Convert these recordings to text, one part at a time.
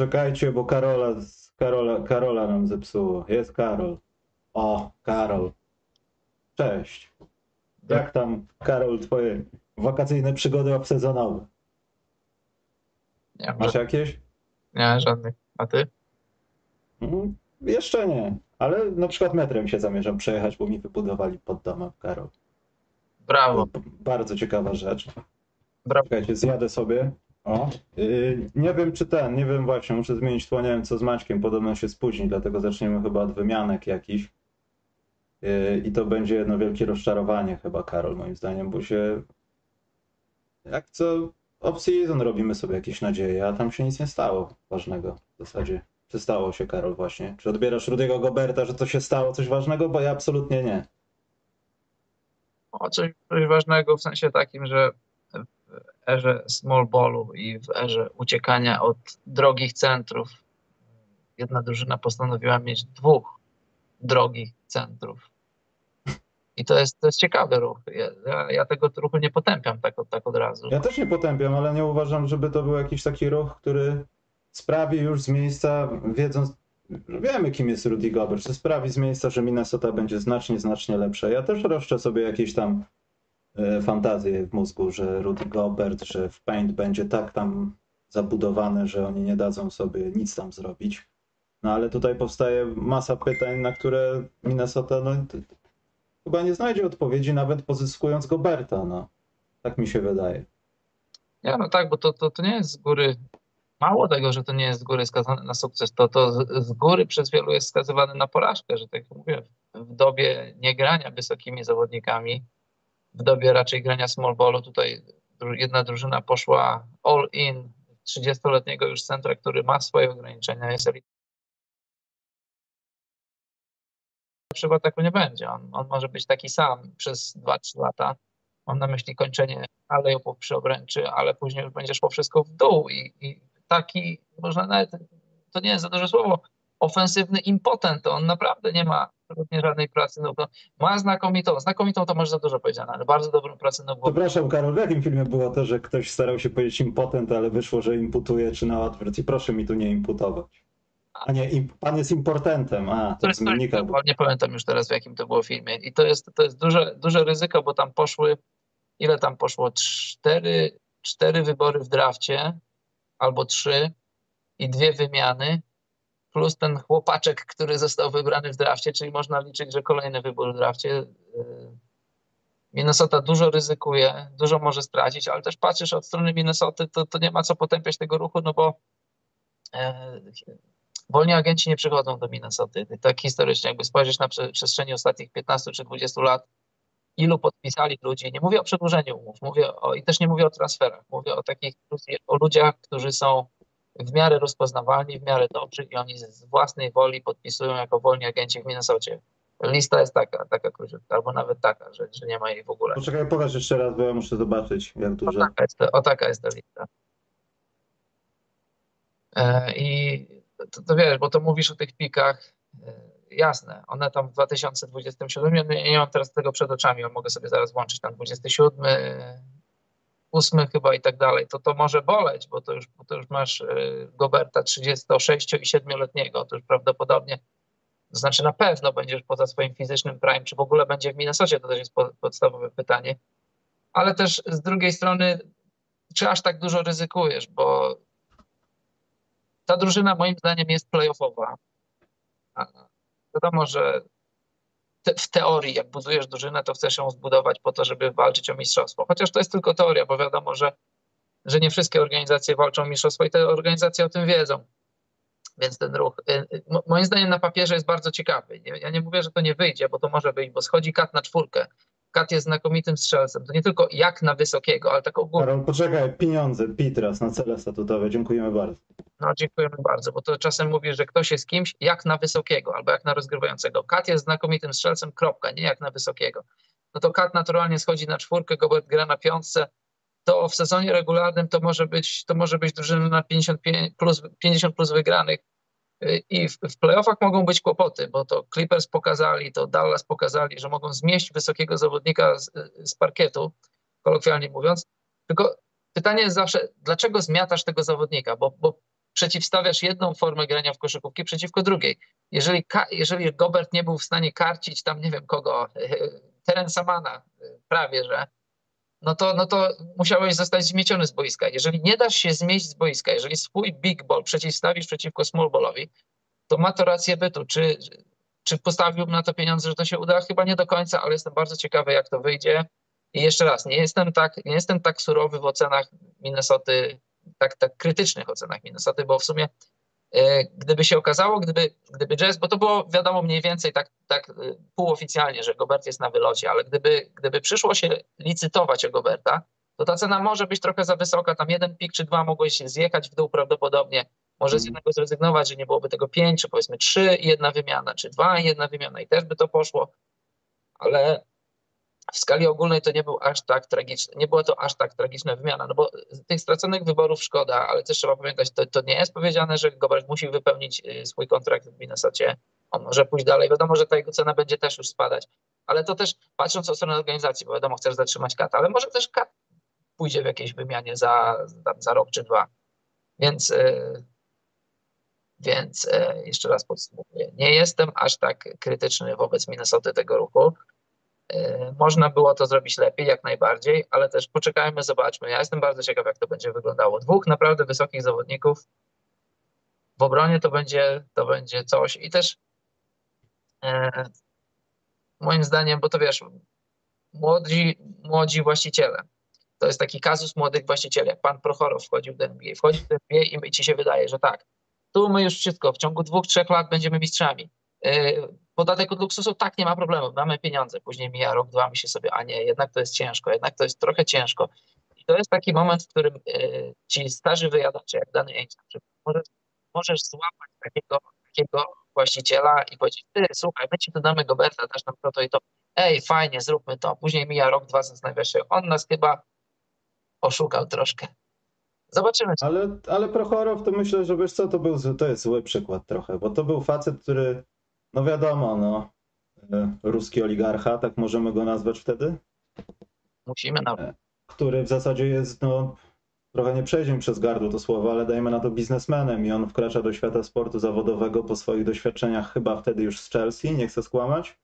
Poczekajcie, bo Karola, Karola, Karola nam zepsuło. Jest Karol. O, Karol. Cześć. Jak tam, Karol, twoje wakacyjne przygody obsezonowe? Nie, Masz jakieś? nie, żadnych. A ty? Mm, jeszcze nie, ale na przykład metrem się zamierzam przejechać, bo mi wybudowali pod domem, Karol. Brawo. Bardzo ciekawa rzecz. Brawo. Czekajcie, zjadę sobie. O. Yy, nie wiem czy ten, nie wiem właśnie, muszę zmienić tło, nie wiem co z Maćkiem, podobno się spóźni, dlatego zaczniemy chyba od wymianek jakichś. Yy, I to będzie jedno wielkie rozczarowanie chyba, Karol, moim zdaniem, bo się jak co off-season robimy sobie jakieś nadzieje, a tam się nic nie stało ważnego w zasadzie. Czy stało się, Karol, właśnie? Czy odbierasz Rudiego Goberta, że to się stało coś ważnego? Bo ja absolutnie nie. O coś, coś ważnego w sensie takim, że erze small ballu i w erze uciekania od drogich centrów jedna drużyna postanowiła mieć dwóch drogich centrów. I to jest, to jest ciekawy ruch. Ja, ja, tego ruchu nie potępiam tak, tak od razu. Ja też nie potępiam, ale nie uważam, żeby to był jakiś taki ruch, który sprawi już z miejsca, wiedząc, wiemy kim jest Rudy Gobert, że sprawi z miejsca, że Minnesota będzie znacznie, znacznie lepsza. Ja też roszczę sobie jakieś tam e, fantazje w mózgu, że Rudy Gobert, że w Paint będzie tak tam zabudowane, że oni nie dadzą sobie nic tam zrobić. No ale tutaj powstaje masa pytań, na które Minnesota no, chyba nie znajdzie odpowiedzi, nawet pozyskując Goberta. No. Tak mi się wydaje. Nie, no tak, bo to, to, to nie jest z góry. Mało tego, że to nie jest z góry skazane na sukces, to, to z, z góry przez wielu jest skazywane na porażkę, że tak jak mówię, w dobie niegrania wysokimi zawodnikami, w dobie raczej grania small ballu, tutaj jedna drużyna poszła all in 30-letniego już centra, który ma swoje ograniczenia, jest elit- Lepszego ataku nie będzie. On, on może być taki sam przez 2-3 lata. Mam na myśli kończenie alejupów przy obręczy, ale później już będzie szło wszystko w dół i, i taki, można nawet, to nie jest za duże słowo, ofensywny impotent, on naprawdę nie ma absolutnie żadnej pracy, no, bo ma znakomitą, znakomitą to może za dużo powiedziane, ale bardzo dobrą pracę głowie. Przepraszam, Karol, w jakim filmie było to, że ktoś starał się powiedzieć impotent, ale wyszło, że imputuje, czy na odwrót? I proszę mi tu nie imputować. A nie, im, pan jest importentem. A, to Mnika. który- nie pamiętam już teraz w jakim to było filmie i to jest, to jest duże, duże ryzyko, bo tam poszły, ile tam poszło? Cztery, cztery wybory w drafcie albo trzy i dwie wymiany plus ten chłopaczek, który został wybrany w drafcie, czyli można liczyć, że kolejny wybór w drafcie. Yy, Minnesota dużo ryzykuje, dużo może stracić, ale też patrzysz od strony Minnesoty, to, to nie ma co potępiać tego ruchu, no bo e, wolni agenci nie przychodzą do Minnesoty. Tak historycznie, jakby spojrzeć na prze, przestrzeni ostatnich 15 czy 20 lat, ilu podpisali ludzi, nie mówię o przedłużeniu umów, mówię o, i też nie mówię o transferach, mówię o takich, o ludziach, którzy są w miarę rozpoznawalni, w miarę dobrzy i oni z własnej woli podpisują jako wolni agenci w Minnesocie. Lista jest taka, taka króciutka, albo nawet taka, że, że nie ma jej w ogóle. Poczekaj, pokaż jeszcze raz, bo ja muszę zobaczyć, jak O dużo. taka jest, o taka jest ta lista. E, I to, to wiesz, bo to mówisz o tych pikach, e, jasne, one tam w 2027, ja nie, nie mam teraz tego przed oczami, ale mogę sobie zaraz włączyć, tam 27, 8 chyba i tak dalej, to to może boleć, bo to już, bo to już masz e, Goberta 36 i 7-letniego, to już prawdopodobnie, to znaczy na pewno będziesz poza swoim fizycznym prime, czy w ogóle będzie w Minnesocie, to też jest po, podstawowe pytanie, ale też z drugiej strony, czy aż tak dużo ryzykujesz, bo ta drużyna moim zdaniem jest playoffowa. Wiadomo, że te, w teorii, jak budujesz drużynę, to chcesz ją zbudować po to, żeby walczyć o mistrzostwo. Chociaż to jest tylko teoria, bo wiadomo, że, że nie wszystkie organizacje walczą o mistrzostwo i te organizacje o tym wiedzą. Więc ten ruch, y, y, mo- moim zdaniem na papierze jest bardzo ciekawy. Ja nie mówię, że to nie wyjdzie, bo to może wyjść, bo schodzi kat na czwórkę. Kat jest znakomitym strzelcem. To nie tylko jak na wysokiego, ale tak ogólnie. Karol, poczekaj, pieniądze, Pitras na cele statutowe, dziękujemy bardzo. No, dziękujemy bardzo, bo to czasem mówisz, że ktoś jest kimś jak na wysokiego albo jak na rozgrywającego. Kat jest znakomitym strzelcem, kropka, nie jak na wysokiego. No to Kat naturalnie schodzi na czwórkę, Gobert gra na piątce. To w sezonie regularnym to może być, to może być drużyna na 55 plus, 50 plus wygranych. I w, playoffach mogą być kłopoty, bo to Clippers pokazali, to Dallas pokazali, że mogą zmieść wysokiego zawodnika z, z parkietu, kolokwialnie mówiąc. Tylko pytanie jest zawsze, dlaczego zmiatasz tego zawodnika? Bo, bo przeciwstawiasz jedną formę grania w koszykówki przeciwko drugiej. Jeżeli, jeżeli Gobert nie był w stanie karcić tam, nie wiem kogo, teren Samana, prawie że, no to, no to musiałeś zostać zmieciony z boiska. Jeżeli nie dasz się zmieść z boiska, jeżeli swój big ball przeciwstawisz przeciwko small ballowi, to ma to rację bytu. Czy, czy postawiłbym na to pieniądze, że to się uda? Chyba nie do końca, ale jestem bardzo ciekawy, jak to wyjdzie. I jeszcze raz, nie jestem tak, nie jestem tak surowy w ocenach Minnesoty, tak, tak krytycznych ocenach Minnesoty, bo w sumie gdyby się okazało, gdyby, gdyby Jazz, bo to było wiadomo mniej więcej tak, tak e, półoficjalnie, że Gobert jest na wylocie, ale gdyby, gdyby przyszło się licytować o Goberta, to ta cena może być trochę za wysoka, tam jeden pik czy dwa mogłeś zjechać w dół prawdopodobnie, może z mhm. jednego zrezygnować, że nie byłoby tego pięć, czy powiedzmy trzy i jedna wymiana, czy dwa i jedna wymiana i też by to poszło, ale w skali ogólnej to nie był aż tak tragiczny, nie była to aż tak tragiczna wymiana, no bo tych straconych wyborów szkoda, ale też trzeba pamiętać, to, to nie jest powiedziane, że Gobert musi wypełnić y, swój kontrakt w Minnesocie, on może pójść dalej, wiadomo, że ta jego cena będzie też już spadać, ale to też patrząc od strony organizacji, bo wiadomo, chcesz zatrzymać Kat, ale może też Kat pójdzie w jakiejś wymianie za, za rok czy dwa, więc... Yy, więc e, jeszcze raz podsumowuję, nie jestem aż tak krytyczny wobec Minnesoty tego ruchu. E, można było to zrobić lepiej, jak najbardziej, ale też poczekajmy, zobaczmy. Ja jestem bardzo ciekaw, jak to będzie wyglądało. Dwóch naprawdę wysokich zawodników w obronie to będzie, to będzie coś. I też e, moim zdaniem, bo to wiesz, młodzi, młodzi właściciele. To jest taki kazus młodych właścicieli. Jak pan Prochorow wchodził do NBA, wchodzi do NBA i ci się wydaje, że tak, tu my już wszystko, w ciągu dwóch, trzech lat będziemy mistrzami. E, podatek od luksusu, tak, nie ma problemu, mamy pieniądze. Później mija rok, dwa, myśli sobie, a nie, jednak to jest ciężko, jednak to jest trochę ciężko. I to jest taki moment, w którym e, ci starzy wyjadacze, jak dany Einstein, możesz, możesz złapać takiego, takiego właściciela i powiedzieć, ty, słuchaj, my ci dodamy Goberta, dasz nam to, i to. Ej, fajnie, zróbmy to. Później mija rok, dwa, zastanawiasz się, on nas chyba oszukał troszkę. Zobaczymy. Ale, ale Prochorow to myślę, że wiesz co, to, był, to jest zły przykład trochę, bo to był facet, który, no wiadomo, no, e, ruski oligarcha, tak możemy go nazwać wtedy? Musimy nawet. E, który w zasadzie jest, no, trochę nie przejdziemy przez gardło to słowo, ale dajmy na to biznesmenem i on wkracza do świata sportu zawodowego po swoich doświadczeniach chyba wtedy już z Chelsea, nie chcę skłamać.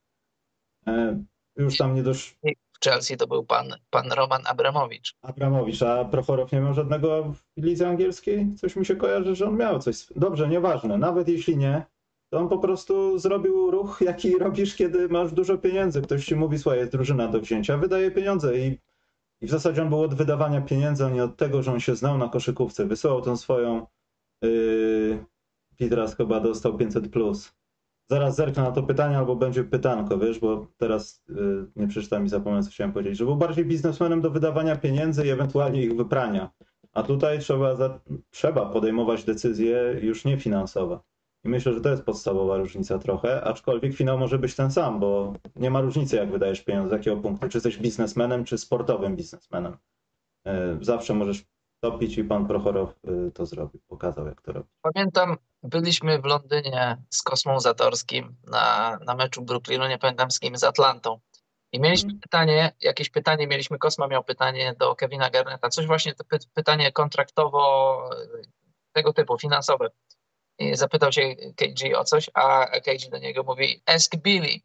E, już tam nie dosz w Chelsea to był pan, pan Roman Abramowicz. Abramowicz, a Prochorow nie miał żadnego w lidze angielskiej? Coś mi się kojarzy, że on miał coś. Dobrze, nieważne. Nawet jeśli nie, on po prostu zrobił ruch, jaki robisz, kiedy masz dużo pieniędzy. Ktoś ci mówi, słuchaj, jest drużyna do wzięcia, wydaje pieniądze i, i w zasadzie on był od wydawania pieniędzy, a nie od tego, że on się znał na koszykówce. Wysyłał tą swoją yy, Pitras chyba dostał 500+. Plus zaraz zerknę na to pytanie, albo będzie pytanko, wiesz, bo teraz yy, nie przeczytam i zapomnę, co chciałem powiedzieć, że był bardziej biznesmenem do wydawania pieniędzy i ewentualnie ich wyprania. A tutaj trzeba, za, trzeba podejmować decyzje już nie finansowe. I myślę, że to jest podstawowa różnica trochę, aczkolwiek finał może być ten sam, bo nie ma różnicy, jak wydajesz pieniądze, z jakiego punktu, czy jesteś biznesmenem, czy sportowym biznesmenem. Yy, zawsze możesz topić i pan Prochorow y, to zrobił, pokazał jak to robić. Pamiętam, byliśmy w Londynie z Kosmą Zatorskim na, na meczu Brooklynu, nie pamiętam z kim, z Atlantą. I mieliśmy hmm. pytanie, jakieś pytanie mieliśmy, Kosma miał pytanie do Kevina Garneta, coś właśnie to py, pytanie kontraktowo tego typu, finansowe. I zapytał się KG o coś, a KG do niego mówi ask Billy,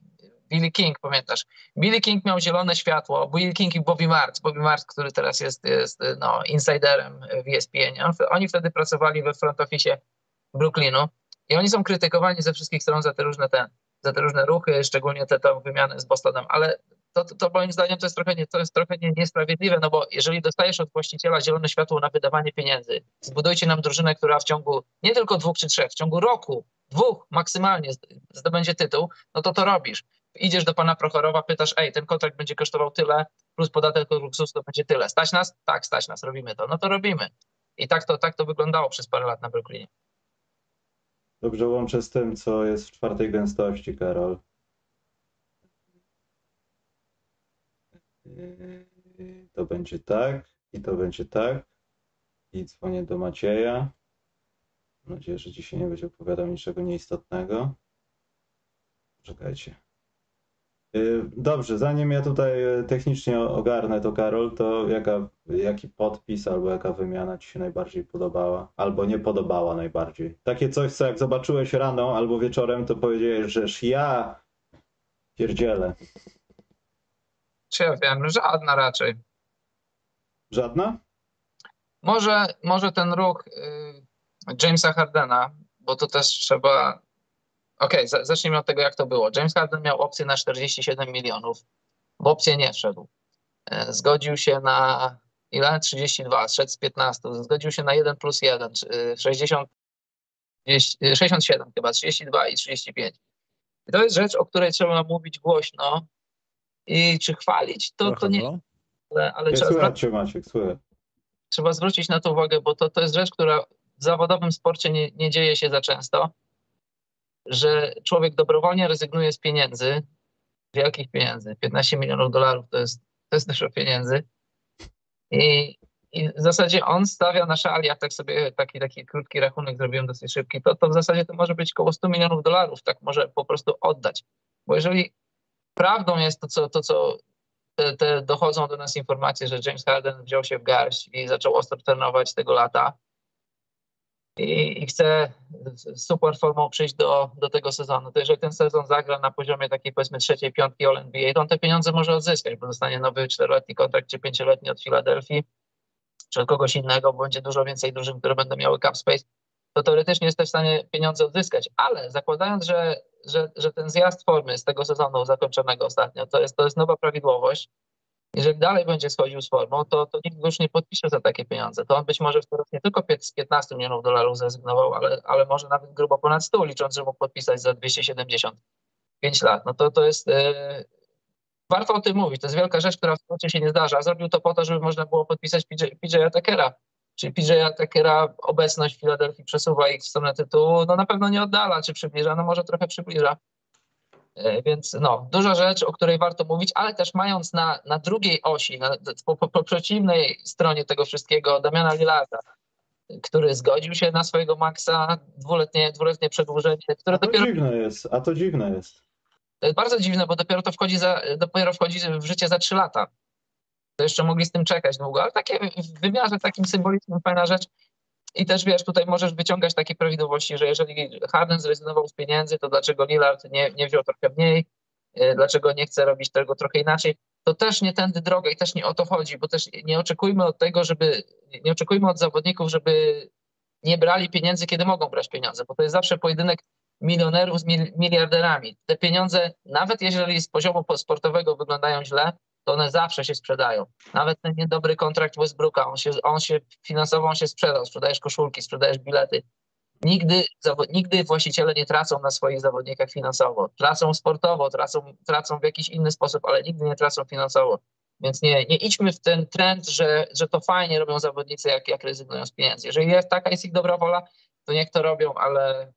Billy King, pamiętasz? Billy King miał zielone światło, Billy King i Bobby Marks, Bobby Marks, który teraz jest, jest no, insiderem w ESPN. Oni wtedy pracowali we front office Brooklynu i oni są krytykowani ze wszystkich stron za te różne te, za te różne ruchy, szczególnie te wymiany z Bostonem, ale to, to, to, moim zdaniem to jest trochę, nie, to jest trochę nie, niesprawiedliwe, no bo jeżeli dostajesz od właściciela zielone światło na wydawanie pieniędzy, zbudujcie nam drużynę, która w ciągu nie tylko dwóch czy trzech, w ciągu roku, dwóch maksymalnie zdobędzie tytuł, no to to robisz idziesz do pana Prochorowa, pytasz, ej, ten kontrakt będzie kosztował tyle, plus podatek od luksusu to będzie tyle. Stać nas? Tak, stać nas, robimy to. No to robimy. I tak to, tak to wyglądało przez parę lat na Brooklynie. Dobrze łączę z tym, co jest w czwartej gęstości, Karol. To będzie tak i to będzie tak. I dzwonię do Macieja. Mam nadzieję, że dzisiaj nie będzie opowiadał niczego nieistotnego. Czekajcie. Y, Dobrze, zanim ja tutaj y, technicznie ogarnę to, Karol, to jaka, jaki podpis albo jaka wymiana ci się najbardziej podobała? Albo nie podobała najbardziej? Takie coś, co jak zobaczyłeś rano albo wieczorem, to powiedziałeś, żeż ja pierdzielę. Czy ja wiem, żadna raczej. Żadna? Może, może ten ruch y, Jamesa Hardena, bo to też trzeba. Okej, okay, zacznijmy od tego, jak to było. James Harden miał opcję na 47 milionów. W opcję nie wszedł. E, Zgodził się na ile? 32, szedł z 15. Zgodził się na 1 plus 1, 60, 67 chyba, 32 i 35. I to jest rzecz, o której trzeba mówić głośno i czy chwalić, to, to nie. Ale, ale Ja trzeba słychać cię, Maciek, słychać. trzeba zwrócić na to uwagę, bo to, to jest rzecz, która w zawodowym sporcie nie, nie dzieje się za często, że człowiek dobrowolnie rezygnuje z pieniędzy, wielkich pieniędzy, 15 milionów dolarów to jest, to jest dużo pieniędzy i, i w zasadzie on stawia na szali, ja tak sobie taki, taki krótki rachunek zrobiłem dosyć szybki, to, to w zasadzie to może być około 100 milionów dolarów, tak może po prostu oddać, bo jeżeli prawdą jest to, co, to, co te, te dochodzą do nas informacje, że James Harden wziął się w garść i zaczął ostro trenować tego lata i, i chce z super formą przyjść do, do tego sezonu. To jeżeli ten sezon zagra na poziomie takiej powiedzmy trzeciej, piątki All NBA, to on te pieniądze może odzyskać, bo dostanie nowy czteroletni kontrakt czy pięcioletni od Filadelfii czy od kogoś innego, bo będzie dużo więcej drużyn, które będą miały cap space, to teoretycznie jest w stanie pieniądze odzyskać. Ale zakładając, że, że, że ten zjazd formy z tego sezonu zakończonego ostatnio, to jest, to jest nowa prawidłowość, jeżeli dalej będzie schodził z formą, to, to nikt już nie podpisze za takie pieniądze. To on być może teraz nie tylko z 15 milionów dolarów zrezygnował, ale, ale może nawet grubo ponad 100, licząc, że mógł podpisać za 275 lat. No to, to jest... Yy, warto o tym mówić. To jest wielka rzecz, która w sporcie się nie zdarza. Zrobił to po to, żeby można było podpisać PJ, PJ. Czyli PJ Atakera obecność w Filadelfii przesuwa ich w stronę tytułu. No na pewno nie oddala, czy przybliża, no może trochę przybliża. Więc no, duża rzecz, o której warto mówić, ale też mając na, na drugiej osi, na, po, po, po przeciwnej stronie tego wszystkiego Damiana Lillarda, który zgodził się na swojego maksa, dwuletnie, dwuletnie przedłużenie, które A to dopiero... dziwne jest, a to dziwne jest. To jest bardzo dziwne, bo dopiero to wchodzi, za, dopiero wchodzi w życie za trzy lata. To jeszcze mogli z tym czekać długo, ale takie w wymiarze takim symbolicznym fajna rzecz. I też wiesz, tutaj możesz wyciągać takie prawidłowości, że jeżeli Harden zrezygnował z pieniędzy, to dlaczego Lillard nie, nie wziął trochę mniej, dlaczego nie chce robić tego trochę inaczej. To też nie tędy droga i też nie o to chodzi, bo też nie oczekujmy od tego, żeby, nie oczekujmy od zawodników, żeby nie brali pieniędzy, kiedy mogą brać pieniądze, bo to jest zawsze pojedynek milionerów z miliarderami. Te pieniądze, nawet jeżeli z poziomu sportowego wyglądają źle, to one zawsze się sprzedają. Nawet ten niedobry kontrakt Westbrooka, on się, on się finansowo on się sprzedał. Sprzedajesz koszulki, sprzedajesz bilety. Nigdy, nigdy właściciele nie tracą na swoich zawodnikach finansowo. Tracą sportowo, tracą, tracą w jakiś inny sposób, ale nigdy nie tracą finansowo. Więc nie, nie idźmy w ten trend, że, że to fajnie robią zawodnicy, jak, jak rezygnują z pieniędzy. Jeżeli jest taka jest ich dobra wola, to niech to robią, ale,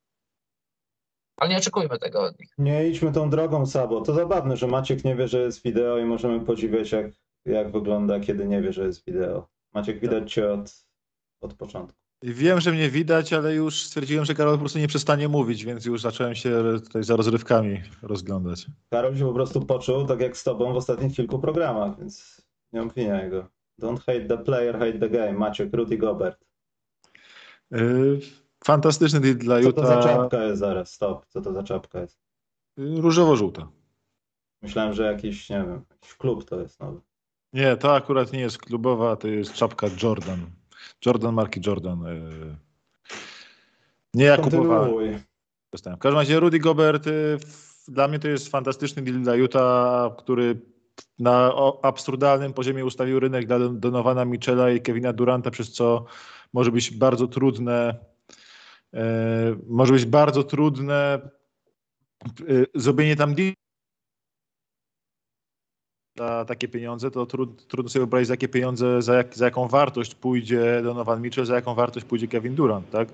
ale nie oczekujmy tego od nich. Nie idźmy tą drogą, Sabo. To zabawne, że Maciek nie wie, że jest wideo i możemy podziwiać, jak, jak wygląda, kiedy nie wie, że jest wideo. Maciek, widać cię od, od początku. Wiem, że mnie widać, ale już stwierdziłem, że Karol po prostu nie przestanie mówić, więc już zacząłem się tutaj za rozrywkami rozglądać. Karol się po prostu poczuł, tak jak z tobą w ostatnich kilku programach, więc nie obwiniaj go. Don't hate the player, hate the game. Maciek, Rudy Gobert. Yy, fantastyczny deal dla Co Utah. to za czapka jest zaraz? Stop. Co to za czapka jest? Różowo-żółta. Myślałem, że jakiś, nie wiem, jakiś klub to jest nowy. Nie, to akurat nie jest klubowa, to jest czapka Jordan. Jordan marki Jordan. Yy. Nie ja kupowałem. Dostałem. W każdym razie Rudy Gobert f- dla mnie to jest fantastyczny deal dla Utah, który na absurdalnym poziomie ustawił rynek dla Don- Donowana Michela i Kevina Duranta, przez co może być bardzo trudne e, może być bardzo trudne e, zrobienie tam za takie pieniądze, to trud, trudno sobie wyobrazić, za jakie pieniądze, za, jak, za jaką wartość pójdzie Donovan Mitchell, za jaką wartość pójdzie Kevin Durant, tak?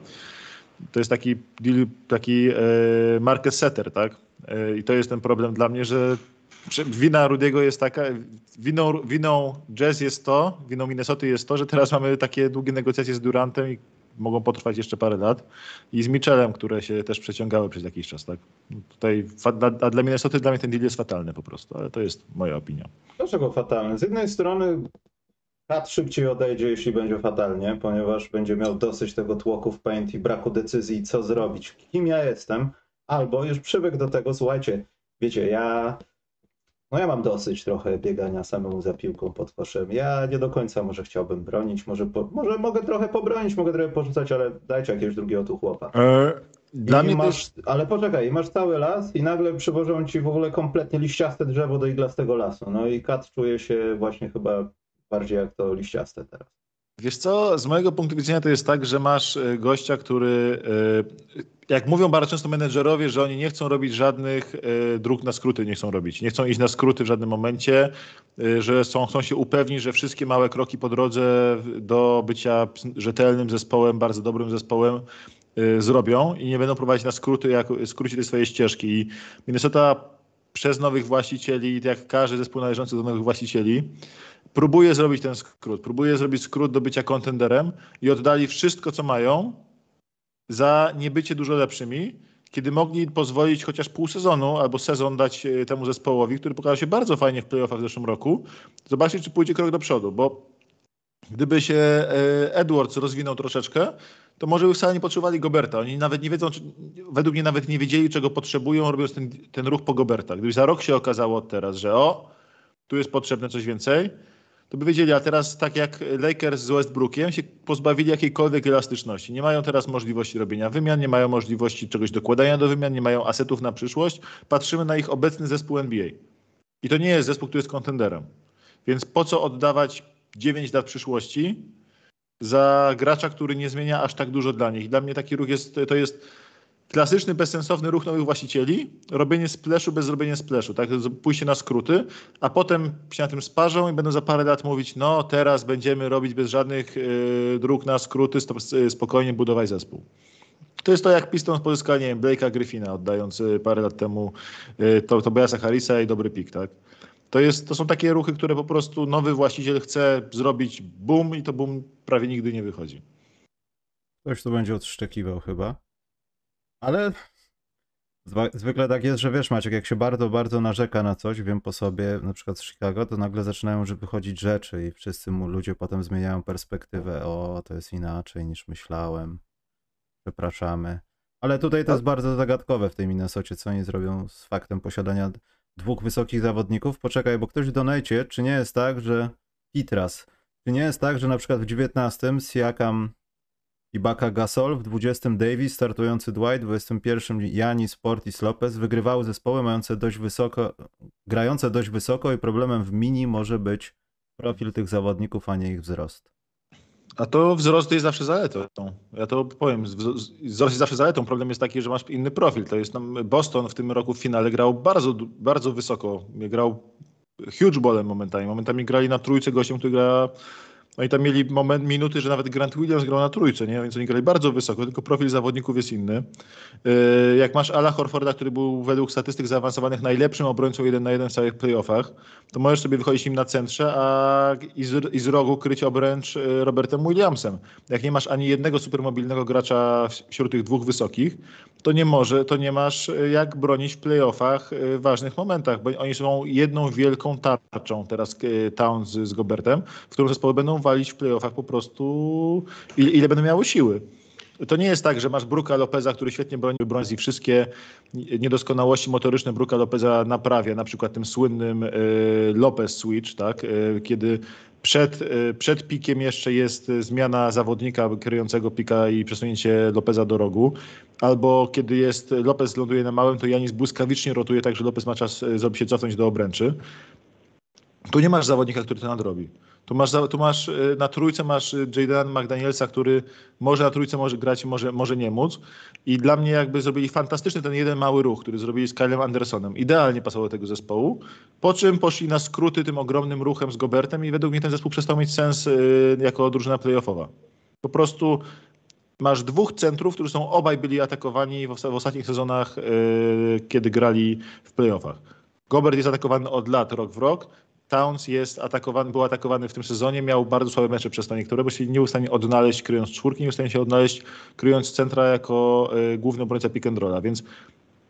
To jest taki deal, taki e, market setter, tak? E, I to jest ten problem dla mnie, że wina Rudiego jest taka, winą, winą Jazz jest to, winą Minnesota jest to, że teraz mamy takie długie negocjacje z Durantem i mogą potrwać jeszcze parę lat i z Mitchellem, które się też przeciągały przez jakiś czas, tak? Tutaj, a dla Minnesota dla mnie ten deal jest fatalny po prostu, ale to jest moja opinia. Dlaczego fatalny? Z jednej strony Kat szybciej odejdzie, jeśli będzie fatalnie, ponieważ będzie miał dosyć tego tłoku w paint i braku decyzji, co zrobić, kim ja jestem, albo już przywykł do tego, słuchajcie, wiecie, ja no ja mam dosyć trochę biegania samemu za piłką pod koszem. Ja nie do końca może chciałbym bronić, może, po, może mogę trochę pobronić, mogę trochę porzucać, ale dajcie jakiegoś drugiego tu chłopa. E, dla mnie masz, też... Ale poczekaj, masz cały las i nagle przywożą ci w ogóle kompletnie liściaste drzewo do iglastego lasu. No i kat czuje się właśnie chyba bardziej jak to liściaste teraz. Wiesz co, z mojego punktu widzenia to jest tak, że masz e, gościa, który, e, jak mówią bardzo często menedżerowie, że oni nie chcą robić żadnych e, dróg na skróty, nie chcą robić. Nie chcą iść na skróty w żadnym momencie, że są, chcą się upewnić, że wszystkie małe kroki po drodze do bycia rzetelnym zespołem, bardzo dobrym zespołem zrobią i nie będą prowadzić na skróty, jak skrócić te swoje ścieżki. I Minnesota przez nowych właścicieli, jak każdy zespół należący do nowych właścicieli, próbuje zrobić ten skrót, próbuje zrobić skrót do bycia kontenderem i oddali wszystko, co mają za niebycie dużo lepszymi, kiedy mogli pozwolić chociaż pół sezonu albo sezon dać e, temu zespołowi, który pokazał się bardzo fajnie w playoffach w zeszłym roku, zobaczyć, czy pójdzie krok do przodu, bo gdyby się e, Edwards rozwinął troszeczkę, to może by wcale nie potrzebowali Goberta. Oni nawet nie wiedzą, czy, według mnie nawet nie wiedzieli, czego potrzebują, robiąc ten, ten ruch po Goberta. Gdyby za rok się okazało teraz, że o, tu jest potrzebne coś więcej, to by wiedzieli, a teraz tak jak Lakers z Westbrookiem się pozbawili jakiejkolwiek elastyczności. Nie mają teraz możliwości robienia wymian, nie mają możliwości czegoś dokładania do wymian, nie mają asetów na przyszłość. Patrzymy na ich obecny zespół NBA. I to nie jest zespół, który jest kontenderem. Więc po co oddawać 9 lat przyszłości za gracza, który nie zmienia aż tak dużo dla nich. Dla mnie taki ruch jest, to jest klasyczny, bezsensowny ruch nowych właścicieli, robienie splashu bez robienia splashu, tak, pójście na skróty, a potem się na tym sparzą i będą za parę lat mówić, no teraz będziemy robić bez żadnych y, dróg na skróty, spokojnie budować zespół. To jest to, jak Pistons pozyskali, nie wiem, Blake'a Griffina, oddając parę lat temu y, to, Tobiasa Harrisa i dobry pik, tak. To, jest, to są takie ruchy, które po prostu nowy właściciel chce zrobić boom i to boom prawie nigdy nie wychodzi. Ktoś tu będzie odszczekiwał chyba. Ale zwykle tak jest, że wiesz Maciek, jak się bardzo, bardzo narzeka na coś, wiem po sobie, na przykład z Chicago, to nagle zaczynają wychodzić rzeczy i wszyscy mu ludzie potem zmieniają perspektywę. O, to jest inaczej niż myślałem. Przepraszamy. Ale tutaj to jest bardzo zagadkowe w tej Minnesocie, co oni zrobią z faktem posiadania dwóch wysokich zawodników. Poczekaj, bo ktoś donajcie, czy nie jest tak, że Pitras, czy nie jest tak, że na przykład w 19 Siakam Ibaka Gasol, w 20 Davis, startujący Dwight, w 21 Janis, Portis Lopez wygrywały zespoły mające dość wysoko, grające dość wysoko i problemem w mini może być profil tych zawodników, a nie ich wzrost. A to wzrost jest zawsze zaletą. Ja to powiem, wzrost jest zawsze zaletą. Problem jest taki, że masz inny profil. To jest tam Boston w tym roku w finale grał bardzo, bardzo wysoko. Grał huge ballem momentami. Momentami grali na trójce gościem, który gra no i tam mieli moment, minuty, że nawet Grant Williams grał na trójce, nie? więc oni grali bardzo wysoko, tylko profil zawodników jest inny. Yy, jak masz Ala Horforda, który był według statystyk zaawansowanych najlepszym obrońcą jeden na jeden w całych playoffach, to możesz sobie wychodzić nim na centrze, a i z, i z rogu kryć obręcz yy, Robertem Williamsem. Jak nie masz ani jednego supermobilnego gracza wśród tych dwóch wysokich, to nie może, to nie masz yy, jak bronić w playoffach w ważnych momentach, bo oni są jedną wielką tarczą teraz Towns z Gobertem, w którą zespoły będą walić w playoffach po prostu ile, ile będą miały siły. To nie jest tak, że masz Bruka Lopeza, który świetnie broni, broni i wszystkie niedoskonałości motoryczne Bruka Lopeza naprawia, na przykład tym słynnym y, Lopez switch, tak? Y, kiedy przed, y, przed pikiem jeszcze jest zmiana zawodnika kryjącego pika i przesunięcie Lopeza do rogu, albo kiedy jest Lopez ląduje na małym, to Janis błyskawicznie rotuje tak, że Lopez ma czas zrobić się cofnąć do obręczy. Tu nie masz zawodnika, który to nadrobi. Tu masz, tu masz y, na trójce masz y, Jaden McDanielsa, który może na trójce może grać, może, może nie móc. I dla mnie jakby zrobili fantastyczny ten jeden mały ruch, który zrobili z Kylem Andersonem. Idealnie pasował do tego zespołu. Po czym poszli na skróty tym ogromnym ruchem z Gobertem i według mnie ten zespół przestał mieć sens y, jako drużyna playoffowa. Po prostu masz dwóch centrów, którzy są obaj byli atakowani w, w ostatnich sezonach, kiedy grali w playoffach. Gobert jest atakowany od lat, rok w rok. Towns jest atakowany, był atakowany w tym sezonie, miał bardzo słabe mecze przez to niektóre, bo się nie był odnaleźć kryjąc czwórki, nie był się odnaleźć kryjąc centra jako y, główny obrońca pick and rolla, więc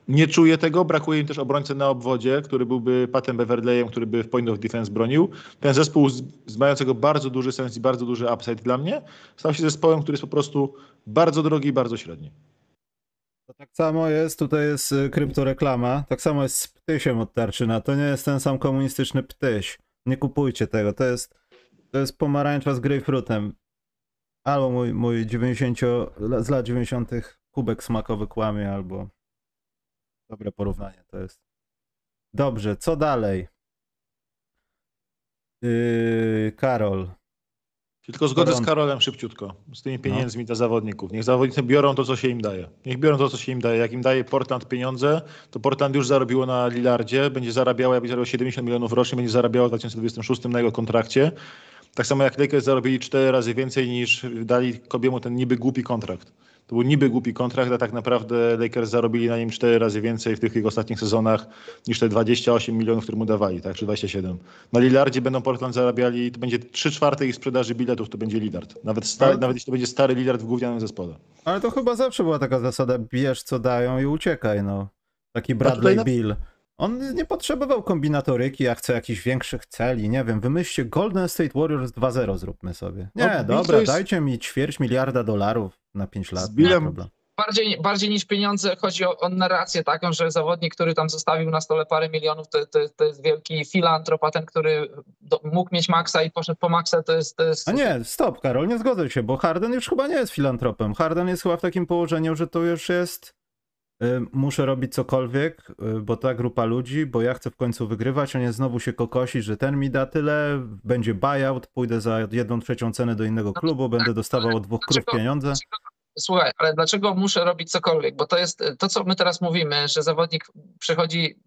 nie czuję tego, brakuje im też obrońcy na obwodzie, który byłby Patem Beverleyem, który by w point of defense bronił. Ten zespół z, z mającego bardzo duży sens i bardzo duży upside dla mnie, stał się zespołem, który jest po prostu bardzo drogi i bardzo średni. To tak samo jest, tutaj jest y, kryptoreklama, tak samo jest z ptysiem od Tarczyna, to nie jest ten sam komunistyczny ptyś. Nie kupujcie tego, to jest, to jest pomarańcza z grejpfrutem. Albo mój, mój 90, z lat 90 kubek smakowy kłamie, albo dobre porównanie to jest. Dobrze, co dalej? Yy, Karol. Tylko zgodę z Karolem szybciutko, z tymi pieniędzmi no. dla zawodników. Niech zawodnicy biorą to, co się im daje. Niech biorą to, co się im daje. Jak im daje Portland pieniądze, to Portland już zarobiło na Lillardzie, będzie zarabiało, jakby zarabiał 70 milionów rocznie, będzie zarabiało w 2026 na jego kontrakcie. Tak samo jak Lakers zarobili 4 razy więcej niż dali Kobiemu ten niby głupi kontrakt. To był niby głupi kontrakt, a tak naprawdę Lakers zarobili na nim 4 razy więcej w tych jego ostatnich sezonach niż te 28 milionów, które mu dawali, tak, czy 27. Na Lillardzie będą Portland zarabiali, to będzie 3 czwarte ich sprzedaży biletów, to będzie Lillard. Nawet, stary, nawet jeśli to będzie stary Lillard w gównianym zespole. Ale to chyba zawsze była taka zasada, bierz co dają i uciekaj, no. Taki Bradley na... On nie potrzebował kombinatoryki, jak chce jakichś większych celi, nie wiem, wymyślcie Golden State Warriors 2-0 zróbmy sobie. Nie, no, dobra, jest... dajcie mi ćwierć miliarda dolarów na 5 lat, nie problem. Bardziej, bardziej niż pieniądze chodzi o, o, narrację taką, że zawodnik, który tam zostawił na stole parę milionów, to, to, to jest wielki filantrop, a ten, który do, mógł mieć maksa i poszedł po maksa, to jest, to jest... A nie, stop Karol, nie zgodzę się, bo Harden już chyba nie jest filantropem. Harden jest chyba w takim położeniu, że to już jest muszę robić cokolwiek, y, bo ta grupa ludzi, bo ja chcę w końcu wygrywać, a nie znowu się kokosić, że ten mi da tyle, będzie buyout, pójdę za jedną trzecią cenę do innego klubu, będę dostawał od dwóch krów pieniądze. Słuchaj, ale dlaczego muszę robić cokolwiek? Bo to jest to, co my teraz mówimy, że zawodnik przychodzi,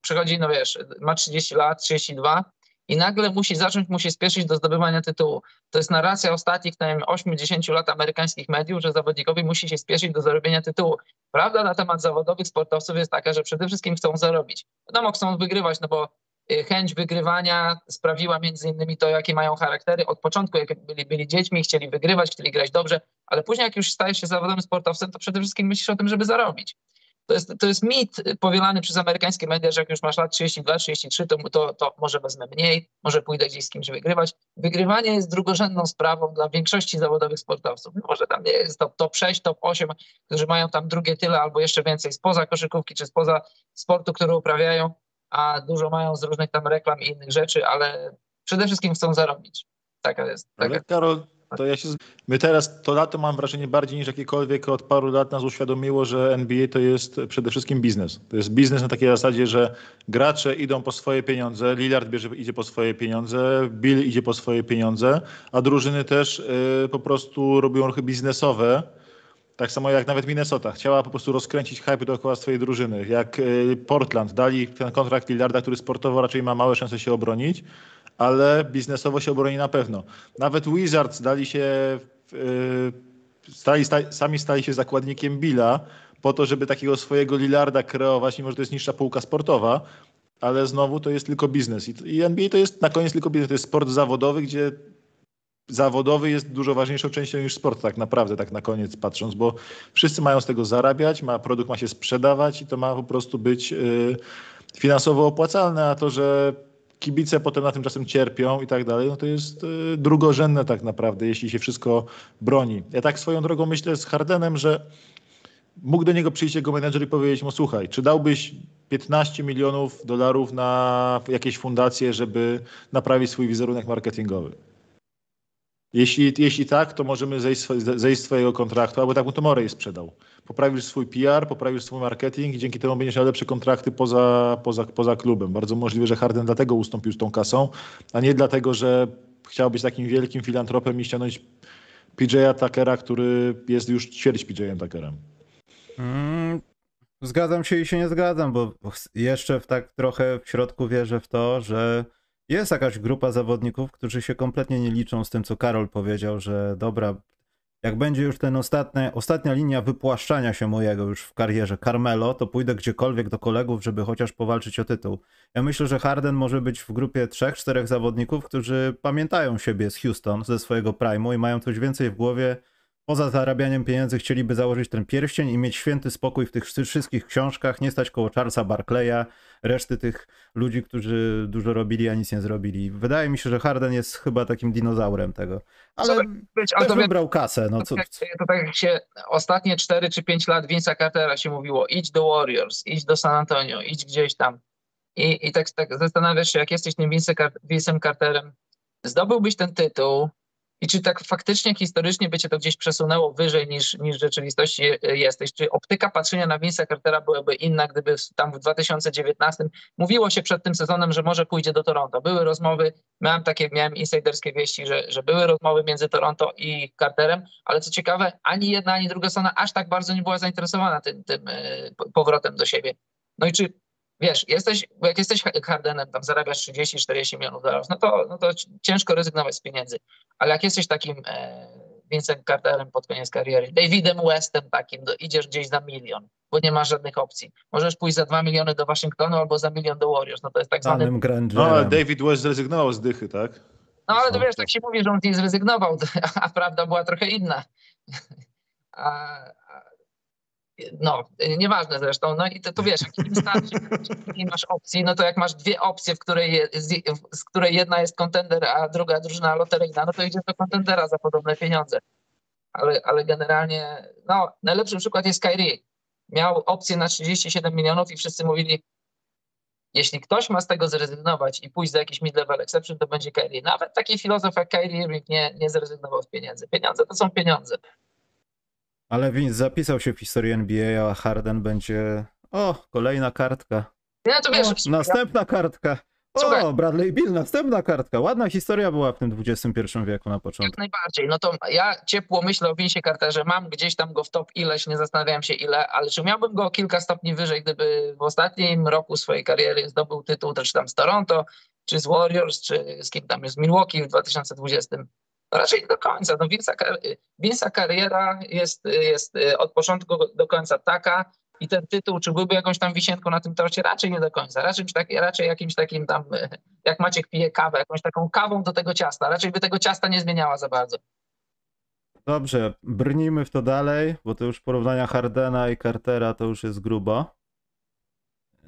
przychodzi no wiesz, ma 30 lat, 32 i nagle musi zacząć, musi spieszyć do zdobywania tytułu. To jest narracja ostatnich, nie wiem, 8-10 lat amerykańskich mediów, że zawodnikowi musi się spieszyć do zarobienia tytułu. Prawda na temat zawodowych sportowców jest taka, że przede wszystkim chcą zarobić. Wiadomo, chcą wygrywać, no bo y, chęć wygrywania sprawiła między innymi to, jakie mają charaktery. Od początku, jak byli, byli dziećmi, chcieli wygrywać, chcieli grać dobrze, ale później, jak już stajesz się zawodowym sportowcem, to przede wszystkim myślisz o tym, żeby zarobić. To jest, to jest mit powielany przez amerykańskie media, że jak już masz lat 32, 33, to, to, to może wezmę mniej, może pójdę gdzieś z kimś wygrywać. Wygrywanie jest drugorzędną sprawą dla większości zawodowych sportowców. Może tam nie jest top, top 6, top 8, którzy mają tam drugie tyle albo jeszcze więcej spoza koszykówki czy spoza sportu, który uprawiają, a dużo mają z różnych tam reklam i innych rzeczy, ale przede wszystkim chcą zarobić. Taka jest. Taka... Ale Karol, to ja się... My teraz to lato mam wrażenie bardziej niż jakiekolwiek od paru lat nas uświadomiło, że NBA to jest przede wszystkim biznes. To jest biznes na takiej zasadzie, że gracze idą po swoje pieniądze, Lillard bierze, idzie po swoje pieniądze, Bill idzie po swoje pieniądze, a drużyny też y, po prostu robią ruchy biznesowe. Tak samo jak nawet Minnesota chciała po prostu rozkręcić hype dookoła swojej drużyny. Jak y, Portland dali ten kontrakt Lillarda, który sportowo raczej ma małe szanse się obronić, ale biznesowo się obroni na pewno. Nawet Wizards dali się, stali, stali, sami stali się zakładnikiem Billa po to, żeby takiego swojego Lillarda kreować, mimo że to jest niższa półka sportowa, ale znowu to jest tylko biznes. I NBA to jest na koniec tylko biznes, to jest sport zawodowy, gdzie zawodowy jest dużo ważniejszą częścią niż sport, tak naprawdę, tak na koniec patrząc, bo wszyscy mają z tego zarabiać, ma, produkt ma się sprzedawać i to ma po prostu być y, finansowo opłacalne, a to, że kibice potem na tym czasem cierpią i tak dalej, no to jest y, drugorzędne tak naprawdę, jeśli się wszystko broni. Ja tak swoją drogą myślę z Hardenem, że mógł do niego przyjść jego menedżer i powiedzieć mu, słuchaj, czy dałbyś 15 milionów dolarów na jakieś fundacje, żeby naprawić swój wizerunek marketingowy? Jeśli, jeśli tak, to możemy zejść, zejść z twojego kontraktu, albo tak mu to Morey sprzedał. Poprawisz swój PR, poprawisz swój marketing i dzięki temu będziesz miał lepsze kontrakty poza, poza, poza klubem. Bardzo możliwe, że Harden dlatego ustąpił z tą kasą, a nie dlatego, że chciał być takim wielkim filantropem i ściągnąć PJ'a Tuckera, który jest już ćwierć PJ'em Tuckerem. Mm, zgadzam się i się nie zgadzam, bo jeszcze w tak trochę w środku wierzę w to, że jest jakaś grupa zawodników, którzy się kompletnie nie liczą z tym, co Karol powiedział, że dobra, jak będzie już ten ostatnia, ostatnia linia wypłaszczania się mojego już w karierze Carmelo, to pójdę gdziekolwiek do kolegów, żeby chociaż powalczyć o tytuł. Ja myślę, że Harden może być w grupie trzech, czterech zawodników, którzy pamiętają siebie z Houston, ze swojego primu i mają coś więcej w głowie. Poza zarabianiem pieniędzy chcieliby założyć ten pierścień i mieć święty spokój w tych wszystkich książkach, nie stać koło Charlesa Barclaya, reszty tych ludzi, którzy dużo robili, a nic nie zrobili. Wydaje mi się, że Harden jest chyba takim dinozaurem tego. Ale Być, ale też wybrał kasę. No co, to, to tak jak się ostatnie 4 czy 5 lat Vince'a Cartera się mówiło, idź do Warriors, idź do San Antonio, idź gdzieś tam. I, i tak, tak zastanawiasz się, jak jesteś tym Vince'em Carterem, zdobyłbyś ten tytuł, i czy tak faktycznie historycznie by cię to gdzieś przesunęło wyżej niż, niż w rzeczywistości jesteś? Czy optyka patrzenia na Vince'a Cartera byłaby inna, gdyby tam w 2019 mówiło się przed tym sezonem, że może pójdzie do Toronto? Były rozmowy, miałem takie, miałem insiderskie wieści, że, że były rozmowy między Toronto i Carterem, ale co ciekawe, ani jedna, ani druga strona aż tak bardzo nie była zainteresowana tym, tym e, powrotem do siebie. No i czy wiesz, jesteś, jak jesteś Hardenem, tam zarabiasz 30-40 milionów dolarów, no to, no to ciężko rezygnować z pieniędzy. Ale jak jesteś takim e, Vincent Carterem pod koniec kariery, Davidem Westem takim, do, idziesz gdzieś za milion, bo nie masz żadnych opcji. Możesz pójść za 2 miliony do Waszyngtonu albo za milion do Warriors, no to jest tak zwany... No ale David West zrezygnował z dychy, tak? No ale to wiesz, tak się mówi, że on nie zrezygnował, a prawda była trochę inna. A, no, nieważne zresztą, no i to, to wiesz, jak im starczy, nie masz opcji, no to jak masz dwie opcje, w której, z, z której jedna jest kontender, a druga drużyna loteryjna, no to idziesz do kontendera za podobne pieniądze. Ale, ale generalnie, no, najlepszy przykład jest Kyrie. Miał opcję na 37 milionów i wszyscy mówili, jeśli ktoś ma z tego zrezygnować i pójść za jakiś mid-level exception, to będzie Kyrie. Nawet taki filozof jak Kyrie nie, nie zrezygnował z pieniędzy. Pieniądze to są pieniądze. Ale Vince zapisał się w historii NBA, a Harden będzie. O, kolejna kartka. Ja to wiesz. O, następna kartka. O, Słuchaj. Bradley Bill, następna kartka. Ładna historia była w tym XXI wieku na początku. Jak najbardziej. No to ja ciepło myślę o Vincie Carterze. Mam gdzieś tam go w top ileś, nie zastanawiam się ile, ale czy miałbym go kilka stopni wyżej, gdyby w ostatnim roku swojej kariery zdobył tytuł też tam z Toronto, czy z Warriors, czy z kim tam jest Milwaukee w 2020? No raczej nie do końca. No Vince'a, kariera jest, jest y, od początku do końca taka i ten tytuł, czy byłby jakąś tam wisienką na tym torcie? Raczej nie do końca. Raczej, taki, raczej jakimś takim tam, jak Maciek pije kawę, jakąś taką kawą do tego ciasta. Raczej by tego ciasta nie zmieniała za bardzo. Dobrze, brnijmy w to dalej, bo to już porównania Hardena i Cartera to już jest grubo.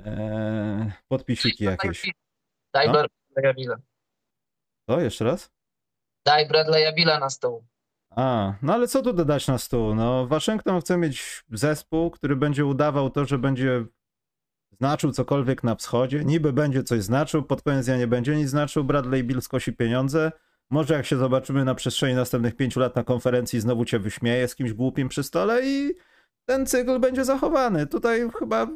Eee, podpisiki jakieś. Daj no? To jeszcze raz? Daj Bradley'a Billa na stół. A, no ale co tu dodać na stół? No, Waszyngton chce mieć zespół, który będzie udawał to, że będzie znaczył cokolwiek na wschodzie. Niby będzie coś znaczył, pod koniec dnia nie będzie nic znaczył. Bradley Bill skosi pieniądze. Może jak się zobaczymy na przestrzeni następnych pięciu lat na konferencji, znowu cię wyśmieje z kimś głupim przy stole i ten cykl będzie zachowany. Tutaj chyba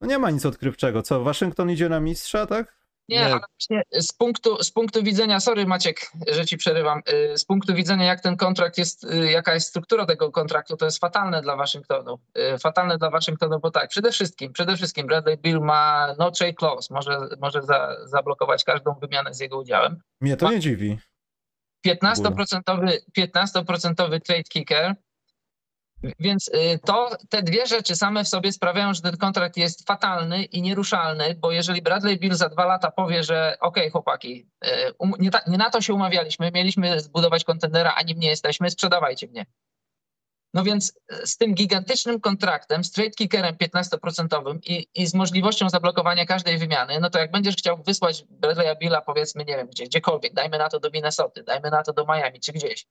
no nie ma nic odkrywczego. Co, Waszyngton idzie na mistrza, tak? Nie, ale właśnie z punktu, z punktu widzenia, sorry Maciek, że ci przerywam, y, z punktu widzenia jak ten kontrakt jest, y, jaka jest struktura tego kontraktu, to jest fatalne dla Waszyngtonu. Y, fatalne dla Waszyngtonu, bo tak, przede wszystkim, przede wszystkim Bradley Bill ma no trade clause, może, może za, zablokować każdą wymianę z jego udziałem. Mnie to nie dziwi. 15%, 15 trade kicker, więc y, to, te dwie rzeczy same w sobie sprawiają, że ten kontrakt jest fatalny i nieruszalny, bo jeżeli Bradley Bill za dwa lata powie, że okej chłopaki, y, um, nie, ta, nie, na to się umawialiśmy, mieliśmy zbudować kontendera, a nim nie jesteśmy, sprzedawajcie mnie. No więc y, z tym gigantycznym kontraktem, trade kickerem 15% i, i z możliwością zablokowania każdej wymiany, no to jak będziesz chciał wysłać Bradley'a Billa powiedzmy, nie wiem, gdzie, gdziekolwiek, dajmy na to do Minnesota, dajmy na to do Miami czy gdzieś,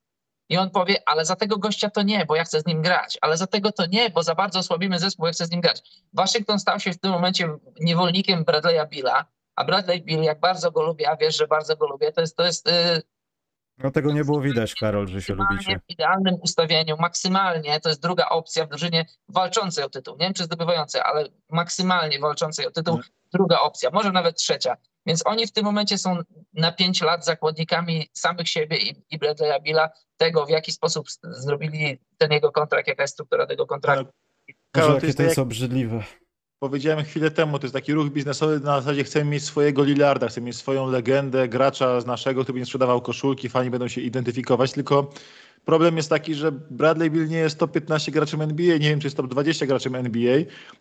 i on powie, ale za tego gościa to nie, bo ja chcę z nim grać, ale za tego to nie, bo za bardzo osłabimy zespół, ja chcę z nim grać. Waszyngton stał się w tym momencie niewolnikiem Bradley'a Billa, a Bradley Bill, jak bardzo go lubię, a wiesz, że bardzo go lubię, to jest, to jest yy, no tego nie było widać, Karol, że się lubicie. W idealnym ustawieniu, maksymalnie, to jest druga opcja w drużynie walczącej o tytuł. Nie wiem, czy zdobywającej, ale maksymalnie walczącej o tytuł, no. druga opcja, może nawet trzecia. Więc oni w tym momencie są na pięć lat zakładnikami samych siebie i, i Bradley'a Billa, tego w jaki sposób zrobili ten jego kontrakt, jaka jest struktura tego kontraktu. Karol, to jest, to jest obrzydliwe. Powiedziałem chwilę temu, to jest taki ruch biznesowy na zasadzie chcemy mieć swojego Lillarda, chcemy mieć swoją legendę, gracza z naszego, który będzie sprzedawał koszulki, fani będą się identyfikować, tylko problem jest taki, że Bradley Bill nie jest top 15 graczem NBA, nie wiem czy jest top 20 graczem NBA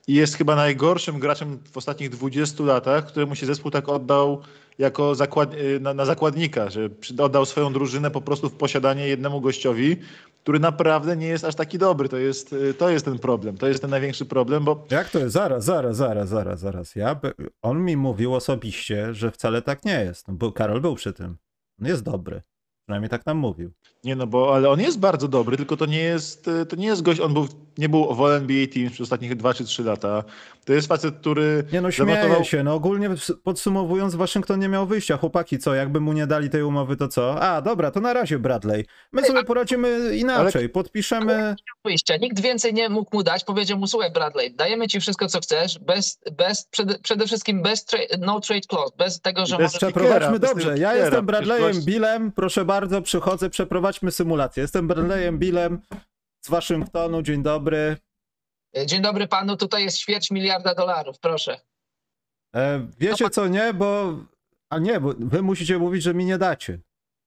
i jest chyba najgorszym graczem w ostatnich 20 latach, któremu się zespół tak oddał jako zakład, na, na zakładnika, że oddał swoją drużynę po prostu w posiadanie jednemu gościowi, który naprawdę nie jest aż taki dobry. To jest, y, to jest ten problem, to jest ten największy problem, bo... Jak to jest? Zaraz, zaraz, zaraz, zaraz, zaraz. Ja, by- on mi mówił osobiście, że wcale tak nie jest, no bo Karol był przy tym. On jest dobry. Przynajmniej tak nam mówił. Nie no, bo ale on jest bardzo dobry, tylko to nie jest, y, to nie jest gość, on był, nie był w NBA Team przez ostatnich 2 czy 3 lata. To jest facet, który Nie no, śmieję zanotował- się. No ogólnie podsumowując, Waszyngton nie miał wyjścia. Chłopaki, co? Jakby mu nie dali tej umowy, to co? A, dobra, to na razie Bradley. My sobie poradzimy inaczej. Podpiszemy... wyjścia. Nikt więcej nie mógł mu dać. Powiedział mu, słuchaj Bradley, dajemy ci wszystko, co chcesz, bez, bez, przede, przede wszystkim bez tra- no trade clause, bez tego, że Bez możesz... Przeprowadźmy dobrze. Ja jestem Bradleyem Billem. Proszę bardzo, przychodzę, przeprowadźmy symulację. Jestem Bradleyem Billem z Waszyngtonu. Dzień dobry. Dzień dobry panu, tutaj jest ćwierć miliarda dolarów, proszę. E, wiecie co, nie? Bo... A nie, bo wy musicie mówić, że mi nie dacie.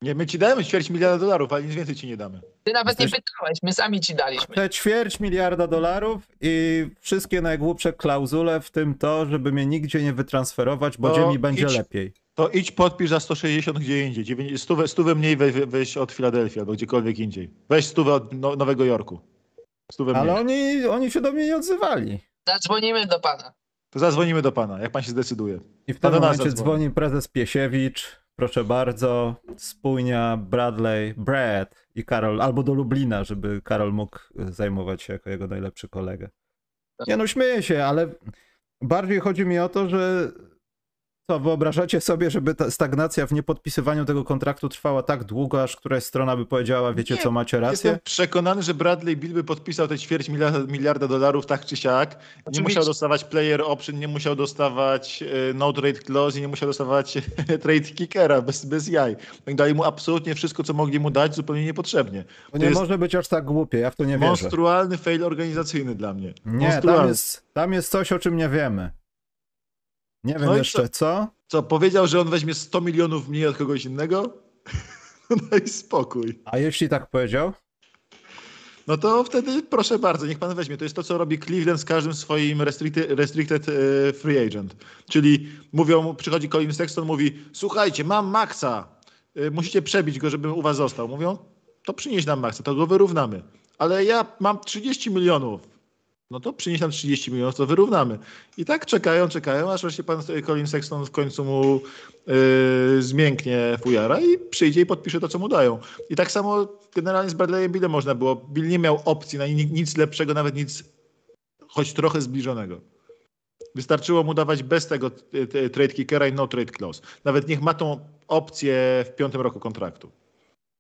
Nie, my ci dajemy ćwierć miliarda dolarów, ale nic więcej ci nie damy. Ty nawet nie Jesteś- pytałeś, my sami ci daliśmy. Te ćwierć miliarda dolarów i wszystkie najgłupsze klauzule, w tym to, żeby mnie nigdzie nie wytransferować, bo No, gdzie mi będzie idź. lepiej. To idź podpisz za 160 gdzie indziej. Stówę, stówę mniej we, we- weź od Filadelfii albo gdziekolwiek indziej. Weź stówę od no, Nowego Jorku. Stówę mniej. Ale oni, oni się do mnie nie odzywali. Zadzwonimy do pana. To zadzwonimy do pana, jak pan się zdecyduje. I w Pan tym momencie dzwoni prezes Piesiewicz, proszę bardzo, spójnia, Bradley, Brad i Karol, albo do Lublina, żeby Karol mógł y, zajmować się jako jego najlepszy kolega. Nie no, śmieję się, ale bardziej chodzi mi o to, że co, wyobrażacie sobie, żeby ta stagnacja w niepodpisywaniu tego kontraktu trwała tak długo, aż któraś strona by powiedziała, wiecie Nie, co, macie rację? Jestem przekonany, że Bradley Bill by podpisał te ćwierć miliarda, miliarda dolarów tak czy siak. Nie Oczywiście. musiał dostawać player option, nie musiał dostawać e, no trade clause i nie musiał dostawać trade kickera bez, bez jaj. Oni dali mu absolutnie wszystko, co mogli mu dać, zupełnie niepotrzebnie. To nie może być aż tak głupie, ja w to nie wierzę. monstrualny fail organizacyjny dla mnie. Nie, tam Monstrualny. jest, tam jest coś, o czym nie wiemy. Nie wiem No jeszcze co. Co, powiedział, że on weźmie 100 milionów mniej od kogoś innego? No i spokój. A jeśli tak powiedział? No to wtedy proszę bardzo, niech pan weźmie. To jest to, co robi Cleveland z każdym swoim restricted, restricted free agent. Czyli mówią, przychodzi Colin Sexton, mówi, słuchajcie, mam Maxa, e, musicie przebić go, żeby u was został. Mówią, to przynieś nam Maxa, to go wyrównamy. Ale ja mam 30 milionów. No to przynieś nam 30 milionów, to wyrównamy. I tak czekają, czekają, aż wreszcie pan Colin Sexton w końcu mu e, zmięknie fujara i przyjdzie i podpisze to, co mu dają. I tak samo generalnie z Bradleyem Billem można było. Bill nie miał opcji na ni- nic lepszego, nawet nic choć trochę zbliżonego. Wystarczyło mu dawać bez tego t- t- trade kickera i no trade clause. Nawet niech ma tą opcję w piątym roku kontraktu.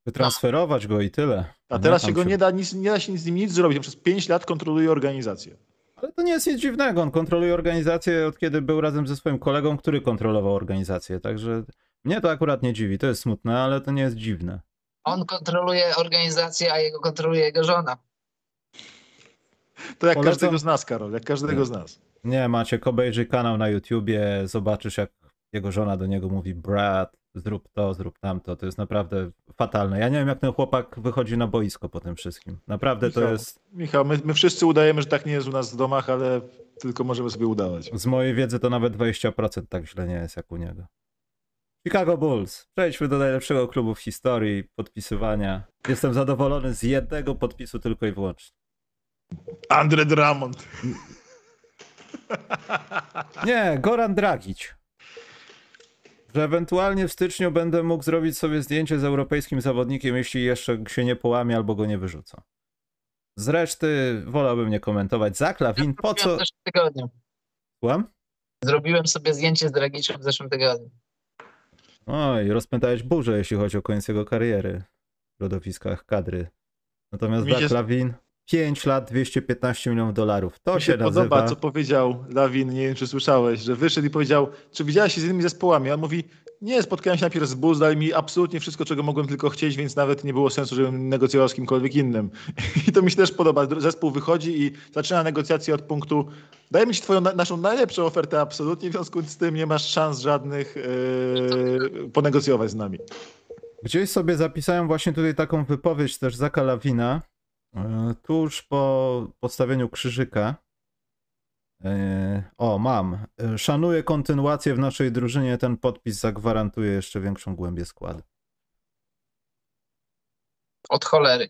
Wytransferować go i tyle. A teraz tam się go nie da, nic, nie da się z nim nic zrobić. Przez 5 lat kontroluje organizację. Ale to nie jest nic dziwnego. On kontroluje organizację od kiedy był razem ze swoim kolegą, który kontrolował organizację. Także mnie to akurat nie dziwi. To jest smutne, ale to nie jest dziwne. On kontroluje organizację, a jego kontroluje jego żona. To jak Polecam- każdego z nas, Karol, jak każdego z nas. Nie, macie obejrzyj kanał na YouTubie, zobaczysz jak jego żona do niego mówi brat, zrób to, zrób tamto. To jest naprawdę fatalne. Ja nie wiem jak ten chłopak wychodzi na boisko po tym wszystkim. Naprawdę to Michał, jest, Michał, my, my wszyscy udajemy, że tak nie jest u nas w domach, ale tylko możemy sobie udawać. z mojej wiedzy to nawet 20% tak źle nie jest jak u niego. Chicago Bulls. Przejdźmy do najlepszego klubu w historii podpisywania. Jestem zadowolony z jednego podpisu tylko i wyłącznie. Andre Drummond. Nie, Goran Dragic. Że ewentualnie w styczniu będę mógł zrobić sobie zdjęcie z europejskim zawodnikiem, jeśli jeszcze się nie połamie albo go nie wyrzucą. Z reszty wolałbym nie komentować. Zaklawin, po Zrobiłem co? W zeszłym tygodniu. Słucham? Zrobiłem sobie zdjęcie z Dragiczem w zeszłym tygodniu. Oj, rozpętałeś burzę, jeśli chodzi o koniec jego kariery w lodowiskach kadry. Natomiast Mi się- Zaklawin, 5 lat, 215 milionów dolarów. To Mi się nazywa... podoba, co powiedział Lawin, nie wiem czy słyszałeś, że wyszedł i powiedział, czy widziałeś się z innymi zespołami? A On mówi, nie, spotkałem się najpierw z Bulls, dali mi absolutnie wszystko, czego mogłem tylko chcieć, więc nawet nie było sensu, żebym negocjował z kimkolwiek innym. I to mi się też podoba. Zespół wychodzi i zaczyna negocjacje od punktu, dajmy ci twoją, na- naszą najlepszą ofertę absolutnie, w związku z tym nie masz szans żadnych yy, ponegocjować z nami. Gdzieś sobie zapisałem właśnie tutaj taką wypowiedź też Zaka Lawina, tuż po postawieniu krzyżyka. E, O, mam. E, Szanuję kontynuację w naszej drużynie. Ten podpis zagwarantuje jeszcze większą głębię składu. Od cholery.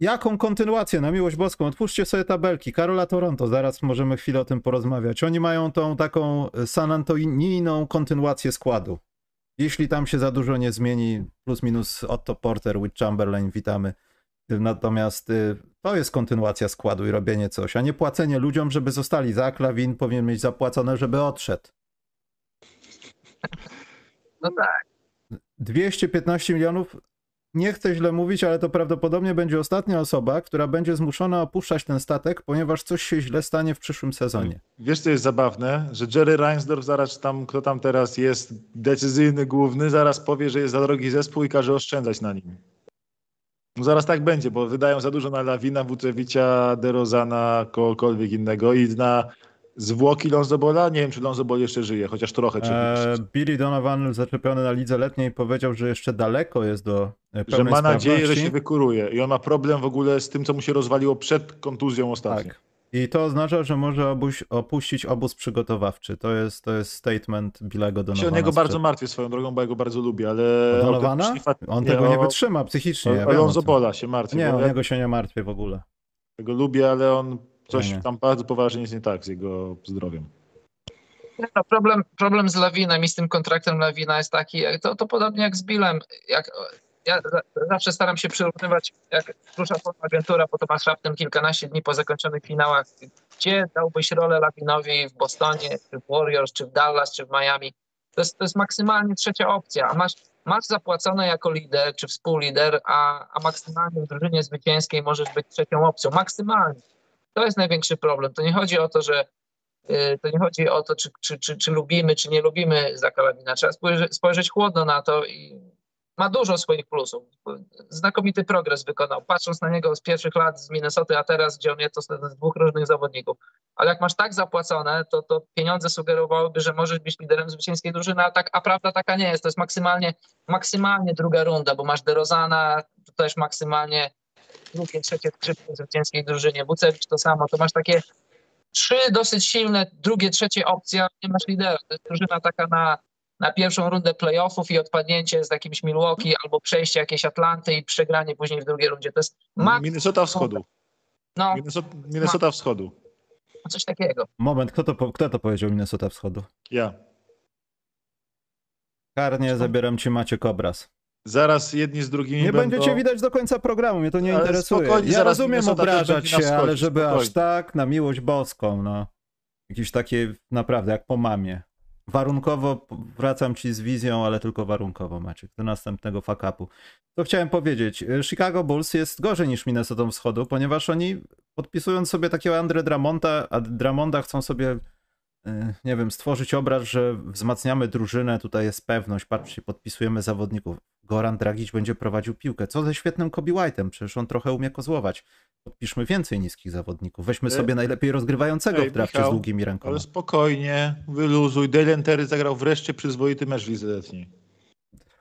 Jaką kontynuację? Na miłość boską. Otwórzcie sobie tabelki. Karola Toronto, zaraz możemy chwilę o tym porozmawiać. Oni mają tą taką San Antonijną kontynuację składu. Jeśli tam się za dużo nie zmieni, plus minus Otto Porter, Witt Chamberlain, witamy. Natomiast y, to jest kontynuacja składu i robienie coś, a nie płacenie ludziom, żeby zostali. Za Klawin powinien mieć zapłacone, żeby odszedł. No tak. 215 milionów. Nie chcę źle mówić, ale to prawdopodobnie będzie ostatnia osoba, która będzie zmuszona opuszczać ten statek, ponieważ coś się źle stanie w przyszłym sezonie. Wiesz, co jest zabawne? Że Jerry Reinsdorf zaraz tam, kto tam teraz jest decyzyjny, główny, zaraz powie, że jest za drogi zespół i każe oszczędzać na nim. No zaraz tak będzie, bo wydają za dużo na Lawina, Wucewicza, DeRozana, kogokolwiek innego i na zwłoki Lonzobola. Nie wiem, czy Lonzobol jeszcze żyje, chociaż trochę. Czy, Eee, Billy Donovan zaczepiony na lidze letniej powiedział, że jeszcze daleko jest do e, że pełnej ma nadzieję, że się wykuruje. I on ma problem w ogóle z tym, co mu się rozwaliło przed kontuzją ostatnio. Tak. I to oznacza, że może obuś, opuścić obóz przygotowawczy. To jest, to jest statement Billego Ja Donowana. się o niego bardzo martwię swoją drogą, bo ja go bardzo lubię, ale... Donowana? On tego nie wytrzyma psychicznie. ja Alonso. Bola się martwię. Nie, o ja niego się nie martwię w ogóle. go lubię, ale on coś tam bardzo poważnie jest nie tak z jego zdrowiem. No, problem, problem z Lawinem i z tym kontraktem Lawina jest taki, to, to podobnie jak z Billem. Jak, ja za- zawsze staram się przyrównywać, jak rusza polna agentura, potem masz raptem kilkanaście dni po zakończonych finałach, gdzie dałbyś rolę Lawinowi w Bostonie, czy w Warriors, czy w Dallas, czy w Miami. To jest, to jest maksymalnie trzecia opcja, a masz, masz zapłacone jako lider, czy współlider, a, a maksymalnie w drużynie zwycięskiej możesz być trzecią opcją. Maksymalnie. To jest największy problem. To nie chodzi o to, że Y, to nie chodzi o to, czy, czy, czy, czy lubimy, czy nie lubimy Zaka Lawina. Trzeba spojrzeć, spojrzeć chłodno na to i ma dużo swoich plusów. Znakomity progres wykonał. Patrząc na niego z pierwszych lat z Minnesota, a teraz, gdzie on jest, to z dwóch różnych zawodników. Ale jak masz tak zapłacone, to, to pieniądze sugerowałyby, że możesz być liderem zwycięskiej drużyny, a, tak, a prawda taka nie jest. To jest maksymalnie, maksymalnie druga runda, bo masz DeRozana, to też maksymalnie drugie, trzecie skrzypce w zwycięskiej drużynie. Bucewicz to samo. To masz takie trzy dosyć silne, drugie, trzecie opcje, a nie masz lidera. To jest drużyna taka na, na pierwszą rundę playoffów i odpadnięcie z jakimś Milwaukee albo przejście jakiejś Atlanty i przegranie później w drugiej rundzie. To jest mak- Minnesota Wschodu. no, Minnesota, Minnesota Wschodu. coś takiego. Moment, kto to, kto to powiedział Minnesota Wschodu? Ja. Karnie, zabieram ci Maciek obraz. Zaraz jedni z drugimi Nie będą... będziecie widać do końca programu, mnie to nie Ale interesuje. Ja rozumiem obrażać się, wschodzie, ale żeby aż spokojnie. tak, na miłość boską, no. Jakieś takie, naprawdę, jak po mamie. Warunkowo wracam ci z wizją, ale tylko warunkowo, Maciek, do następnego fuck-upu. To chciałem powiedzieć, y, Chicago Bulls jest gorzej niż Minnesota Wschodu, ponieważ oni podpisując sobie takiego Andre Dramonta, a Dramonda chcą sobie nie wiem, stworzyć obraz, że wzmacniamy drużynę, tutaj jest pewność, patrzcie, podpisujemy zawodników. Goran Dragic będzie prowadził piłkę. Co ze świetnym Kobe White'em? Przecież on trochę umie kozłować. Podpiszmy więcej niskich zawodników. Weźmy sobie najlepiej rozgrywającego Ej, w drafcie Michał, z długimi rękoma. Ale spokojnie, wyluzuj. Dalen Terry zagrał wreszcie przyzwoity mecz letniej.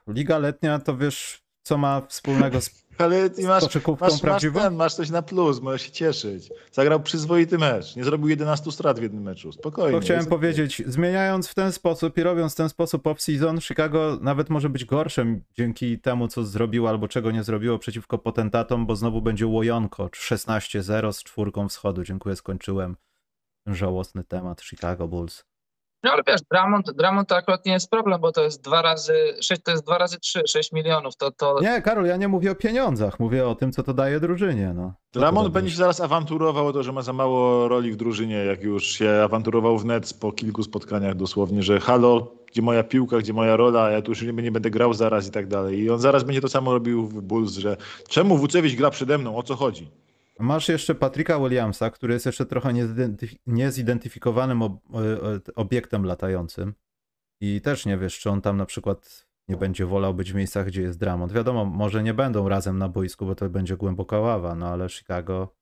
Liga letnia to wiesz, co ma wspólnego z Ale ty masz, masz, masz, ten, masz coś na plus, możesz się cieszyć. Zagrał przyzwoity mecz. Nie zrobił 11 strat w jednym meczu. Spokojnie. To chciałem powiedzieć, zmieniając w ten sposób i robiąc w ten sposób off-season, Chicago nawet może być gorszym dzięki temu, co zrobiło albo czego nie zrobiło przeciwko potentatom, bo znowu będzie łojonko 16-0 z czwórką wschodu. Dziękuję, skończyłem żałosny temat Chicago Bulls. No ale wiesz, Dramont, Dramont to akurat nie jest problem, bo to jest dwa razy, sześć, to jest dwa razy trzy, sześć milionów. To, to, Nie, Karol, ja nie mówię o pieniądzach, mówię o tym, co to daje drużynie. No. Co Ramon to będzie się zaraz awanturował o to, że ma za mało roli w drużynie, jak już się awanturował w Nets po kilku spotkaniach dosłownie, że halo, gdzie moja piłka, gdzie moja rola, ja tu już nie, nie będę grał zaraz i tak dalej. I on zaraz będzie to samo robił w Bulls, że czemu Wucewicz gra przede mną, o co chodzi? Masz jeszcze Patryka Williamsa, który jest jeszcze trochę niezidentyf- niezidentyfikowanym ob- e, obiektem latającym. I też nie wiesz, czy on tam na przykład nie będzie wolał być w miejscach, gdzie jest Dramont. Wiadomo, może nie będą razem na boisku, bo to będzie głęboka ława, no ale Chicago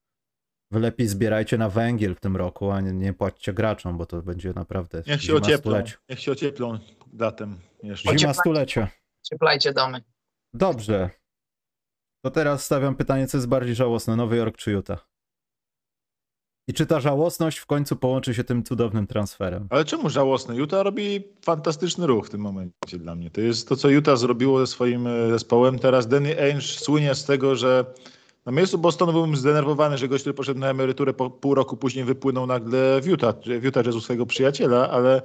wy lepiej zbierajcie na węgiel w tym roku, a nie, nie płaćcie graczom, bo to będzie naprawdę Niech się ocieplą, stulecia. niech się ocieplą datem jeszcze. Zima stulecia. cieplajcie domy. Dobrze. To teraz stawiam pytanie, co jest bardziej żałosne, Nowy Jork czy Utah? I czy ta żałosność w końcu połączy się tym cudownym transferem? Ale czemu żałosny? Utah robi fantastyczny ruch w tym momencie dla mnie. To jest to, co Utah zrobiło ze swoim e, zespołem. Teraz Danny Ainge słynie z tego, że na miejscu Bostonu byłem zdenerwowany, że gość, który poszedł na emeryturę po pół roku później wypłynął nagle w Utah, w Utah Jazz u swojego przyjaciela, ale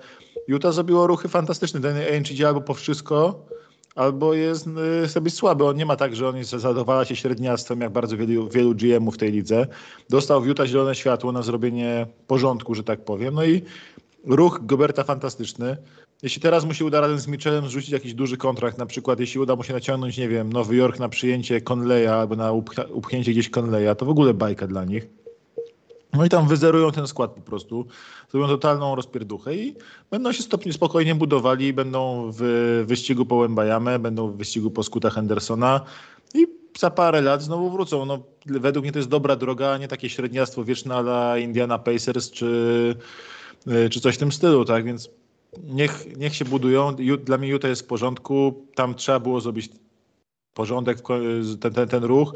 Utah zrobiło ruchy fantastyczne. Danny Ainge albo po wszystko, albo jest y, sobie słaby. On nie ma tak, że on jest, zadowala się średniactwem, jak bardzo wielu, wielu GM-ów w tej lidze. Dostał w Utah zielone światło na zrobienie porządku, że tak powiem. No i ruch Goberta fantastyczny. Jeśli teraz mu się uda razem z Mitchellem zrzucić jakiś duży kontrakt, na przykład jeśli uda mu się naciągnąć, nie wiem, Nowy Jork na przyjęcie Conleya albo na upchnięcie gdzieś Conleya, to w ogóle bajka dla nich. No i tam wyzerują ten skład po prostu, zrobią totalną rozpierduchę i będą się stopni spokojnie budowali, będą w wyścigu po Wembajamę, będą w wyścigu po skutach Hendersona i za parę lat znowu wrócą. No, według mnie to jest dobra droga, a nie takie średniactwo wieczne ala Indiana Pacers czy, czy coś w tym stylu, tak? Więc niech, niech się budują. Dla mnie Utah jest w porządku. Tam trzeba było zrobić porządek, ten, ten, ten ruch.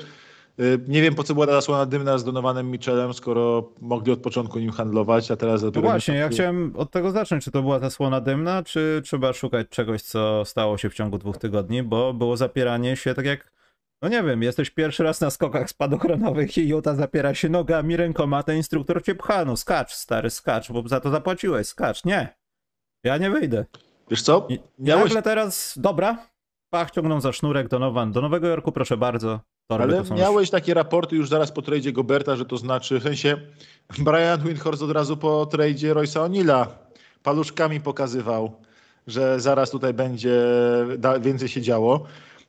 Y, nie wiem, po co była ta zasłona dymna z Donowanym Michelem, skoro mogli od początku nim handlować, a teraz... No właśnie, ja chciałem od tego zacząć, czy to była zasłona dymna, czy trzeba szukać czegoś, co stało się w ciągu dwóch tygodni, bo było zapieranie się tak jak no nie wiem, jesteś pierwszy raz na skokach spadochronowych i Jota zapiera się nogami, rękoma, ten instruktor cię pcha, no skacz, stary, skacz, bo za to zapłaciłeś, skacz, nie. Ja nie wyjdę. Wiesz co? Miałeś... nagle teraz, dobra, pach, ciągną za sznurek Donovan, do Nowego Jorku proszę bardzo, Torby Ale miałeś takie raporty już zaraz po tradzie Goberta, że to znaczy, w sensie Brian Windhorst od razu po tradzie Roysa O'Neilla paluszkami pokazywał, że zaraz tutaj będzie więcej się działo.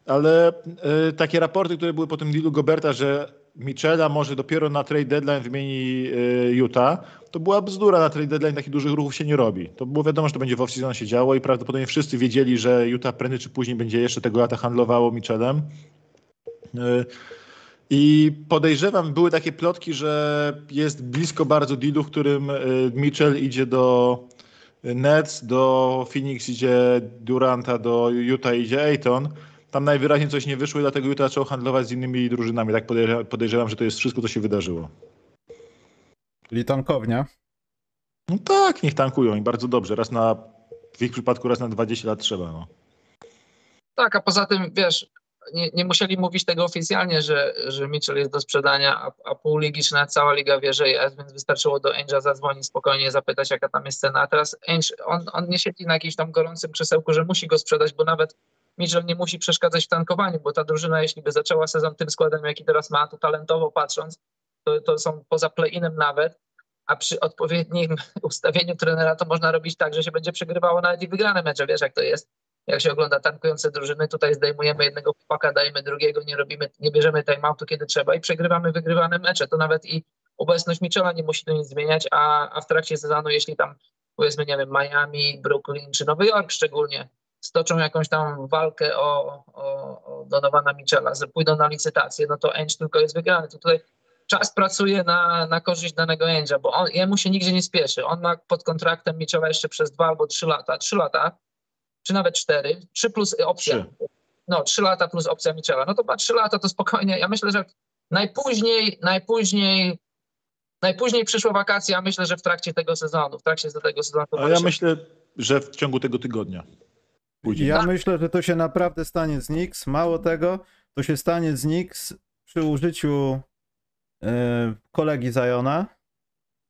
Ale y, takie raporty, które były po tym dealu Goberta, że Michela może dopiero na trade deadline wymieni y, Utah, to była bzdura. Na trade deadline takich dużych ruchów się nie robi. To było wiadomo, że to będzie w off-season się działo i prawdopodobnie wszyscy wiedzieli, że Utah prędzej czy później będzie jeszcze tego lata handlowało Michelem. I podejrzewam, były takie plotki, że jest blisko bardzo dealu, w którym y, Mitchell idzie do Nets, do Phoenix idzie Duranta, do Utah idzie Ayton. Tam najwyraźniej coś nie wyszło i dlatego Utah zaczął handlować z innymi drużynami. Tak podejrzewam, że to jest wszystko, co się wydarzyło. Czyli tankownia? No tak, niech tankują i bardzo dobrze. Raz na, w ich przypadku raz na 20 lat trzeba. No. Tak, a poza tym, wiesz, nie, nie, musieli mówić tego oficjalnie, że, że Mitchell jest do sprzedania, a, a pół ligi czy nawet cała liga wie, że jest, więc wystarczyło do Ange'a zadzwonić spokojnie, zapytać jaka tam jest cena. A teraz Ange, on, on nie siedzi na jakimś tam gorącym krzesełku, że musi go sprzedać, bo nawet Mitchell nie musi przeszkadzać w tankowaniu, bo ta drużyna, jeśli by zaczęła sezon tym składem, jaki teraz ma, to talentowo patrząc, to, to są poza play-inem nawet, a przy odpowiednim ustawieniu trenera to można robić tak, że się będzie przegrywało nawet i wygrane mecze, wiesz jak to jest jak się ogląda tankujące drużyny, tutaj zdejmujemy jednego chłopaka, dajemy drugiego, nie robimy, nie bierzemy timeoutu kiedy trzeba i przegrywamy wygrywane mecze. To nawet i obecność Michela nie musi to nic zmieniać, a, a w trakcie sezonu, jeśli tam powiedzmy, nie wiem, Miami, Brooklyn czy Nowy Jork szczególnie stoczą jakąś tam walkę o, o, o Donowana Michela, pójdą na licytację, no to Ainge tylko jest wygrany. To tutaj czas pracuje na, na korzyść danego Ainge'a, bo on, jemu się nigdzie nie spieszy. On ma pod kontraktem Michela jeszcze przez dwa albo trzy lata. Trzy lata czy nawet cztery, trzy plus opcja. Trzy. No, trzy lata plus opcja Michela. No to ma trzy lata, to spokojnie. Ja myślę, że najpóźniej, najpóźniej, najpóźniej przyszła wakacja, myślę, że w trakcie tego sezonu, w trakcie tego sezonu. A ja myślę, że w ciągu tego tygodnia. Później. Ja tak. myślę, że to się naprawdę stanie z Nix. Mało tego, to się stanie z Nix przy użyciu yy, kolegi Zajona.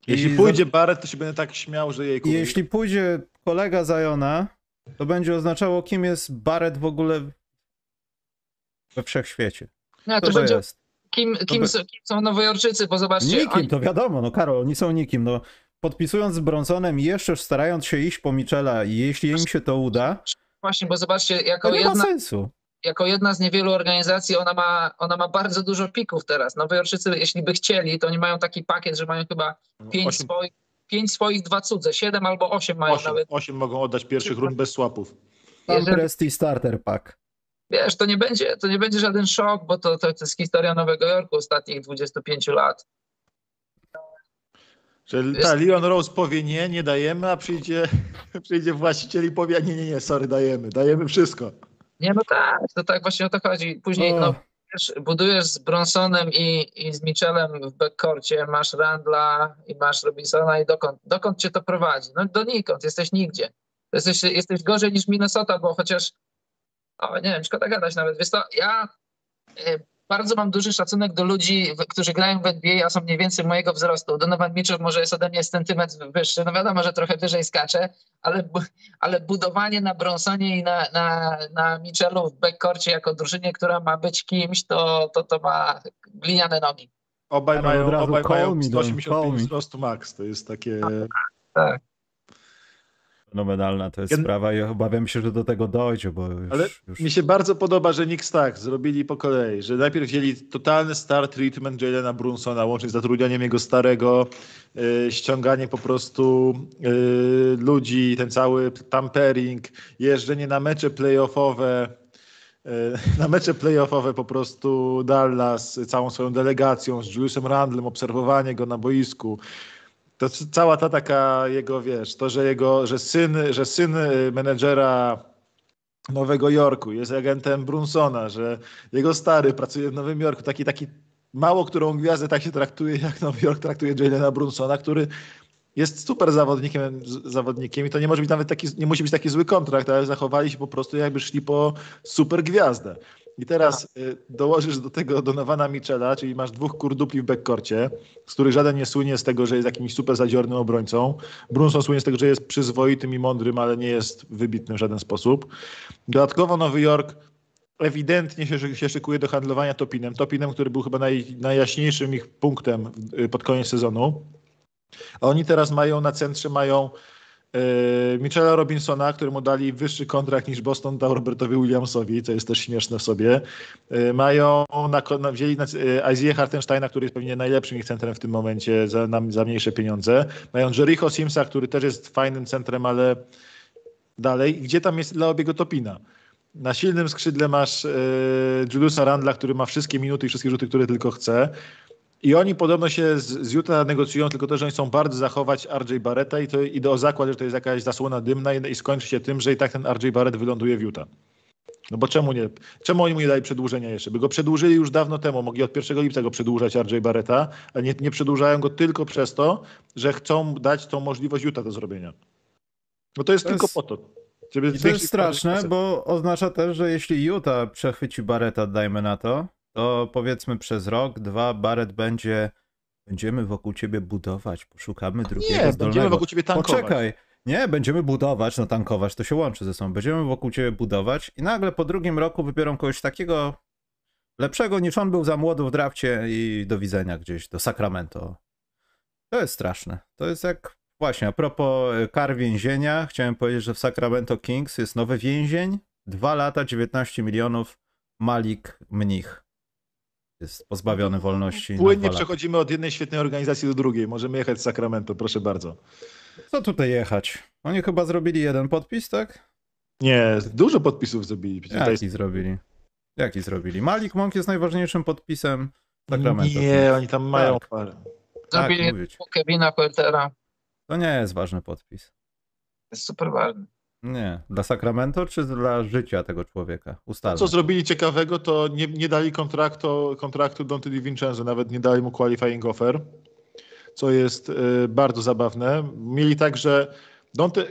Jeśli pójdzie za... Barrett, to się będę tak śmiał, że jej Jeśli pójdzie kolega Zajona, to będzie oznaczało, kim jest Barrett w ogóle we wszechświecie. No, to, to będzie, jest? Kim, kim, by... są, kim są Nowojorczycy, bo zobaczcie... Nikim, oni... to wiadomo, no Karol, oni są nikim, no podpisując z Bronsonem i jeszcze starając się iść po Michela i jeśli im się to uda... Właśnie, bo zobaczcie, jako to nie jedna... ma sensu jako jedna z niewielu organizacji, ona ma, ona ma bardzo dużo pików teraz. Nowojorczycy, jeśli by chcieli, to oni mają taki pakiet, że mają chyba pięć swoich pięć swoich, dwa cudze, siedem albo osiem mają osiem, nawet. Osiem mogą oddać pierwszych rund bez swapów. Prestige Starter Pack. Wiesz, to nie będzie, to nie będzie żaden szok, bo to, to, jest historia Nowego Jorku ostatnich 25 lat. Że ta Leon Rose powie nie, nie dajemy, a przyjdzie, przyjdzie właściciel i powie nie, nie, nie, sorry, dajemy, dajemy wszystko. Nie, no tak, to tak właśnie o to chodzi. Później O. no, wiesz, budujesz z Bronsonem i, i z Michelem w backcourcie, masz Randla i masz Robinsona i dokąd, dokąd cię to prowadzi? No donikąd, jesteś nigdzie. Jesteś, jesteś gorzej niż Minnesota, bo chociaż, o nie wiem, szkoda gadać nawet. Wiesz to, ja e, bardzo mam duży szacunek do ludzi, którzy grają w NBA, a są mniej więcej mojego wzrostu. Donovan Mitchell może jest ode mnie centymetr wyższy, no wiadomo, że trochę wyżej skacze, ale, ale budowanie na Bronsonie i na, na, na Mitchellu w backcourcie jako drużynie, która ma być kimś, to, to, to ma gliniane nogi. Obaj Ale mają, obaj mają me, Don, 185 call me. wzrostu max. To jest takie... Tak. Fenomenalna to jest Gen- sprawa i obawiam się, że do tego dojdzie, bo już... Ale już... mi się bardzo podoba, że Knicks tak zrobili po kolei, że najpierw wzięli totalny star treatment Jalena Brunsona, łącznie z zatrudnianiem jego starego, y, ściąganie po prostu y, ludzi, ten cały tampering, jeżdżenie na mecze playoffowe, y, na mecze playoffowe po prostu Dallas z całą swoją delegacją, z Juliusem Randlem, obserwowanie go na boisku. To cała ta taka jego, wiesz, to, że jego, że syn, że syn y, menedżera Nowego Jorku, jest agentem Brunsona, że jego stary pracuje w Nowym Jorku. Taki, taki mało którą gwiazdę tak się traktuje, jak Nowy Jork traktuje Jalena Brunsona, który jest super zawodnikiem, zawodnikiem i to nie może być nawet taki, nie musi być taki zły kontrakt, ale zachowali się po prostu jakby szli po super gwiazdę. I teraz y, dołożysz do tego Donowana Michela, czyli masz dwóch kurdupli w backcourcie, z których żaden nie słynie z tego, że jest jakimś super zadziornym obrońcą. Brunson słynie z tego, że jest przyzwoitym i mądrym, ale nie jest wybitny w żaden sposób. Dodatkowo Nowy Jork ewidentnie się, się szykuje do handlowania Topinem. Topinem, który był chyba naj, najjaśniejszym ich punktem y, pod koniec sezonu. A oni teraz mają na centrze mają Michela Robinsona, któremu dali wyższy kontrakt niż Boston dał Robertowi Williamsowi, co jest też śmieszne w sobie. E, mają na, na, wzięli na, e, Isaiah Hartensteina, który jest pewnie najlepszym ich centrem w tym momencie za, na, za mniejsze pieniądze. Mają Jericho Simsa, który też jest fajnym centrem, ale dalej. Gdzie tam jest dla obiego Topina? Na silnym skrzydle masz e, Juliusa Randla, który ma wszystkie minuty i wszystkie rzuty, które tylko chce. I oni podobno się z, z Utah negocjują, tylko to, że oni chcą bardzo zachować RJ Barretta i to idę o zakład, że to jest jakaś zasłona dymna i, i skończy się tym, że i tak ten RJ Barrett wyląduje w Utah. No bo czemu nie? Czemu oni mu nie dali przedłużenia jeszcze? By go przedłużyli już dawno temu. Mogli od 1 lipca go przedłużać RJ Barretta, a nie, nie przedłużają go tylko przez to, że chcą dać tą możliwość Utah do zrobienia. No to jest To tylko jest- po to. Żeby I to jest straszne, bo oznacza też, że jeśli Utah przechwyci Barretta, dajmy na to, to powiedzmy przez rok, dwa, Barrett będzie, będziemy wokół ciebie budować, poszukamy drugiego Nie, zdolnego. będziemy wokół ciebie tankować. Poczekaj, nie, będziemy budować, no tankować to się łączy ze sobą, będziemy wokół ciebie budować i nagle po drugim roku wybiorą kogoś takiego lepszego niż on był za młody w drafcie i do widzenia gdzieś, do Sacramento. To jest straszne. To jest jak, właśnie, a propos e, kar więzienia, chciałem powiedzieć, że w Sacramento Kings jest nowy więzień, dwa lata, 19 milionów, Malik Mnich. Jest pozbawiony wolności Płynnie przechodzimy od jednej świetnej organizacji do drugiej. Możemy jechać z Sacramento, proszę bardzo. Co tutaj jechać? Oni chyba zrobili jeden podpis, tak? Nie, dużo podpisów zrobili. Jaki zrobili? Jaki zrobili? Malik Monk jest najważniejszym podpisem Sacramento. Nie, oni tam mają Tak. parę. Zrobili mówię ci. Kevina Huertera. To nie jest ważny podpis. To jest super ważne. Nie. Dla Sacramento czy dla życia tego człowieka? Ustalmy. Co zrobili ciekawego, to nie, nie dali kontraktu, kontraktu Dante DiVincenzo, nawet nie dali mu qualifying offer, co jest y, bardzo zabawne. Mieli tak, że Dante,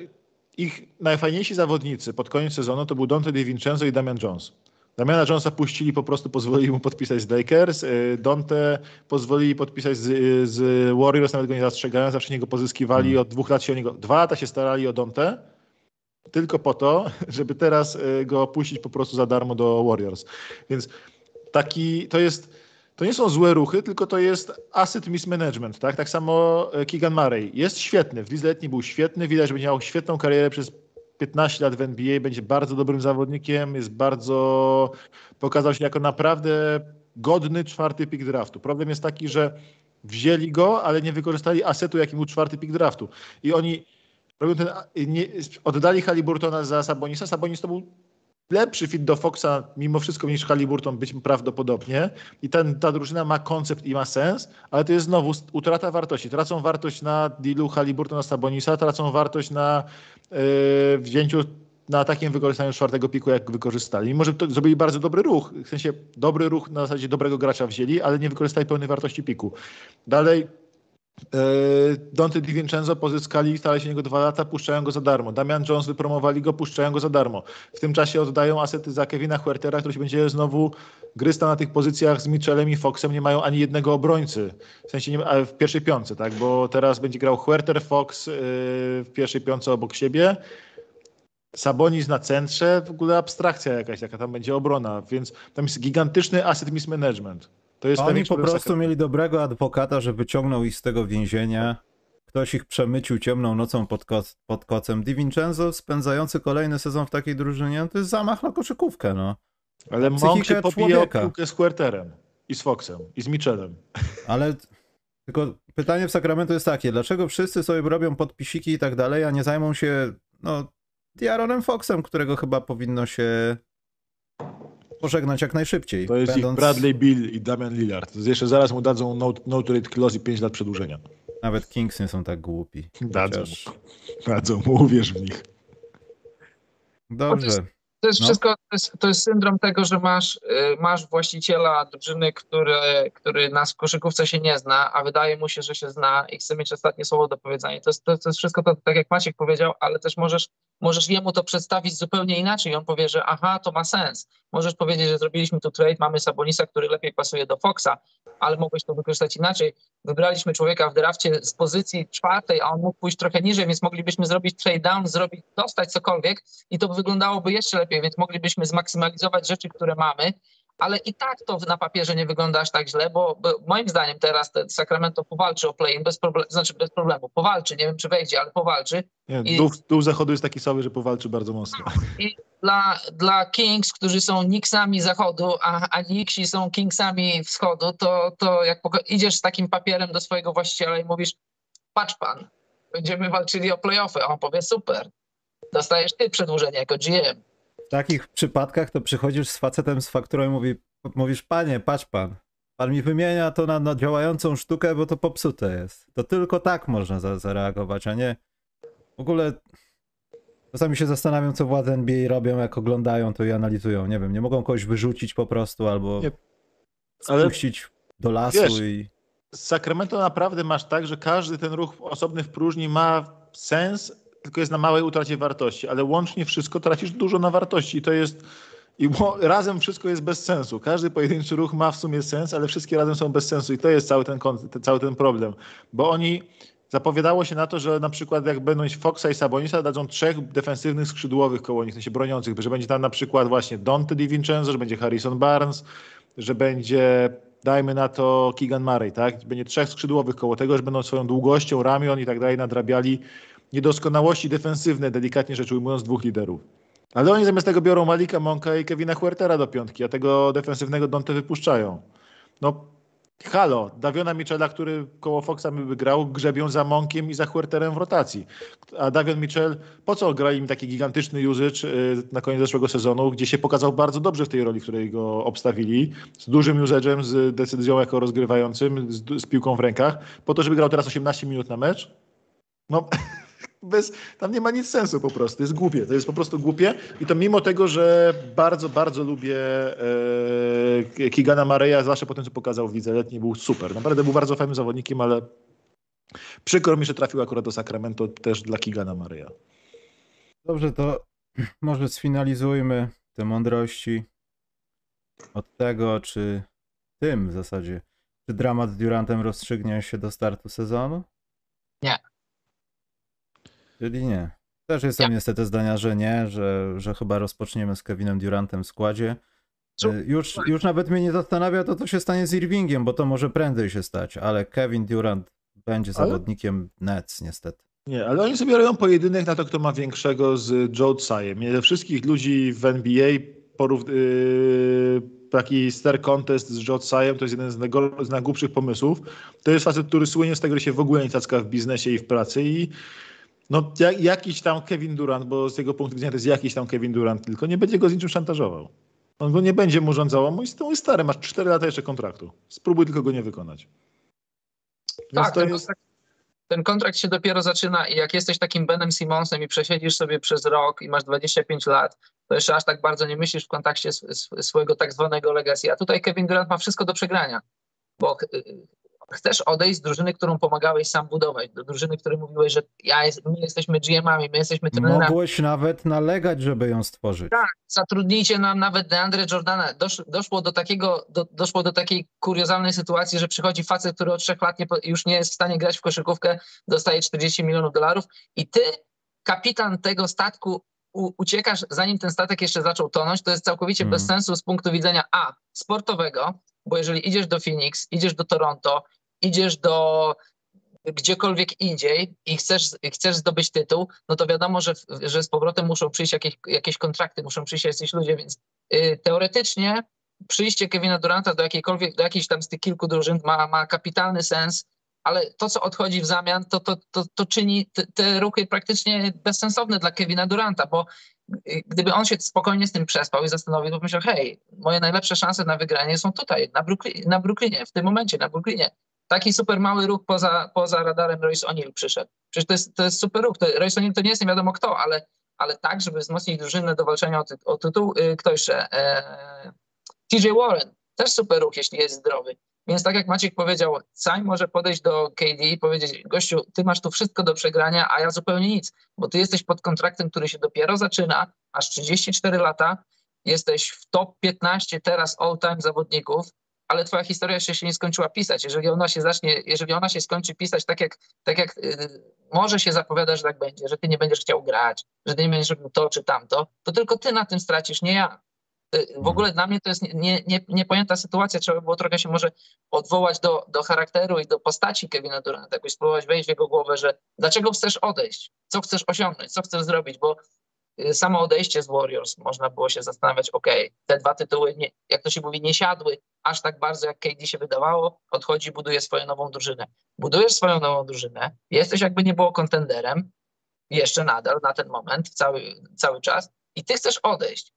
ich najfajniejsi zawodnicy pod koniec sezonu to był Dante DiVincenzo i Damian Jones. Damiana Jonesa puścili, po prostu pozwolili mu podpisać z Lakers. y, Dante pozwolili podpisać z, z Warriors, nawet go nie zastrzegają, zawsze niego pozyskiwali. Hmm. Od dwóch lat się o niego, dwa lata się starali o Dante, tylko po to, żeby teraz y, go puścić po prostu za darmo do Warriors. Więc taki, to jest, to nie są złe ruchy, tylko to jest asset mismanagement, tak? Tak samo e, Keegan Murray jest świetny, w lidze letniej był świetny, widać, że będzie miał świetną karierę przez 15 lat w NBA, będzie bardzo dobrym zawodnikiem, jest bardzo, pokazał się jako naprawdę godny czwarty pick draftu. Problem jest taki, że wzięli go, ale nie wykorzystali asetu, jakim był czwarty pick draftu. I oni robią ten, nie, oddali Haliburtona za Sabonisa. Sabonis to był lepszy fit do Foxa mimo wszystko niż Haliburton być prawdopodobnie. I ten, ta drużyna ma koncept i ma sens, ale to jest znowu utrata wartości. Tracą wartość na dealu Haliburtona Sabonisa, tracą wartość na yy, wzięciu na takim wykorzystaniu czwartego piku, jak wykorzystali. Mimo, że to zrobili bardzo dobry ruch, w sensie dobry ruch na zasadzie dobrego gracza wzięli, ale nie wykorzystali pełnej wartości piku. Dalej Dante DiVincenzo pozyskali, stali się niego dwa lata, puszczają go za darmo. Damian Jones wypromowali go, puszczają go za darmo. W tym czasie oddają asety za Kevina Huertera, który się będzie znowu grysta na tych pozycjach z Mitchellem i Foxem. Nie mają ani jednego obrońcy, w sensie nie, ale w pierwszej piątce, tak? bo teraz będzie grał Huerter, Fox yy, w pierwszej piątce obok siebie. Sabonis na centrze, w ogóle abstrakcja jakaś, jaka tam będzie obrona, więc tam jest gigantyczny asset mismanagement. To jest Oni po prostu mieli dobrego adwokata, że wyciągnął ich z tego więzienia. Ktoś ich przemycił ciemną nocą pod, ko pod kocem. DiVincenzo spędzający kolejny sezon w takiej drużynie, to jest zamach na koszykówkę, no. Ale Monk się człowieka. piłkę z Huerterem i z Foxem i z Mitchellem. Ale tylko pytanie w Sacramento jest takie, dlaczego wszyscy sobie robią podpisiki i tak dalej, a nie zajmą się, no, Diaronem Foxem, którego chyba powinno się pożegnać jak najszybciej. To jest będąc- ich Bradley Bill i Damian Lillard. Jeszcze zaraz mu dadzą no, no trade clause i 5 lat przedłużenia. Nawet Kings nie są tak głupi. Dadzą. Chociaż... Dadzą mu, uwierz w nich. Dobrze. To jest No. wszystko, to jest, to jest syndrom tego, że masz, y, masz właściciela drużyny, który, który na koszykówce się nie zna, a wydaje mu się, że się zna i chce mieć ostatnie słowo do powiedzenia. To jest, to, to jest wszystko to, tak jak Maciek powiedział, ale też możesz, możesz jemu to przedstawić zupełnie inaczej. I on powie, że aha, to ma sens. Możesz powiedzieć, że zrobiliśmy tu trade, mamy Sabonisa, który lepiej pasuje do Foxa, ale mogłeś to wykorzystać inaczej. Wybraliśmy człowieka w drafcie z pozycji czwartej, a on mógł pójść trochę niżej, więc moglibyśmy zrobić trade down, zrobić, dostać cokolwiek i to wyglądałoby jeszcze lepiej, więc moglibyśmy zmaksymalizować rzeczy, które mamy, ale i tak to na papierze nie wygląda aż tak źle, bo, bo moim zdaniem teraz te Sacramento powalczy o play-in bez problemu, znaczy bez problemu, powalczy, nie wiem czy wejdzie, ale powalczy Nie, I- dół, dół zachodu jest taki słaby, że powalczy bardzo mocno. i dla, dla Kings, którzy są Knicksami zachodu, a, a Knicksi są Kingsami wschodu, to, to jak idziesz z takim papierem do swojego właściciela i mówisz, patrz pan, będziemy walczyli o playoffy, a on powie super, dostajesz ty przedłużenie jako GM. W takich przypadkach to przychodzisz z facetem z fakturą i mówi, mówisz, panie, patrz pan, pan mi wymienia to na, na działającą sztukę, bo to popsute jest. To tylko tak można za, zareagować, a nie w ogóle czasami się zastanawiam, co władze NBA robią, jak oglądają to i analizują. Nie wiem, nie mogą kogoś wyrzucić po prostu albo Nie, ale spuścić do lasu wiesz, i... Z Sacramento naprawdę masz tak, że każdy ten ruch osobny w próżni ma sens, tylko jest na małej utracie wartości, ale łącznie wszystko tracisz dużo na wartości i to jest i razem wszystko jest bez sensu. Każdy pojedynczy ruch ma w sumie sens, ale wszystkie razem są bez sensu i to jest cały ten- cały ten problem, bo oni zapowiadało się na to, że na przykład jak będą Foxa i Sabonisa, dadzą trzech defensywnych skrzydłowych koło nich, sensie broniących, że będzie tam na przykład właśnie Dante DiVincenzo, że będzie Harrison Barnes, że będzie dajmy na to Keegan Murray, tak? Będzie trzech skrzydłowych koło tego, że będą swoją długością ramion i tak dalej nadrabiali niedoskonałości defensywne, delikatnie rzecz ujmując, dwóch liderów. Ale oni zamiast tego biorą Malika Monka i Kevina Huertera do piątki, a tego defensywnego Dante wypuszczają. No halo, Daviona Michela, który koło Foxa by grał, grzebią za Monkiem i za Huerterem w rotacji. A Davion Mitchell, po co grali im taki gigantyczny usage y, na koniec zeszłego sezonu, gdzie się pokazał bardzo dobrze w tej roli, w której go obstawili, z dużym usage'em, z decyzją jako rozgrywającym, z, z piłką w rękach, po to, żeby grał teraz 18 minut na mecz? No, bez, tam nie ma nic sensu po prostu. To jest głupie. To jest po prostu głupie. I to mimo tego, że bardzo, bardzo lubię e, Kigana Mareya, zawsze po tym, co pokazał w lidze letniej, był super. Naprawdę był bardzo fajnym zawodnikiem, ale przykro mi, że trafił akurat do Sacramento też dla Kigana Mareya. Dobrze, to może sfinalizujmy te mądrości od tego, czy tym w zasadzie, czy dramat z Durantem rozstrzygnie się do startu sezonu? Nie. Czyli nie. Też jestem Nie. niestety zdania, że nie, że, że chyba rozpoczniemy z Kevinem Durantem w składzie. Y, Już, już nawet mnie nie zastanawia to, co się stanie z Irvingiem, bo to może prędzej się stać, ale Kevin Durant będzie Ale- zawodnikiem Nets niestety. Nie, ale oni sobie robią pojedynek na to, kto ma większego z Joe Tsajem. Nie ze wszystkich ludzi w NBA porów, yy, taki star contest z Joe Tsajem to jest jeden z, najgor- z najgłupszych pomysłów. To jest facet, który słynie z tego, że się w ogóle nie cacka w biznesie i w pracy i no, jak, jakiś tam Kevin Durant, bo z jego punktu widzenia to jest jakiś tam Kevin Durant, tylko nie będzie go z niczym szantażował. On go nie będzie mu rządzał, on mój mój stary, masz 4 lata jeszcze kontraktu. Spróbuj tylko go nie wykonać. Więc Tak, to ten, jest... kontrakt, ten kontrakt się dopiero zaczyna i jak jesteś takim Benem Simonsem i przesiedzisz sobie przez rok i masz 25 lat, to jeszcze aż tak bardzo nie myślisz w kontakcie swojego tak zwanego legacy. A tutaj Kevin Durant ma wszystko do przegrania, bo chcesz odejść z drużyny, którą pomagałeś sam budować, do drużyny, której mówiłeś, że ja jest, my jesteśmy GM-ami, my jesteśmy trenerami. Mogłeś nawet nalegać, żeby ją stworzyć. Tak, zatrudnijcie nam nawet DeAndre Jordana. Dosz, doszło do takiego, do, doszło do takiej kuriozalnej sytuacji, że przychodzi facet, który od trzech lat nie, już nie jest w stanie grać w koszykówkę, dostaje 40 milionów dolarów i ty, kapitan tego statku, u, uciekasz, zanim ten statek jeszcze zaczął tonąć, to jest całkowicie hmm. bez sensu z punktu widzenia A, sportowego, bo jeżeli idziesz do Phoenix, idziesz do Toronto, idziesz do gdziekolwiek indziej i chcesz, chcesz zdobyć tytuł, no to wiadomo, że, że z powrotem muszą przyjść jakieś, jakieś kontrakty, muszą przyjść jacyś ludzie, więc y, teoretycznie przyjście Kevina Duranta do jakiejkolwiek, do jakiejś tam z tych kilku drużyn ma, ma kapitalny sens, ale to, co odchodzi w zamian, to, to, to, to czyni te, te ruchy praktycznie bezsensowne dla Kevina Duranta, bo gdyby on się spokojnie z tym przespał i zastanowił, to myślał, hej, moje najlepsze szanse na wygranie są tutaj, na, Brooklynie, na Brooklynie, w tym momencie, na Brooklynie. Taki super mały ruch poza, poza radarem Royce O'Neal przyszedł. Przecież to jest, to jest super ruch. To, Royce O'Neal to nie jest nie wiadomo kto, ale, ale tak, żeby wzmocnić drużynę do walczenia o, ty, o tytuł. Yy, kto jeszcze? Yy, TJ Warren. Też super ruch, jeśli jest zdrowy. Więc tak jak Maciek powiedział, Sam może podejść do KD i powiedzieć, gościu, ty masz tu wszystko do przegrania, a ja zupełnie nic, bo ty jesteś pod kontraktem, który się dopiero zaczyna, masz 34 lata, jesteś w top 15 teraz all-time zawodników, ale twoja historia jeszcze się nie skończyła pisać. Jeżeli ona się zacznie, jeżeli ona się skończy pisać tak jak, tak jak yy, może się zapowiada, że tak będzie, że ty nie będziesz chciał grać, że ty nie będziesz robił to czy tamto, to tylko ty na tym stracisz, nie ja. Y, w ogóle dla mnie to jest nie, nie, niepojęta sytuacja. Trzeba było trochę się może odwołać do, do charakteru i do postaci Kevina Duranta, jakoś spróbować wejść w jego głowę, że dlaczego chcesz odejść, co chcesz osiągnąć, co chcesz zrobić, bo y, samo odejście z Warriors można było się zastanawiać, ok, te dwa tytuły, nie, jak to się mówi, nie siadły aż tak bardzo, jak KD się wydawało, odchodzi, buduje swoją nową drużynę. Budujesz swoją nową drużynę, jesteś jakby nie było kontenderem, jeszcze nadal na ten moment, cały, cały czas, i ty chcesz odejść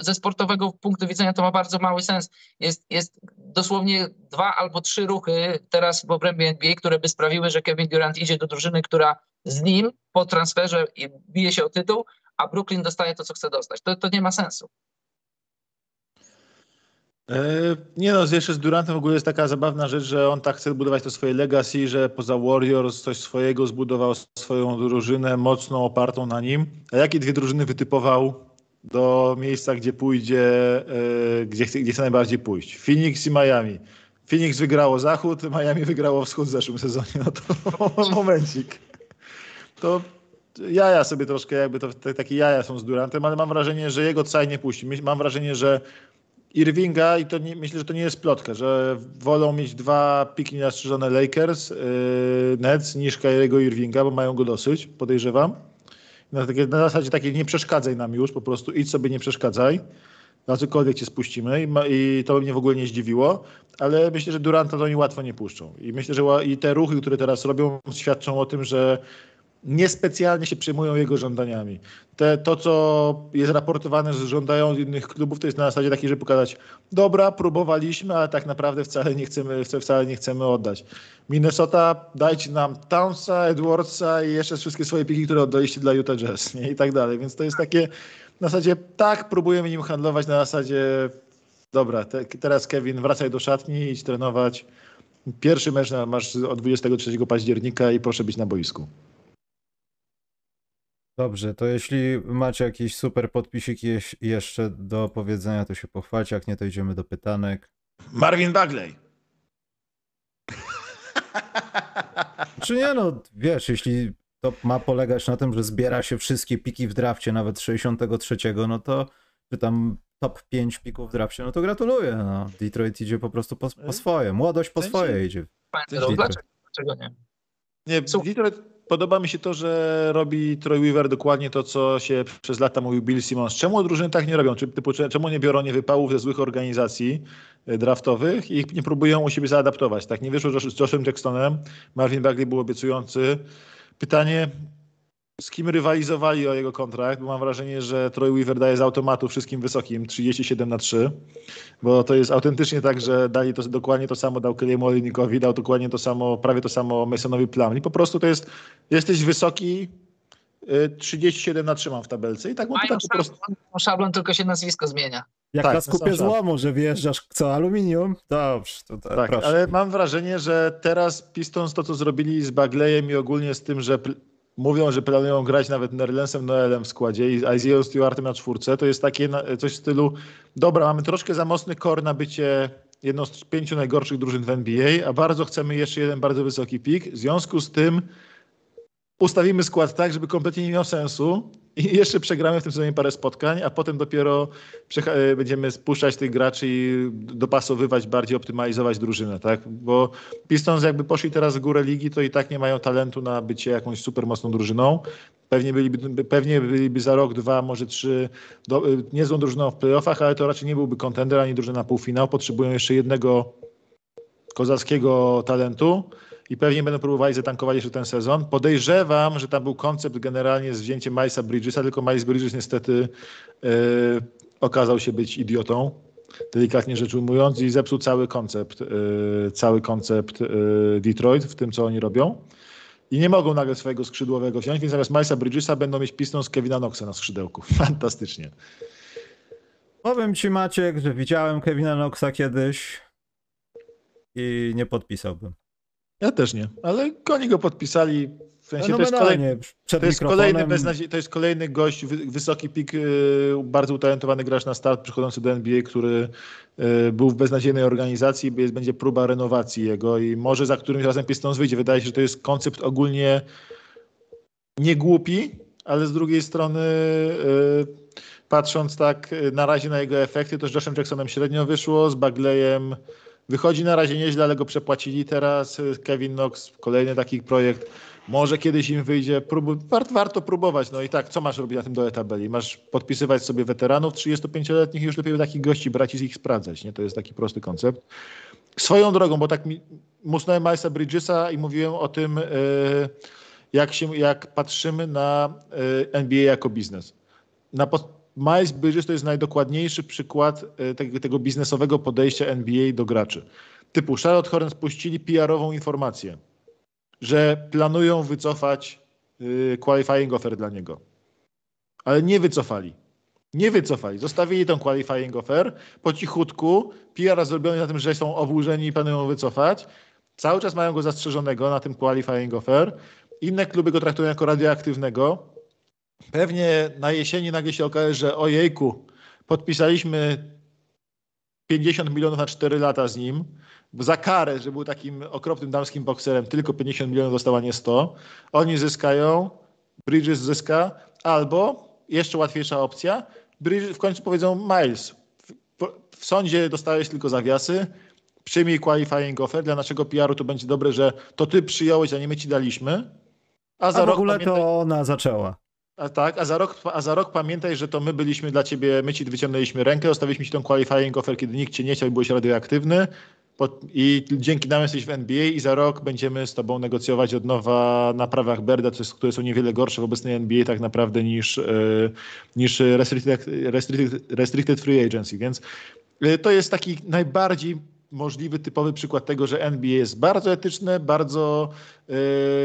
ze sportowego punktu widzenia to ma bardzo mały sens. Jest, jest dosłownie dwa albo trzy ruchy teraz w obrębie NBA, które by sprawiły, że Kevin Durant idzie do drużyny, która z nim po transferze bije się o tytuł, a Brooklyn dostaje to, co chce dostać. To, to nie ma sensu. E, nie no, jeszcze z Durantem w ogóle jest taka zabawna rzecz, że on tak chce budować to swoje legacy, że poza Warriors coś swojego zbudował swoją drużynę mocno opartą na nim. A jakie dwie drużyny wytypował do miejsca, gdzie pójdzie, e, gdzie chce, gdzie chce najbardziej pójść. Phoenix i Miami. Phoenix wygrało zachód, Miami wygrało wschód w zeszłym sezonie. No to momencik. To jaja sobie troszkę, jakby to takie jaja są z Durantem, ale mam wrażenie, że jego caj nie puści. Mam wrażenie, że Irvinga, i to nie, myślę, że to nie jest plotka, że wolą mieć dwa piki nastrzeżone Lakers, yy, Nets niż Kyriego Irvinga, bo mają go dosyć, podejrzewam. Na, takie, na zasadzie takiej nie przeszkadzaj nam już, po prostu idź sobie, nie przeszkadzaj. Na cokolwiek cię spuścimy i, ma, i, to by mnie w ogóle nie zdziwiło, ale myślę, że Duranta to oni łatwo nie puszczą. I myślę, że i te ruchy, które teraz robią, świadczą o tym, że niespecjalnie się przejmują jego żądaniami. Te, to, co jest raportowane, że żądają innych klubów, to jest na zasadzie takiej, żeby pokazać, dobra, próbowaliśmy, ale tak naprawdę wcale nie chcemy, wcale nie chcemy oddać. Minnesota, dajcie nam Townsa, Edwardsa i jeszcze wszystkie swoje piki, które oddaliście dla Utah Jazz nie? i tak dalej. Więc to jest takie na zasadzie, tak, próbujemy nim handlować na zasadzie, dobra, te, teraz Kevin, wracaj do szatni, idź trenować. Pierwszy mecz masz od 23 października i proszę być na boisku. Dobrze, to jeśli macie jakiś super podpisik jeszcze do powiedzenia, to się pochwalcie, jak nie, to idziemy do pytanek. Marvin Bagley. Czy nie, no wiesz, jeśli to ma polegać na tym, że zbiera się wszystkie piki w drafcie, nawet 63, no to czy tam top 5 pików w drafcie, no to gratuluję. No. Detroit idzie po prostu po, po swoje, młodość po swoje idzie. Dlaczego, dlaczego nie? Nie, Detroit Podoba mi się to, że robi Troy Weaver dokładnie to, co się przez lata mówił Bill Simmons. Czemu drużyny tak nie robią? Typu, czemu nie biorą nie wypałów ze złych organizacji e, draftowych i nie próbują u siebie zaadaptować? Tak nie wyszło z Joshem Jacksonem. Marvin Bagley był obiecujący. Pytanie, z kim rywalizowali o jego kontrakt, bo mam wrażenie, że Troy Weaver daje z automatu wszystkim wysokim 37 na 3, bo to jest autentycznie tak, że dali to dokładnie to samo, dał Kelly'emu Olejnikowi, dał dokładnie to samo, prawie to samo Masonowi Plumlee. Po prostu to jest, jesteś wysoki, 37 y, na 3 mam w tabelce i tak, tak po prostu... szablon, tylko się nazwisko zmienia. Jak tak, na skupie złomu, że wjeżdżasz co, aluminium? Dobrze. To, to, tak, proszę. ale mam wrażenie, że teraz Pistons to, co zrobili z Baglejem i ogólnie z tym, że mówią, że planują grać nawet Nerlensem Noelem w składzie i Isaiah Stewartem na czwórce, to jest takie coś w stylu, dobra, mamy troszkę za mocny kor na bycie jedną z pięciu najgorszych drużyn w NBA, a bardzo chcemy jeszcze jeden bardzo wysoki pik. W związku z tym ustawimy skład tak, żeby kompletnie nie miał sensu i jeszcze przegramy w tym sezonie parę spotkań, a potem dopiero e, będziemy spuszczać tych graczy i dopasowywać, bardziej optymalizować drużynę, tak? Bo Pistons jakby poszli teraz w górę ligi, to i tak nie mają talentu na bycie jakąś super mocną drużyną. Pewnie byliby, pewnie byliby za rok, dwa, może trzy do, e, niezłą drużyną w playoffach, ale to raczej nie byłby kontender ani drużyna na półfinał. Potrzebują jeszcze jednego kozackiego talentu i pewnie będą próbowali zatankować jeszcze ten sezon. Podejrzewam, że tam był koncept generalnie z wzięciem Milesa Bridgesa, tylko Miles Bridges niestety yy, okazał się być idiotą, delikatnie rzecz ujmując, i zepsuł cały koncept, yy, cały koncept yy, Detroit w tym, co oni robią. I nie mogą nagle swojego skrzydłowego wziąć, więc zamiast Milesa Bridgesa będą mieć Pistons Kevina Knoxa na skrzydełku. Fantastycznie. Powiem ci Maciek, że widziałem Kevina Knoxa kiedyś i nie podpisałbym. Ja też nie, ale oni go podpisali. W sensie to, jest kolejny, to, jest kolejny beznadzie- to jest kolejny gość, wysoki pik, y, bardzo utalentowany gracz na start przychodzący do NBA, który y, był w beznadziejnej organizacji, jest, będzie próba renowacji jego i może za którymś razem Pistons wyjdzie. Wydaje się, że to jest koncept ogólnie nie głupi, ale z drugiej strony y, patrząc tak na razie na jego efekty, to z Joshem Jacksonem średnio wyszło, z Bagleyem Wychodzi na razie nieźle, ale go przepłacili teraz. Y, Kevin Knox, kolejny taki projekt. Może kiedyś im wyjdzie. Próbu, warto, próbować. No i tak, co masz robić na tym dole tabeli? Masz podpisywać sobie weteranów 35-letnich i już lepiej takich gości brać i ich sprawdzać. Nie? To jest taki prosty koncept. Swoją drogą, bo tak mi, musnąłem Milesa Bridgesa i mówiłem o tym, y, jak, się, jak patrzymy na y, NBA jako biznes. Na, Miles Bridges to jest najdokładniejszy przykład e, tego, biznesowego podejścia NBA do graczy. Typu Charlotte Hornets puścili PR-ową informację, że planują wycofać y, qualifying offer dla niego. Ale nie wycofali. Nie wycofali. Zostawili tą qualifying offer. Po cichutku PR zrobiony na tym, że są oburzeni i planują wycofać. Cały czas mają go zastrzeżonego na tym qualifying offer. Inne kluby go traktują jako radioaktywnego Pewnie na jesieni nagle się okaże, że ojejku, podpisaliśmy 50 milionów na 4 lata z nim, za karę, że był takim okropnym damskim bokserem, tylko 50 milionów dostał, a nie 100. Oni zyskają, Bridges zyska, albo jeszcze łatwiejsza opcja, Bridges w końcu powiedzą Miles, w, w sądzie dostałeś tylko zawiasy, przyjmij qualifying offer, dla naszego PR-u to będzie dobre, że to ty przyjąłeś, a nie my ci daliśmy. A, za a w rok ogóle pamiętaj... to ona zaczęła. A tak, a za, rok, a za rok pamiętaj, że to my byliśmy dla ciebie, my ci wyciągnęliśmy rękę, zostawiliśmy ci tą qualifying offer, kiedy nikt cię nie chciał i byłeś radioaktywny. I dzięki nam jesteś w NBA i za rok będziemy z tobą negocjować od nowa na prawach Berda, które są niewiele gorsze w obecnej NBA tak naprawdę niż, e, niż restricted, restricted, restricted free agency, więc e, to jest taki najbardziej możliwy, typowy przykład tego, że NBA jest bardzo etyczne, bardzo yy,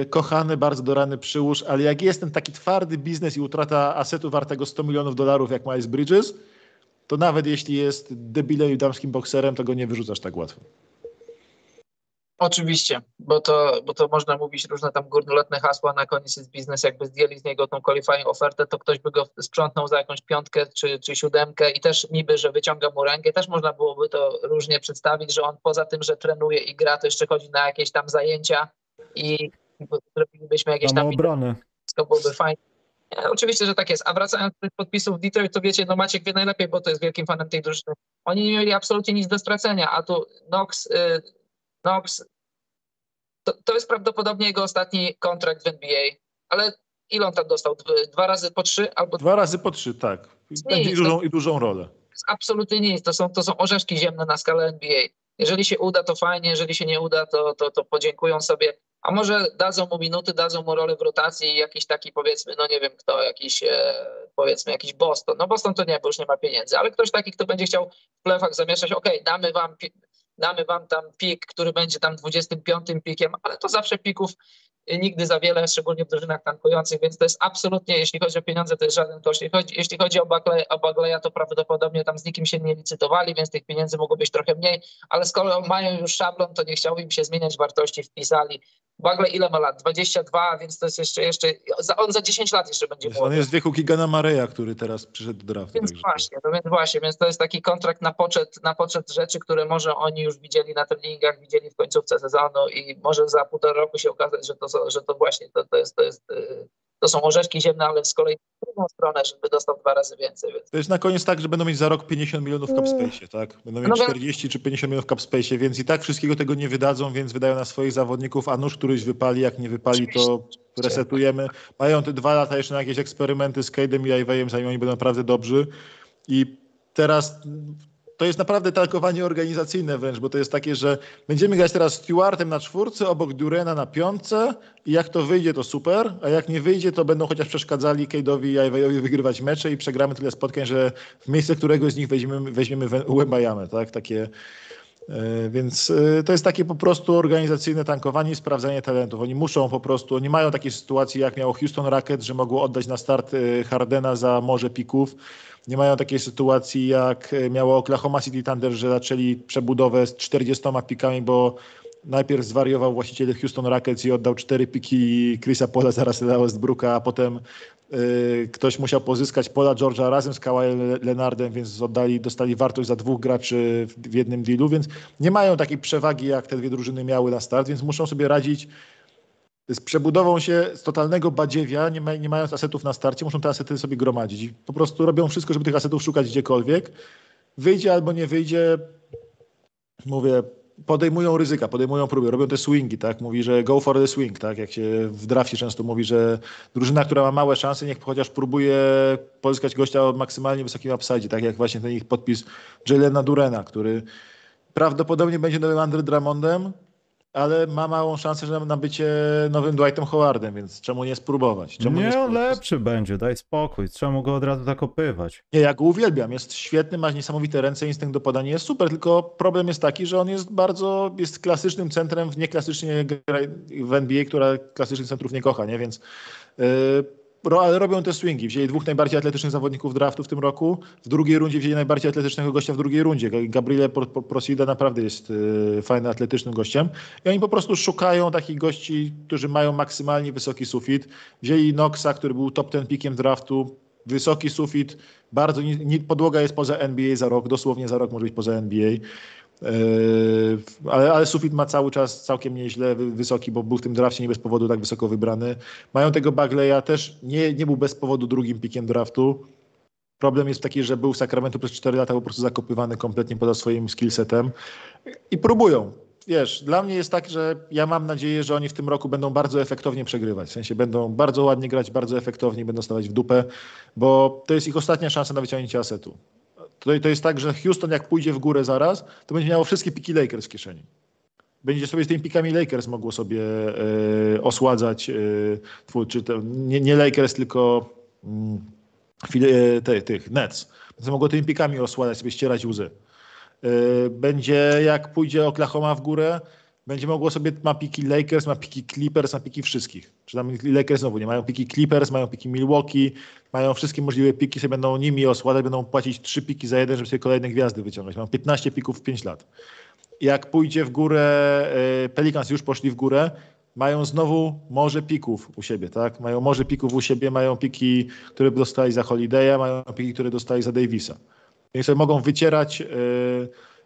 kochany, bardzo dorany przyłóż, ale jak jest ten taki twardy biznes i utrata asetu wartego 100 milionów dolarów jak Miles Bridges, to nawet jeśli jest debilem i damskim bokserem, to go nie wyrzucasz tak łatwo. Oczywiście, bo to, bo to można mówić różne tam górnolotne hasła, na koniec jest biznes, jakby zdjęli z niego tą qualifying ofertę, to ktoś by go sprzątnął za jakąś piątkę czy, czy siódemkę i też niby, że wyciąga mu rękę, też można byłoby to różnie przedstawić, że on poza tym, że trenuje i gra, to jeszcze chodzi na jakieś tam zajęcia i zrobilibyśmy jakieś tam... obrony. To byłoby fajnie. Nie, oczywiście, że tak jest. A wracając do tych podpisów Detroit, to wiecie, no Maciek wie najlepiej, bo to jest wielkim fanem tej drużyny. Oni nie mieli absolutnie nic do stracenia, a tu Knox... Y Knox, to, to jest prawdopodobnie jego ostatni kontrakt w NBA, ale ile on tam dostał? Dwa razy po trzy? Albo... Dwa razy po trzy, tak. I dużą, i dużą rolę. Absolutnie nic. To są, to są orzeszki ziemne na skalę NBA. Jeżeli się uda, to fajnie, jeżeli się nie uda, to, to, to podziękują sobie, a może dadzą mu minuty, dadzą mu rolę w rotacji i jakiś taki powiedzmy, no nie wiem kto, jakiś e, powiedzmy jakiś Boston. No Boston to nie, bo już nie ma pieniędzy, ale ktoś taki, kto będzie chciał w plefach zamieszać, ok, damy wam damy wam tam pik, który będzie tam 25 pikiem, ale to zawsze pików nigdy za wiele, szczególnie w drużynach tankujących, więc to jest absolutnie, jeśli chodzi o pieniądze, to jest żaden koszt. Jeśli chodzi, jeśli chodzi o, Bagley, o Bagleya, to prawdopodobnie tam z nikim się nie licytowali, więc tych pieniędzy mogło być trochę mniej, ale skoro mają już szablon, to nie chciałbym się zmieniać wartości, wpisali. Bagley ile ma lat? 22, więc to jest jeszcze, jeszcze on za 10 lat jeszcze będzie młody. On jest w wieku Kigana Mareya, który teraz przyszedł do draftu. Więc właśnie, no więc właśnie, więc to jest taki kontrakt na poczet, na poczet rzeczy, które może oni już widzieli na treningach, widzieli w końcówce sezonu i może za półtora roku się okazać, że to że to właśnie to, to, jest, to, jest, y, to są orzeszki ziemne, ale z kolei w drugą stronę, żeby dostał dwa razy więcej. Więc. To jest na koniec tak, że będą mieć za rok 50 milionów w capspace, tak? Będą mieć no 40 czy 50 milionów w capspace, więc i tak wszystkiego tego nie wydadzą, więc wydają na swoich zawodników, a nóż któryś wypali, jak nie wypali, to resetujemy. Mają te dwa lata jeszcze na jakieś eksperymenty z Cade'em i Iwayem, zanim oni będą naprawdę dobrzy. I teraz to jest naprawdę talkowanie organizacyjne wręcz, bo to jest takie, że będziemy grać teraz Stewartem na czwórce, obok Durena na piątce i jak to wyjdzie, to super, a jak nie wyjdzie, to będą chociaż przeszkadzali Cade'owi i Iwayowi wygrywać mecze i przegramy tyle spotkań, że w miejsce któregoś z nich weźmiemy, weźmiemy Wembajamę, tak? Takie, e, więc e, to jest takie po prostu organizacyjne tankowanie i sprawdzanie talentów. Oni muszą po prostu, oni mają takie sytuacje, jak miało Houston Rockets, że mogło oddać na start e, Hardena za morze pików nie mają takiej sytuacji, jak miało Oklahoma City Thunder, że zaczęli przebudowę z 40 pikami, bo najpierw zwariował właściciel Houston Rockets i oddał cztery piki Chrisa Pola zaraz Westbrooka, a potem y, ktoś musiał pozyskać Pola George'a razem z Kawhi Leonardem, więc oddali, dostali wartość za dwóch graczy w, w jednym dealu, więc nie mają takiej przewagi, jak te dwie drużyny miały na start, więc muszą sobie radzić z przebudową się z totalnego badziewia, nie, ma, nie mając asetów na starcie, muszą te asety sobie gromadzić. Po prostu robią wszystko, żeby tych asetów szukać gdziekolwiek. Wyjdzie albo nie wyjdzie, mówię, podejmują ryzyka, podejmują próby, robią te swingi, tak? Mówi, że go for the swing, tak? Jak się w drafcie często mówi, że drużyna, która ma małe szanse, niech chociaż próbuje pozyskać gościa o maksymalnie wysokim upside, tak jak właśnie ten ich podpis Jelena Durena, który prawdopodobnie będzie nowym Andre Drummondem, ale ma małą szansę że na bycie nowym Dwightem Howardem, więc czemu nie spróbować? Czemu nie, nie on lepszy będzie, daj spokój. Czemu go od razu zakopywać? Nie, ja go uwielbiam. Jest świetny, ma niesamowite ręce, instynkt do podania jest super, tylko problem jest taki, że on jest bardzo, jest klasycznym centrem w nieklasycznie w NBA, która klasycznych centrów nie kocha, nie? Więc yy, robią te swingi. Wzięli dwóch najbardziej atletycznych zawodników draftu w tym roku. W drugiej rundzie wzięli najbardziej atletycznego gościa w drugiej rundzie. Gabriele Prosida naprawdę jest y, fajnym, atletycznym gościem. I oni po prostu szukają takich gości, którzy mają maksymalnie wysoki sufit. Wzięli Knoxa, który był top ten pikiem draftu. Wysoki sufit, bardzo podłoga jest poza NBA za rok, dosłownie za rok może być poza NBA. Yy, ale, ale sufit ma cały czas całkiem nieźle wysoki, bo był w tym drafcie nie bez powodu tak wysoko wybrany. Mają tego Bagleya też, nie, nie był bez powodu drugim pikiem draftu. Problem jest taki, że był w Sacramento przez 4 lata po prostu zakopywany kompletnie poza swoim skillsetem i próbują. Wiesz, dla mnie jest tak, że ja mam nadzieję, że oni w tym roku będą bardzo efektownie przegrywać. W sensie będą bardzo ładnie grać, bardzo efektownie, będą stawać w dupę, bo to jest ich ostatnia szansa na wyciągnięcie asetu. Tutaj to jest tak, że Houston jak pójdzie w górę zaraz, to będzie miało wszystkie piki Lakers w kieszeni. Będzie sobie z tymi pikami Lakers mogło sobie e, osładzać, e, czy to, nie, nie Lakers, tylko mm, te, tych Nets. Więc mogło tymi pikami osładzać, sobie ścierać łzy. E, będzie jak pójdzie Oklahoma w górę, będzie mogło sobie, ma piki Lakers, ma piki Clippers, ma piki wszystkich. Czy tam Lakers znowu nie mają piki Clippers, mają piki Milwaukee, mają wszystkie możliwe piki, sobie będą nimi osładać, będą płacić trzy piki za jeden, żeby sobie kolejne gwiazdy wyciągać. Mają 15 pików w 5 lat. Jak pójdzie w górę, e, Pelicans już poszli w górę, mają znowu morze pików u siebie, tak? Mają morze pików u siebie, mają piki, które dostali za Holiday'a, mają piki, które dostali za Davisa. Więc sobie mogą wycierać yy,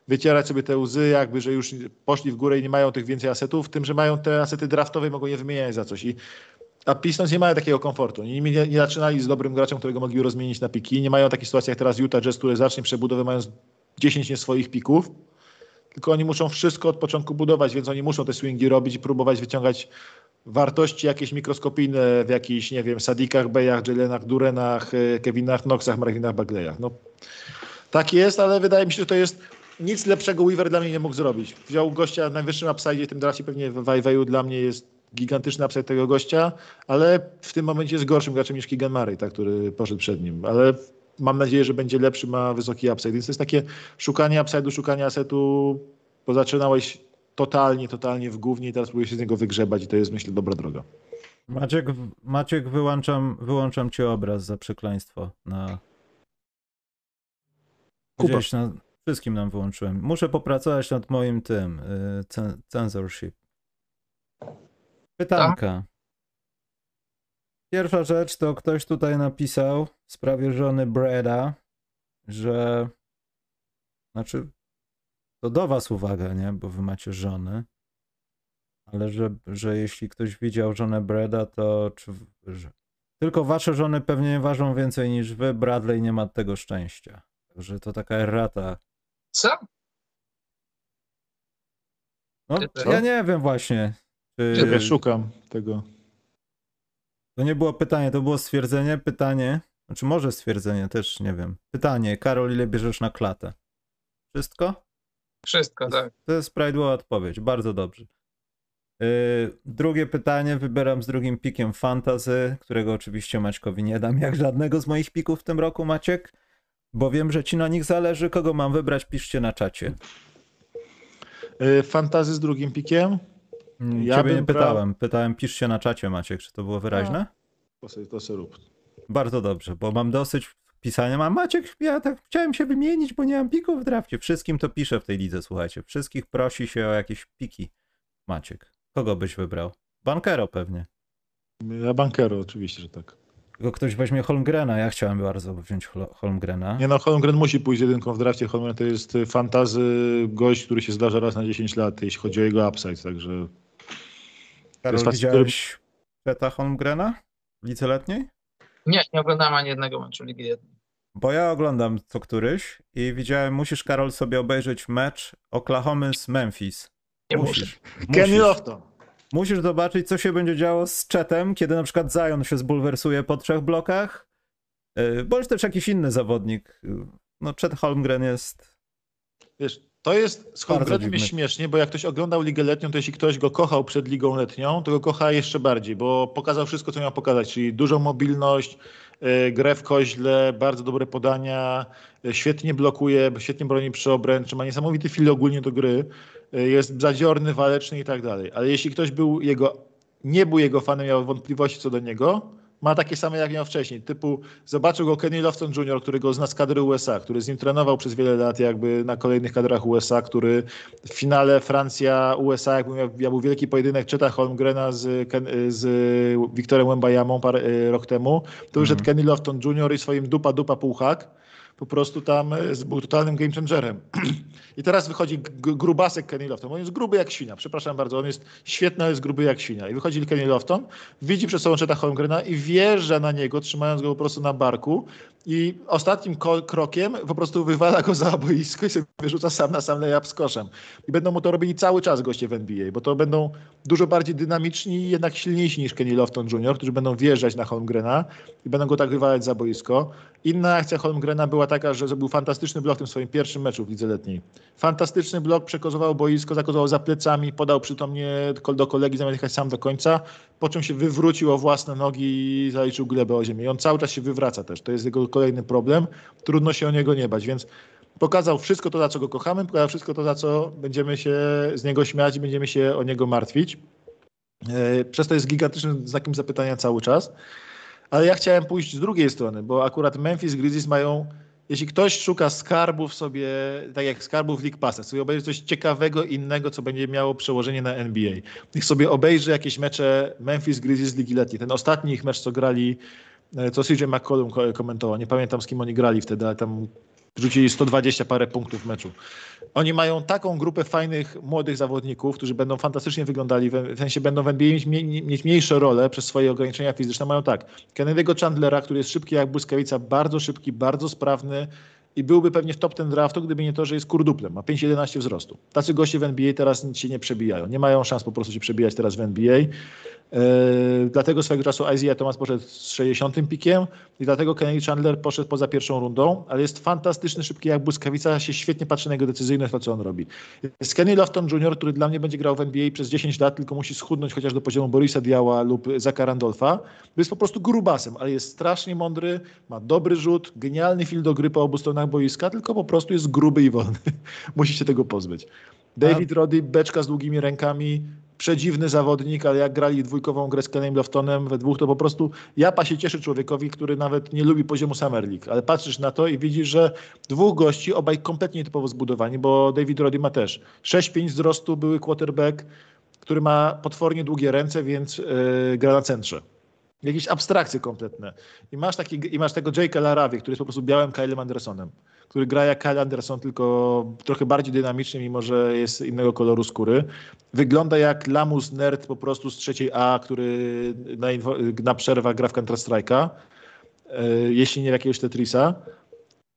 wycierać sobie te łzy, jakby, że już poszli w górę i nie mają tych więcej asetów, tym, że mają te asety draftowe mogą je wymieniać za coś. I a Pistons nie mają takiego komfortu. Nie, nie, nie zaczynali z dobrym graczem, którego mogli rozmienić na piki. Nie mają takiej sytuacji jak teraz Utah Jazz, które zacznie przebudowę mając 10 nie swoich pików. Tylko oni muszą wszystko od początku budować, więc oni muszą te swingi robić i próbować wyciągać wartości jakieś mikroskopijne w jakichś, nie wiem, Sadikach, Bejach, Jalenach, Durenach, e, Kevinach, Knoxach, Marvinach, Bagleyach. No, tak jest, ale wydaje mi się, że to jest nic lepszego Weaver dla mnie nie mógł zrobić. Wziął gościa w najwyższym upside, tym drafcie pewnie w Wajweju dla mnie jest gigantyczny upside tego gościa, ale w tym momencie jest gorszym graczem niż Keegan Murray, tak, który poszedł przed nim. Ale mam nadzieję, że będzie lepszy, ma wysoki upside. Więc to jest takie szukanie upside'u, szukanie asetu, bo zaczynałeś totalnie, totalnie w głównie i teraz próbuję się z niego wygrzebać i to jest myślę dobra droga. Maciek, Maciek wyłączam, wyłączam ci obraz za przekleństwo na... Kuba. Gdzieś na... Wszystkim nam wyłączyłem. Muszę popracować nad moim tym, y, cen- censorship. Pytanka. Pierwsza rzecz to ktoś tutaj napisał w sprawie żony Breda, że znaczy to do was uwaga, nie? Bo wy macie żony. Ale że, że jeśli ktoś widział żonę Breda, to czy, że, tylko wasze żony pewnie nie ważą więcej niż wy. Bradley nie ma tego szczęścia. Także to taka errata. Co? No, Co? ja nie wiem właśnie. Czy, Ja szukam tego. To nie było pytanie, to było stwierdzenie. Pytanie, znaczy może stwierdzenie, też nie wiem. Pytanie, Karol, ile bierzesz na klatę? Wszystko? Wszystko, tak. To jest prawidłowa odpowiedź, bardzo dobrze. Yy, drugie pytanie wybieram z drugim pikiem fantazy, którego oczywiście Maćkowi nie dam jak żadnego z moich pików w tym roku, Maciek, bo wiem, że ci na nich zależy. Kogo mam wybrać, piszcie na czacie. Y, Fantazy z drugim pikiem. Mm, Ja Ciebie nie pytałem, pytałem piszcie na czacie, Maciek, czy to było wyraźne? To sobie, to sobie rób. Bardzo dobrze, bo mam dosyć pisania. Mam Maciek, ja tak chciałem się wymienić, bo nie mam pików w drafcie. Wszystkim to piszę w tej lidze, słuchajcie. Wszystkich prosi się o jakieś piki. Maciek, kogo byś wybrał? Bankero pewnie. Ja bankero oczywiście, że tak. Tylko ktoś weźmie Holmgrena, ja chciałem bardzo wziąć Hol- Holmgrena. Nie no, Holmgren musi pójść z jedynką w drafcie. Holmgren to jest y, fantazy gość, który się zdarza raz na 10 lat, jeśli chodzi o jego upside, także Karol, facet, widziałeś Peta Holmgrena w lidze letniej? Nie, nie oglądałem ani jednego meczu Ligi Jednej. Bo ja oglądam co któryś i widziałem, musisz Karol sobie obejrzeć mecz Oklahoma z Memphis. Nie muszę. musisz. Kenny Musisz. Lofton. Musisz zobaczyć, co się będzie działo z Chetem, kiedy na przykład Zion się zbulwersuje po trzech blokach, Yy, bądź też jakiś inny zawodnik. Yy, No, Chet Holmgren jest... Wiesz, to jest z Holmgrenem jest śmiesznie, bo jak ktoś oglądał Ligę Letnią, to jeśli ktoś go kochał przed Ligą Letnią, to go kocha jeszcze bardziej, bo pokazał wszystko, co miał pokazać, czyli dużą mobilność, y, grę w koźle, bardzo dobre podania, y, świetnie blokuje, świetnie broni przy obręczy, ma niesamowity feel ogólnie do gry, y, jest zadziorny, waleczny i tak dalej. Ale jeśli ktoś był jego, nie był jego fanem, miał wątpliwości co do niego, ma takie same jak miał wcześniej. Typu zobaczył go Kenny Lofton Jr., który go zna z kadry USA, który z nim trenował przez wiele lat jakby na kolejnych kadrach USA, który w finale Francja-USA, jakby miał, miał był wielki pojedynek Cheta Holmgrena z, Ken, z Wiktorem Wembajamą parę y, rok temu, to już Mhm. Kenny Lofton Jr. i swoim dupa dupa półhak po prostu tam y, był totalnym game changerem. I teraz wychodzi grubasek Kenny Lofton. On jest gruby jak świnia, przepraszam bardzo. On jest świetny, ale jest gruby jak świnia. I wychodzi Kenny Lofton, widzi przed sobą Cheta Holmgrena i wjeżdża na niego, trzymając go po prostu na barku. I ostatnim krokiem po prostu wywala go za boisko i sobie wyrzuca sam na sam layup z koszem. I będą mu to robili cały czas goście w NBA, bo to będą dużo bardziej dynamiczni i jednak silniejsi niż Kenny Lofton Jr., którzy będą wjeżdżać na Holmgrena i będą go tak wywalać za boisko. Inna akcja Holmgrena była taka, że zrobił fantastyczny blok w tym swoim pierwszym meczu w lidze letniej. Fantastyczny blok, przekozował boisko, zakozował za plecami, podał przytomnie do kolegi zamiast jechać sam do końca, po czym się wywrócił o własne nogi i zaliczył glebę o ziemię. I on cały czas się wywraca też. To jest jego kolejny problem. Trudno się o niego nie bać, więc pokazał wszystko to, za co go kochamy, pokazał wszystko to, za co będziemy się z niego śmiać i będziemy się o niego martwić. E, Przez to jest gigantycznym znakiem zapytania cały czas. Ale ja chciałem pójść z drugiej strony, bo akurat Memphis Grizzlies mają, jeśli ktoś szuka skarbów sobie, tak jak skarbów League Passa, sobie obejrzy coś ciekawego, innego, co będzie miało przełożenie na NBA. Niech sobie obejrzy jakieś mecze Memphis Grizzlies Ligi Letniej. Ten ostatni ich mecz, co grali, e, co CJ McCollum ko- komentował, nie pamiętam z kim oni grali wtedy, ale tam rzucili 120 parę punktów w meczu. Oni mają taką grupę fajnych, młodych zawodników, którzy będą fantastycznie wyglądali, w sensie będą w NBA mieć, mie- mieć mniejsze role przez swoje ograniczenia fizyczne. Mają tak, Kennedy'ego Chandlera, który jest szybki jak błyskawica, bardzo szybki, bardzo sprawny i byłby pewnie w top ten draftu, gdyby nie to, że jest kurduplem, ma 5,11 wzrostu. Tacy goście w NBA teraz się nie przebijają, nie mają szans po prostu się przebijać teraz w NBA. Yy, dlatego swego czasu Isaiah Thomas poszedł z 60 pikiem i dlatego Kennedy Chandler poszedł poza pierwszą rundą, ale jest fantastyczny, szybki jak błyskawica, się świetnie patrzy na jego decyzyjność, to co on robi. Jest Kenny Lofton Jr., który dla mnie będzie grał w NBA przez 10 lat, tylko musi schudnąć chociaż do poziomu Borisa Diała lub Zaka Randolfa. Jest po prostu grubasem, ale jest strasznie mądry, ma dobry rzut, genialny film do gry po obu stronach boiska, tylko po prostu jest gruby i wolny. musi się tego pozbyć. David Roddy, beczka z długimi rękami, przedziwny zawodnik, ale jak grali dwójkową grę z Kenem Loftonem we dwóch, to po prostu japa się cieszy człowiekowi, który nawet nie lubi poziomu Summer League. Ale patrzysz na to i widzisz, że dwóch gości, obaj kompletnie typowo zbudowani, bo David Roddy ma też 6-5 wzrostu, były quarterback, który ma potwornie długie ręce, więc yy, gra na centrze. Jakieś abstrakcje kompletne. I masz, taki, i masz tego Jake'a Larawie, który jest po prostu białym Kylem Andersonem który gra jak Kyle Anderson, tylko trochę bardziej dynamiczny, mimo że jest innego koloru skóry. Wygląda jak lamus nerd po prostu z trzeciej A, który na, na przerwach gra w Counter-Strike'a, e, jeśli nie jakiegoś Tetrisa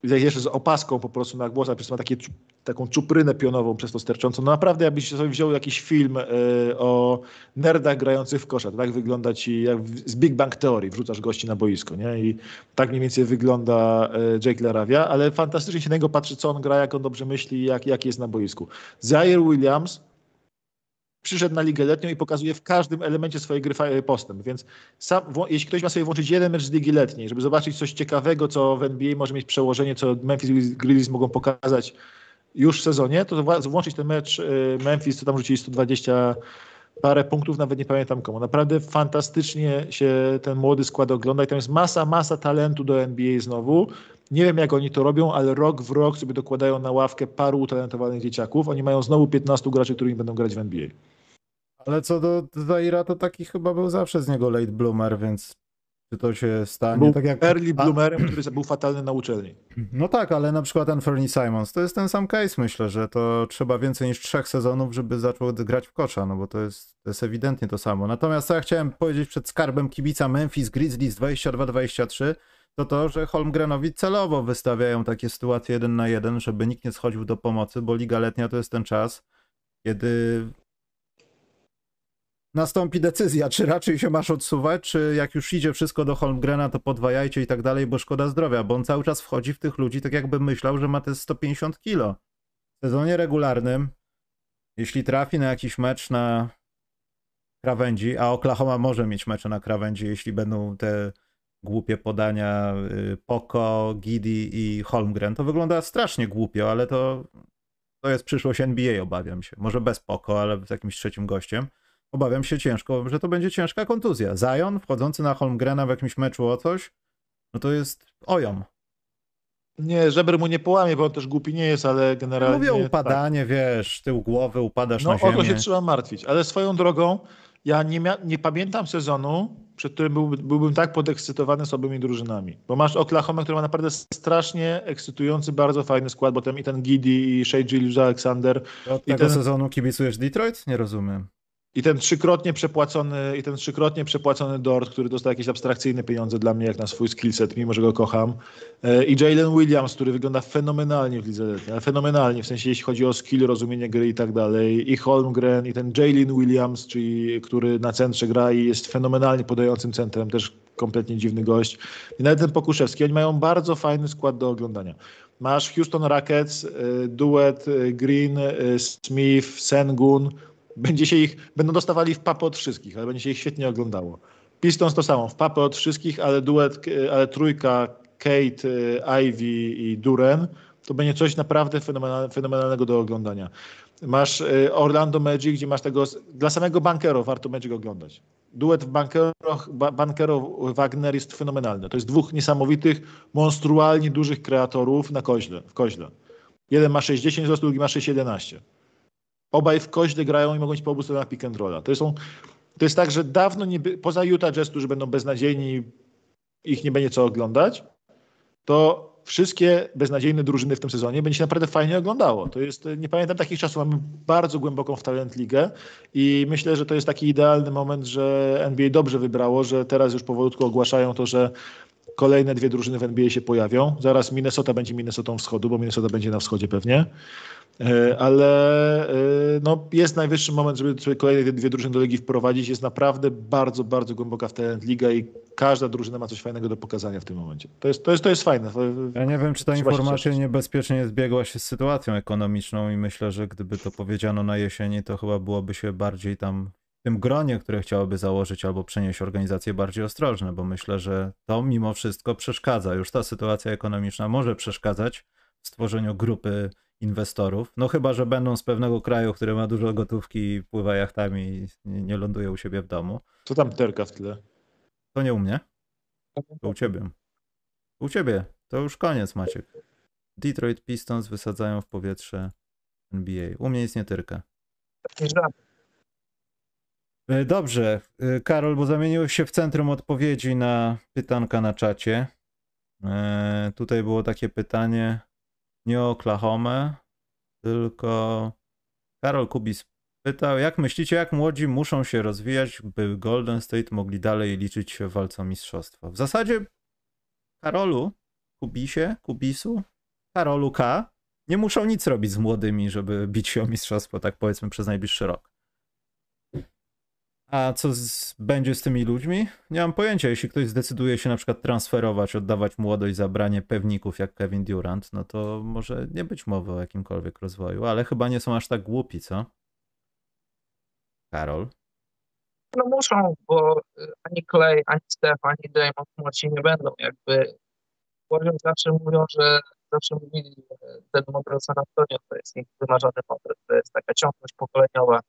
jeszcze z opaską po prostu na głos, a przez ma takie, taką czuprynę pionową przez to sterczącą. No naprawdę, jakbyś sobie wziął jakiś film y, o nerdach grających w kosza, to tak wygląda ci jak z Big Bang Theory, wrzucasz gości na boisko, nie? I tak mniej więcej wygląda y, Jake Laravia, ale fantastycznie się na niego patrzy, co on gra, jak on dobrze myśli, jak, jak jest na boisku. Zaire Williams, przyszedł na ligę letnią i pokazuje w każdym elemencie swojej gry postęp. Więc sam, jeśli ktoś ma sobie włączyć jeden mecz z ligi letniej, żeby zobaczyć coś ciekawego, co w NBA może mieć przełożenie, co Memphis Grizzlies mogą pokazać już w sezonie, to włączyć ten mecz y, Memphis, co tam rzucili 120 parę punktów, nawet nie pamiętam komu. Naprawdę fantastycznie się ten młody skład ogląda i tam jest masa, masa talentu do NBA znowu. Nie wiem, jak oni to robią, ale rok w rok sobie dokładają na ławkę paru utalentowanych dzieciaków. Oni mają znowu 15 graczy, którymi będą grać w NBA. Ale co do Zaira, to taki chyba był zawsze z niego late bloomer, więc czy to się stanie? Był tak jak... early bloomerem, który był fatalny na uczelni. No tak, ale na przykład Anthony Simons, to jest ten sam case, myślę, że to trzeba więcej niż trzech sezonów, żeby zaczął grać w kosza, no bo to jest, to jest ewidentnie to samo. Natomiast co ja chciałem powiedzieć przed skarbem kibica Memphis Grizzlies 22-23, to to, że Holmgrenowi celowo wystawiają takie sytuacje jeden na jeden, żeby nikt nie schodził do pomocy, bo Liga Letnia to jest ten czas, kiedy nastąpi decyzja, czy raczej się masz odsuwać, czy jak już idzie wszystko do Holmgrena, to podwajajcie i tak dalej, bo szkoda zdrowia, bo on cały czas wchodzi w tych ludzi, tak jakby myślał, że ma te 150 kilo. W sezonie regularnym, jeśli trafi na jakiś mecz na krawędzi, a Oklahoma może mieć mecze na krawędzi, jeśli będą te głupie podania y, Poko, Gidi i Holmgren, to wygląda strasznie głupio, ale to, to jest przyszłość NBA, obawiam się. Może bez Poko, ale z jakimś trzecim gościem obawiam się ciężko, że to będzie ciężka kontuzja. Zion wchodzący na Holmgrena w jakimś meczu o coś, no to jest ojom. Nie, żeber mu nie połamie, bo on też głupi nie jest, ale generalnie... Mówię upadanie, tak. wiesz, tył głowy, upadasz no, na ziemię. No o to się trzeba martwić, ale swoją drogą ja nie, nie pamiętam sezonu, przed którym byłby, byłbym tak podekscytowany z obymi drużynami. Bo masz Oklahoma, która ma naprawdę strasznie ekscytujący, bardzo fajny skład, bo tam i ten Gidi, i Shea Gilles Alexander. Od i tego ten... sezonu kibicujesz Detroit? Nie rozumiem. I ten trzykrotnie przepłacony, i ten trzykrotnie przepłacony Dort, który dostał jakieś abstrakcyjne pieniądze dla mnie, jak na swój skillset, mimo że go kocham. E, I Jalen Williams, który wygląda fenomenalnie w lidze letniej, ale fenomenalnie, w sensie jeśli chodzi o skill, rozumienie gry i tak dalej. I Holmgren, i ten Jalen Williams, czyli który na centrze gra i jest fenomenalnie podającym centrem, też kompletnie dziwny gość. I nawet ten Pokuszewski, oni mają bardzo fajny skład do oglądania. Masz Houston Rockets, e, duet e, Green, Smith, Sengun, będzie się ich, będą dostawali w papę od wszystkich, ale będzie się ich świetnie oglądało. Pistons to samo, w papę od wszystkich, ale duet, ale trójka Kate, Ivy i Duren to będzie coś naprawdę fenomenalnego do oglądania. Masz y, Orlando Magic, gdzie masz tego, dla samego bankero warto Magic oglądać. Duet w bankero, bankero Wagner jest fenomenalny. To jest dwóch niesamowitych, monstrualnie dużych kreatorów na koźle, w koźle. Jeden ma 60 wzrostu, drugi ma 6,11 obaj w koźle grają i mogą ci po obu stronach pick and rolla. To, są, to jest tak, że dawno nie, poza Utah Jazz, którzy będą beznadziejni, ich nie będzie co oglądać, to wszystkie beznadziejne drużyny w tym sezonie będzie się naprawdę fajnie oglądało. To jest, nie pamiętam takich czasów, mamy bardzo głęboką w talent ligę i myślę, że to jest taki idealny moment, że NBA dobrze wybrało, że teraz już powolutku ogłaszają to, że kolejne dwie drużyny w NBA się pojawią. Zaraz Minnesota będzie Minnesotą wschodu, bo Minnesota będzie na wschodzie pewnie. E, ale e, no, jest najwyższy moment, żeby sobie kolejne dwie drużyny do ligi wprowadzić. Jest naprawdę bardzo, bardzo głęboka w talent liga i każda drużyna ma coś fajnego do pokazania w tym momencie. To jest, to jest, to jest fajne. Ja nie wiem, czy ta informacja niebezpiecznie zbiegła się z sytuacją ekonomiczną i myślę, że gdyby to powiedziano na jesieni, to chyba byłoby się bardziej tam w tym gronie, które chciałoby założyć albo przenieść organizacje bardziej ostrożne, bo myślę, że to mimo wszystko przeszkadza. Już ta sytuacja ekonomiczna może przeszkadzać w stworzeniu grupy inwestorów. No chyba, że będą z pewnego kraju, który ma dużo gotówki i pływa jachtami i nie ląduje u siebie w domu. Co tam terka w tyle? To nie u mnie. To u ciebie. U ciebie. To już koniec, Maciek. Detroit Pistons wysadzają w powietrze NBA. U mnie jest nie tyrka. E, dobrze. E, Karol, bo zamieniłeś się w centrum odpowiedzi na pytanka na czacie. E, tutaj było takie pytanie nie o Oklahoma, tylko Karol Kubis pytał, jak myślicie, jak młodzi muszą się rozwijać, by Golden State mogli dalej liczyć się walcą mistrzostwa? W zasadzie Karolu, Kubisie, Kubisu, Karolu K. nie muszą nic robić z młodymi, żeby bić się o mistrzostwo, tak powiedzmy, przez najbliższy rok. A co z, będzie z tymi ludźmi? Nie mam pojęcia. Jeśli ktoś zdecyduje się na przykład transferować, oddawać młodość za branie pewników jak Kevin Durant, no to może nie być mowy o jakimkolwiek rozwoju, ale chyba nie są aż tak głupi, co? Karol? No muszą, bo y, ani Clay, ani Steph, ani Draymond młodsi nie będą. Jakby Warriors zawsze mówią, że zawsze mówili, ten model San Antonio to jest ich wymarzony model, to jest taka ciągłość pokoleniowa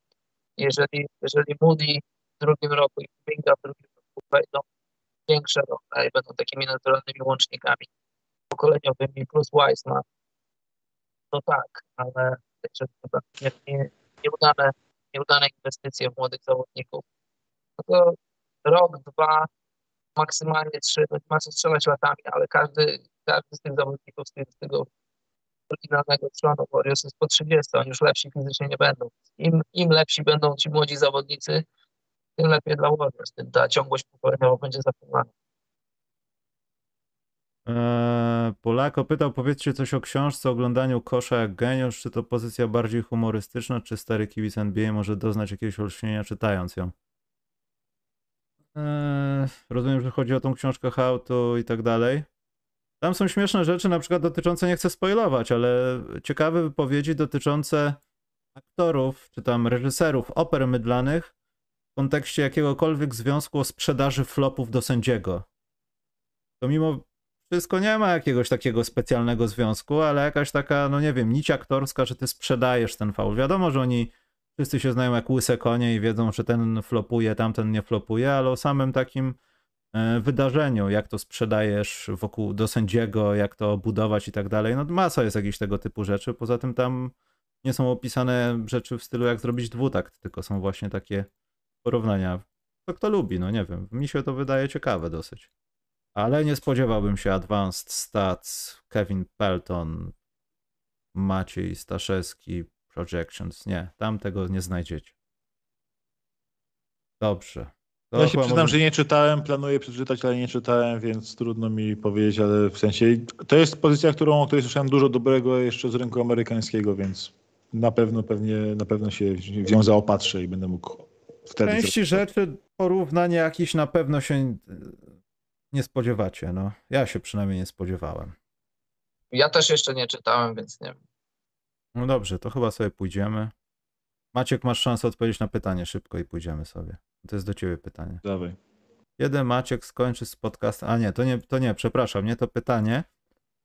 jeżeli, jeżeli Moody drugim roku i Kuminga w drugim roku wejdą większe role i będą takimi naturalnymi łącznikami pokoleniowymi plus Wiseman, to tak, ale to nie, nie, nieudane, nieudane inwestycje w młodych zawodników, no to rok, dwa, maksymalnie trzy, no ma co strzelać latami, ale każdy, każdy z tych zawodników z tego oryginalnego planu Warriors jest po 30, oni już lepsi fizycznie nie będą. Im, Im lepsi będą ci młodzi zawodnicy, tym lepiej dla Warriors, ta ciągłość pokoleniowa będzie zachowana. Eee, Polako pytał, powiedzcie coś o książce, o oglądaniu kosza jak geniusz, czy to pozycja bardziej humorystyczna, czy stary kibic NBA może doznać jakiegoś olśnienia czytając ją? Eee, rozumiem, że chodzi o tą książkę How to i tak dalej. Tam są śmieszne rzeczy, na przykład dotyczące, nie chcę spoilować, ale ciekawe wypowiedzi dotyczące aktorów, czy tam reżyserów oper mydlanych w kontekście jakiegokolwiek związku o sprzedaży flopów do sędziego. To mimo wszystko nie ma jakiegoś takiego specjalnego związku, ale jakaś taka, no nie wiem, nić aktorska, że ty sprzedajesz ten faul. Wiadomo, że oni wszyscy się znają jak łyse konie i wiedzą, że ten flopuje, tamten nie flopuje, ale o samym takim E, wydarzeniu, jak to sprzedajesz wokół do sędziego, jak to budować i tak dalej. No masa jest jakichś tego typu rzeczy. Poza tym tam nie są opisane rzeczy w stylu jak zrobić dwutakt, tylko są właśnie takie porównania. To kto lubi, no nie wiem. Mi się to wydaje ciekawe dosyć. Ale nie spodziewałbym się Advanced Stats, Kevin Pelton, Maciej Staszewski, Projections. Nie, tam tego nie znajdziecie. Dobrze. To ja się przyznam, może... że nie czytałem, planuję przeczytać, ale nie czytałem, więc trudno mi powiedzieć, ale w sensie to jest pozycja, którą, o której słyszałem dużo dobrego jeszcze z rynku amerykańskiego, więc na pewno pewnie na pewno się w nią zaopatrzę i będę mógł wtedy... Części rzeczy porównanie jakiś na pewno się nie spodziewacie, no. Ja się przynajmniej nie spodziewałem. Ja też jeszcze nie czytałem, więc nie wiem. No dobrze, to chyba sobie pójdziemy. Maciek, masz szansę odpowiedzieć na pytanie szybko i pójdziemy sobie. To jest do ciebie pytanie. Dawaj. Kiedy Maciek skończy z podcastem? A nie, to nie, to nie, przepraszam, nie to pytanie.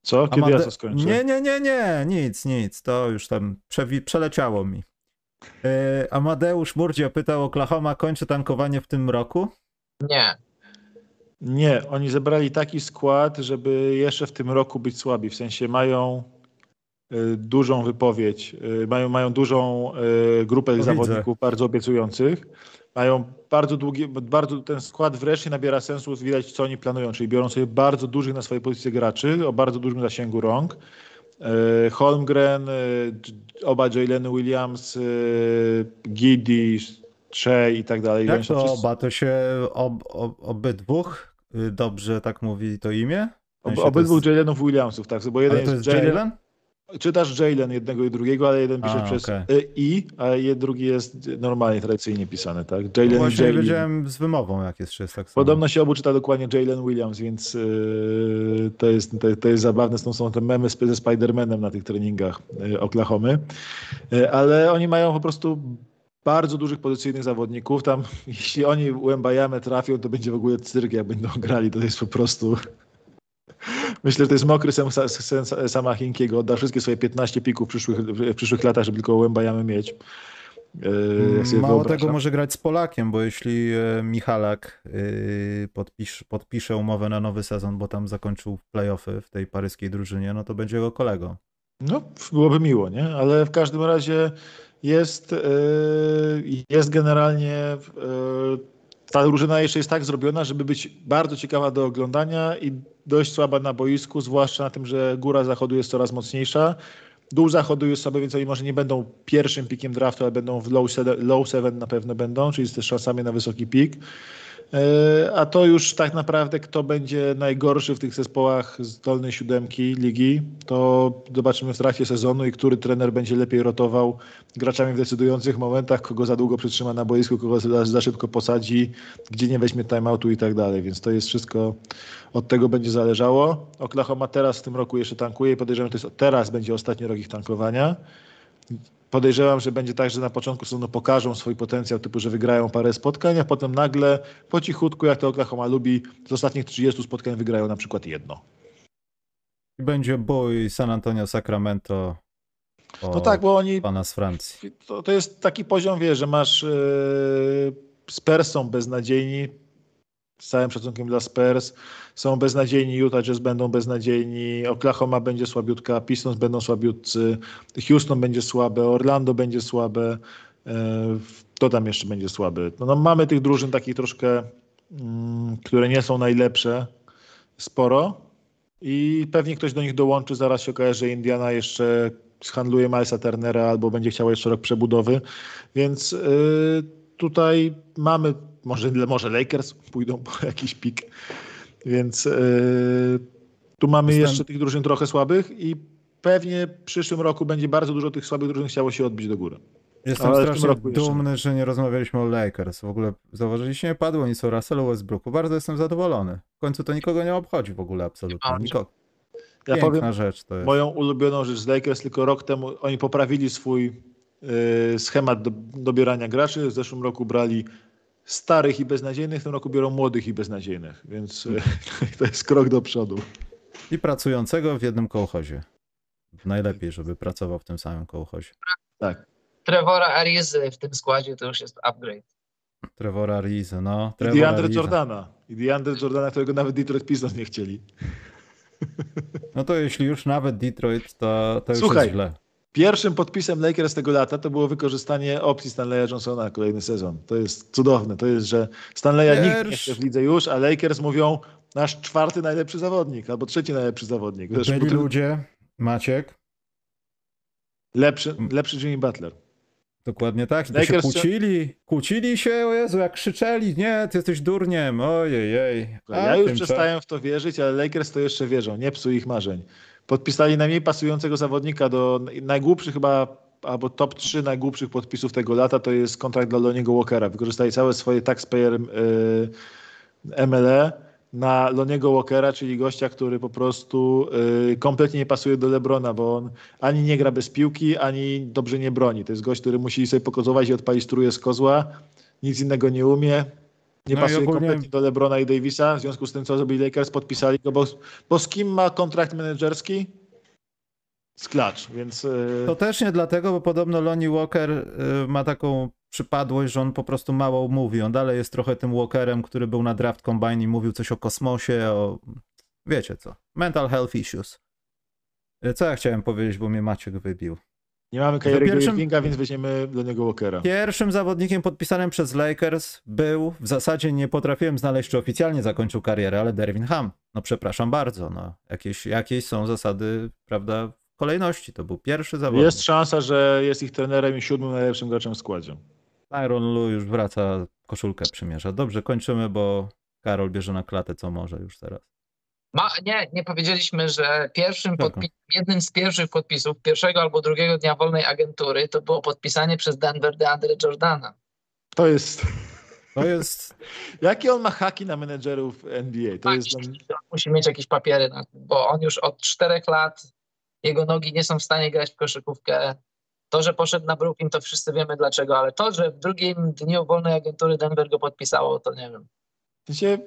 Co? Kiedy Amade... ja to skończę? Nie, nie, nie, nie, nic, nic. To już tam przewi... przeleciało mi. Yy, Amadeusz Murdzio pytał, Oklahoma kończy tankowanie w tym roku? Nie. Nie, oni zebrali taki skład, żeby jeszcze w tym roku być słabi. W sensie mają y, dużą wypowiedź, y, mają, mają dużą y, grupę to zawodników widzę. bardzo obiecujących mają bardzo długi, bardzo ten skład wreszcie nabiera sensu, widać co oni planują, czyli biorą sobie bardzo dużych na swojej pozycji graczy o bardzo dużym zasięgu rąk. E, Holmgren, e, oba Jalen Williams, e, Giddy, Shea i tak dalej. Jak to wszyscy... oba? To się ob, ob, obydwóch dobrze tak mówi to imię? W sensie obydwu jest... Jalenów Williamsów, tak, bo jeden Ale to jest Jalen? Czytasz Jalen jednego i drugiego, ale jeden pisze A, przez okej. y, i, a drugi jest normalnie, tradycyjnie pisany, tak? Jalen i Właśnie nie Jalen. wiedziałem z wymową, jak jest, czy jest tak samo. Podobno się obu czyta dokładnie Jalen Williams, więc yy, to, jest, to, to jest zabawne. Stąd są te memy ze Spider-Manem na tych treningach yy, Oklahomy. Yy, ale oni mają po prostu bardzo dużych pozycyjnych zawodników. Tam, jeśli oni Łębajamę trafią, to będzie w ogóle cyrk, jak będą grali. To jest po prostu... Myślę, że to jest mokry sen, sen, sama Hinkiego. Odda wszystkie swoje 15 pików w przyszłych, w przyszłych latach, żeby tylko Łębajamy mieć. Sobie Mało wyobrażam. tego może grać z Polakiem, bo jeśli e, Michalak y, podpisz, podpisze umowę na nowy sezon, bo tam zakończył playoffy w tej paryskiej drużynie, no to będzie jego kolegą. No, byłoby miło, nie? Ale w każdym razie jest, jest generalnie ta drużyna jeszcze jest tak zrobiona, żeby być bardzo ciekawa do oglądania i dość słaba na boisku, zwłaszcza na tym, że góra zachodu jest coraz mocniejsza. Dół zachodu jest słaby, więc oni może nie będą pierwszym pikiem draftu, ale będą w low seven na pewno będą, czyli z też szansami na wysoki pik. E, A to już tak naprawdę, kto będzie najgorszy w tych zespołach z dolnej siódemki ligi, to zobaczymy w trakcie sezonu i który trener będzie lepiej rotował graczami w decydujących momentach, kogo za długo przytrzyma na boisku, kogo za, szybko posadzi, gdzie nie weźmie timeoutu i tak dalej. Więc to jest wszystko od tego będzie zależało. Oklahoma teraz w tym roku jeszcze tankuje i podejrzewam, że to jest, teraz będzie ostatni rok ich tankowania. Podejrzewam, że będzie tak, że na początku sezonu pokażą swój potencjał, typu, że wygrają parę spotkań, a potem nagle po cichutku, jak to Oklahoma lubi, z ostatnich 30 spotkań wygrają na przykład jedno. I będzie bój San Antonio Sacramento No tak, bo oni pana z Francji. to, to jest taki poziom, wie, że masz yy, Spurs są beznadziejni, z całym szacunkiem dla Spurs, są beznadziejni, Utah Jazz będą beznadziejni, Oklahoma będzie słabiutka, Pistons będą słabiutcy, Houston będzie słabe, Orlando będzie słabe, yy, to tam jeszcze będzie słabe. No, no mamy tych drużyn takich troszkę, mm, które nie są najlepsze, sporo. I pewnie ktoś do nich dołączy, zaraz się okaże, że Indiana jeszcze zhandluje Milesa Turnera albo będzie chciała jeszcze rok przebudowy, więc y, tutaj mamy, może, może Lakers pójdą po jakiś pik, więc y, tu mamy Jestem- jeszcze tych drużyn trochę słabych i pewnie w przyszłym roku będzie bardzo dużo tych słabych drużyn chciało się odbić do góry. Jestem Ale strasznie roku jeszcze dumny, że nie rozmawialiśmy o Lakers. W ogóle zauważyliście, nie padło nic o Russellu Westbrooku. Bardzo jestem zadowolony. W końcu to nikogo nie obchodzi w ogóle absolutnie. Nikogo. Ja Piękna powiem rzecz to jest. moją ulubioną rzecz z Lakers, tylko rok temu oni poprawili swój y, schemat do, dobierania graczy. W zeszłym roku brali starych i beznadziejnych, w tym roku biorą młodych i beznadziejnych, więc y, to jest krok do przodu. I pracującego w jednym kołchozie. Najlepiej, żeby pracował w tym samym kołchozie. Tak. Trevora Arizy w tym składzie to już jest upgrade. Trevora Ariza, no. I Trevora DeAndre. Jordana. I DeAndre Jordana, którego nawet Detroit Pistons nie chcieli. No to jeśli już nawet Detroit, to, to już Słuchaj, jest źle. Pierwszym podpisem Lakers tego lata to było wykorzystanie opcji Stanleya Johnsona na kolejny sezon. To jest cudowne. To jest, że Stanleya nikt nie chce w lidze już, a Lakers mówią nasz czwarty najlepszy zawodnik albo trzeci najlepszy zawodnik. Zresztą Byli to- ludzie, Maciek, lepszy, lepszy Jimmy Butler. dokładnie tak. I się kłócili, kłócili się, o Jezu, jak krzyczeli, nie, ty jesteś durniem, ojej, jej. Ja już przestałem w to wierzyć, ale Lakers to jeszcze wierzą. Nie psuj ich marzeń. Podpisali najmniej pasującego zawodnika do najgłupszych chyba, albo top 3 najgłupszych podpisów tego lata, to jest kontrakt dla Loniego Walkera. Wykorzystali całe swoje taxpayer y, MLE na Loniego Walkera, czyli gościa, który po prostu y, kompletnie nie pasuje do Lebrona, bo on ani nie gra bez piłki, ani dobrze nie broni. To jest gość, który musi sobie pokozować i odpalić struje z kozła. Nic innego nie umie. Nie No pasuje ogólnie- kompletnie do Lebrona i Davisa. W związku z tym, co zrobili Lakers, podpisali go, bo, bo z kim ma kontrakt menedżerski? Z Klacz, więc y, To też nie dlatego, bo podobno Lonnie Walker y, ma taką przypadłość, że on po prostu mało mówi. On dalej jest trochę tym Walkerem, który był na draft combine i mówił coś o kosmosie, o wiecie co. Mental health issues. Y, Co ja chciałem powiedzieć, bo mnie Maciek wybił. Nie mamy Kyriego pierwszym- Irvinga, więc weźmiemy do niego Walkera. Pierwszym zawodnikiem podpisanym przez Lakers był, w zasadzie nie potrafiłem znaleźć, czy oficjalnie zakończył karierę, ale Dervin Ham. No przepraszam bardzo, no. Jakieś, jakieś są zasady, prawda, kolejności. To był pierwszy zawodnik. Jest szansa, że jest ich trenerem i siódmym najlepszym graczem w składzie. Tyron Lu już wraca, koszulkę przymierza. Dobrze, kończymy, bo Karol bierze na klatę co może już teraz. Ma, nie, nie powiedzieliśmy, że pierwszym podpi- jednym z pierwszych podpisów pierwszego albo drugiego dnia wolnej agentury to było podpisanie przez Denver DeAndre Jordana. To jest... To jest. Jakie on ma haki na menedżerów NBA? To jest... On musi mieć jakieś papiery, na tym, bo on już od czterech lat, jego nogi nie są w stanie grać w koszykówkę. To, że poszedł na Brooklyn, to wszyscy wiemy dlaczego, ale to, że w drugim dniu wolnej agentury Denver go podpisało, to nie wiem. W sensie,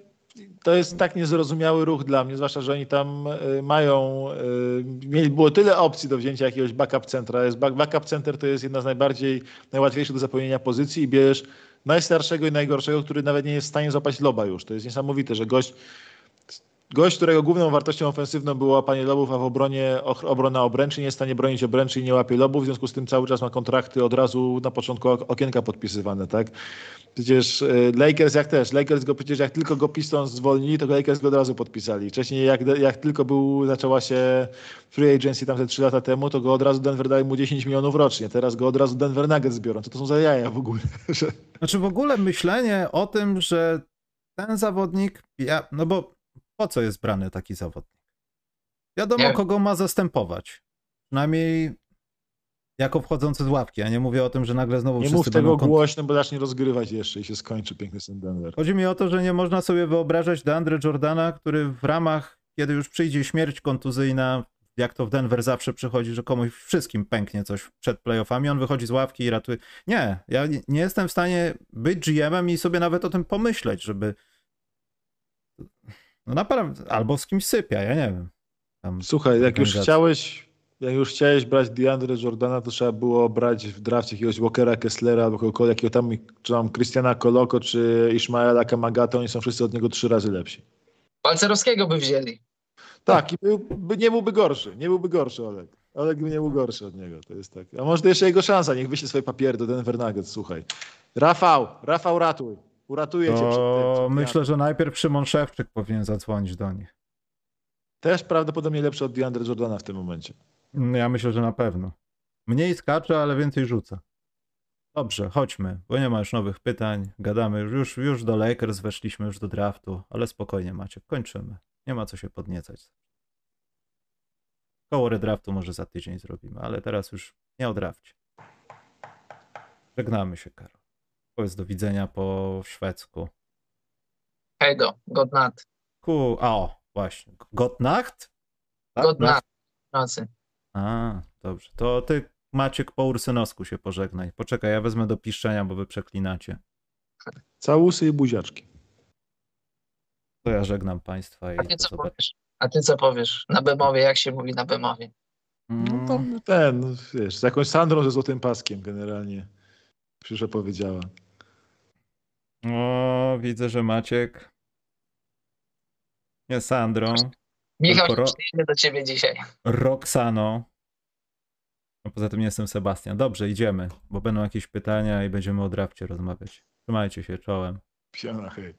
to jest tak niezrozumiały ruch dla mnie, zwłaszcza, że oni tam y, mają, y, mieli, było tyle opcji do wzięcia jakiegoś backup centra. Jest, back- backup center to jest jedna z najbardziej, najłatwiejszych do zapełnienia pozycji i bierzesz najstarszego i najgorszego, który nawet nie jest w stanie złapać loba już. To jest niesamowite, że gość, gość, którego główną wartością ofensywną było łapanie lobów, a w obronie obrona obręczy, nie jest w stanie bronić obręczy i nie łapie lobów, w związku z tym cały czas ma kontrakty od razu na początku ok- okienka podpisywane, tak? Przecież y, Lakers jak też, Lakers go przecież jak tylko go Pistons zwolnili, to Lakers go od razu podpisali. Wcześniej jak, jak tylko był, zaczęła się free agency tam te 3 lata temu, to go od razu Denver dali mu 10 milionów rocznie. Teraz go od razu Denver Nuggets biorą. Co to są za jaja w ogóle? Znaczy w ogóle myślenie o tym, że ten zawodnik. Ja, no bo po co jest brany taki zawodnik? Wiadomo, Nie. kogo ma zastępować. Przynajmniej jako wchodzący z ławki. Ja nie mówię o tym, że nagle znowu Nie wszyscy mów tego głośno, bo zacznie rozgrywać jeszcze i się skończy piękny ten Denver. Chodzi mi o to, że nie można sobie wyobrażać DeAndre Jordana, który w ramach, kiedy już przyjdzie śmierć kontuzyjna, jak to w Denver zawsze przychodzi, że komuś wszystkim pęknie coś przed playoffami, on wychodzi z ławki i ratuje. Nie, ja nie- nie jestem w stanie być GM-em i sobie nawet o tym pomyśleć, żeby. No naprawdę, albo z kimś sypia, ja nie wiem. Tam Słuchaj, jak już chciałeś, jak już chciałeś brać DeAndre Jordana, to trzeba było brać w drafcie jakiegoś Walkera Kesslera albo kogokolwiek, jakiego tam, czy tam Christiana Koloko, czy Ishmaela Kamagata, oni są wszyscy od niego trzy razy lepsi. Balcerowskiego by wzięli. Tak, i był, by, nie byłby gorszy, nie byłby gorszy Oleg. Oleg by nie był gorszy od niego, to jest tak. A może to jeszcze jego szansa, niech wyśle swoje papiery do Denver Nuggets, słuchaj. Rafał, Rafał ratuj, uratuję cię przed tym. To przed myślę, że najpierw Szymon Szewczyk powinien zadzwonić do nich. Też prawdopodobnie lepszy od DeAndre Jordana w tym momencie. Mm, Ja myślę, że na pewno. Mniej skacze, ale więcej rzuca. Dobrze, chodźmy, bo nie ma już nowych pytań. Gadamy już, już, już do Lakers, weszliśmy już do draftu, ale spokojnie macie, kończymy. Nie ma co się podniecać. Koło redraftu może za tydzień zrobimy, ale teraz już nie o drafcie. Żegnamy się, Karol. Powiedz do widzenia po szwedzku. Hejdo, godnat. Ku, a o, właśnie. Gotnacht? Tak? Godnat. Nocy. A, dobrze. To ty, Maciek, po ursynowsku się pożegnaj. Poczekaj, ja wezmę do piszczenia, bo wy przeklinacie. Całusy i buziaczki. To ja żegnam państwa i A ty co powiesz? A ty co powiesz? Na Bemowie, jak się mówi na Bemowie? No to ten, no, wiesz, z jakąś Sandrą ze złotym paskiem generalnie przyszła powiedziała. O, widzę, że Maciek nie Sandrą, Michał ro- idzie do ciebie dzisiaj. Roxaną. No poza tym nie jestem Sebastian. Dobrze, idziemy, bo będą jakieś pytania i będziemy o drafcie rozmawiać. Trzymajcie się czołem. Piana hej.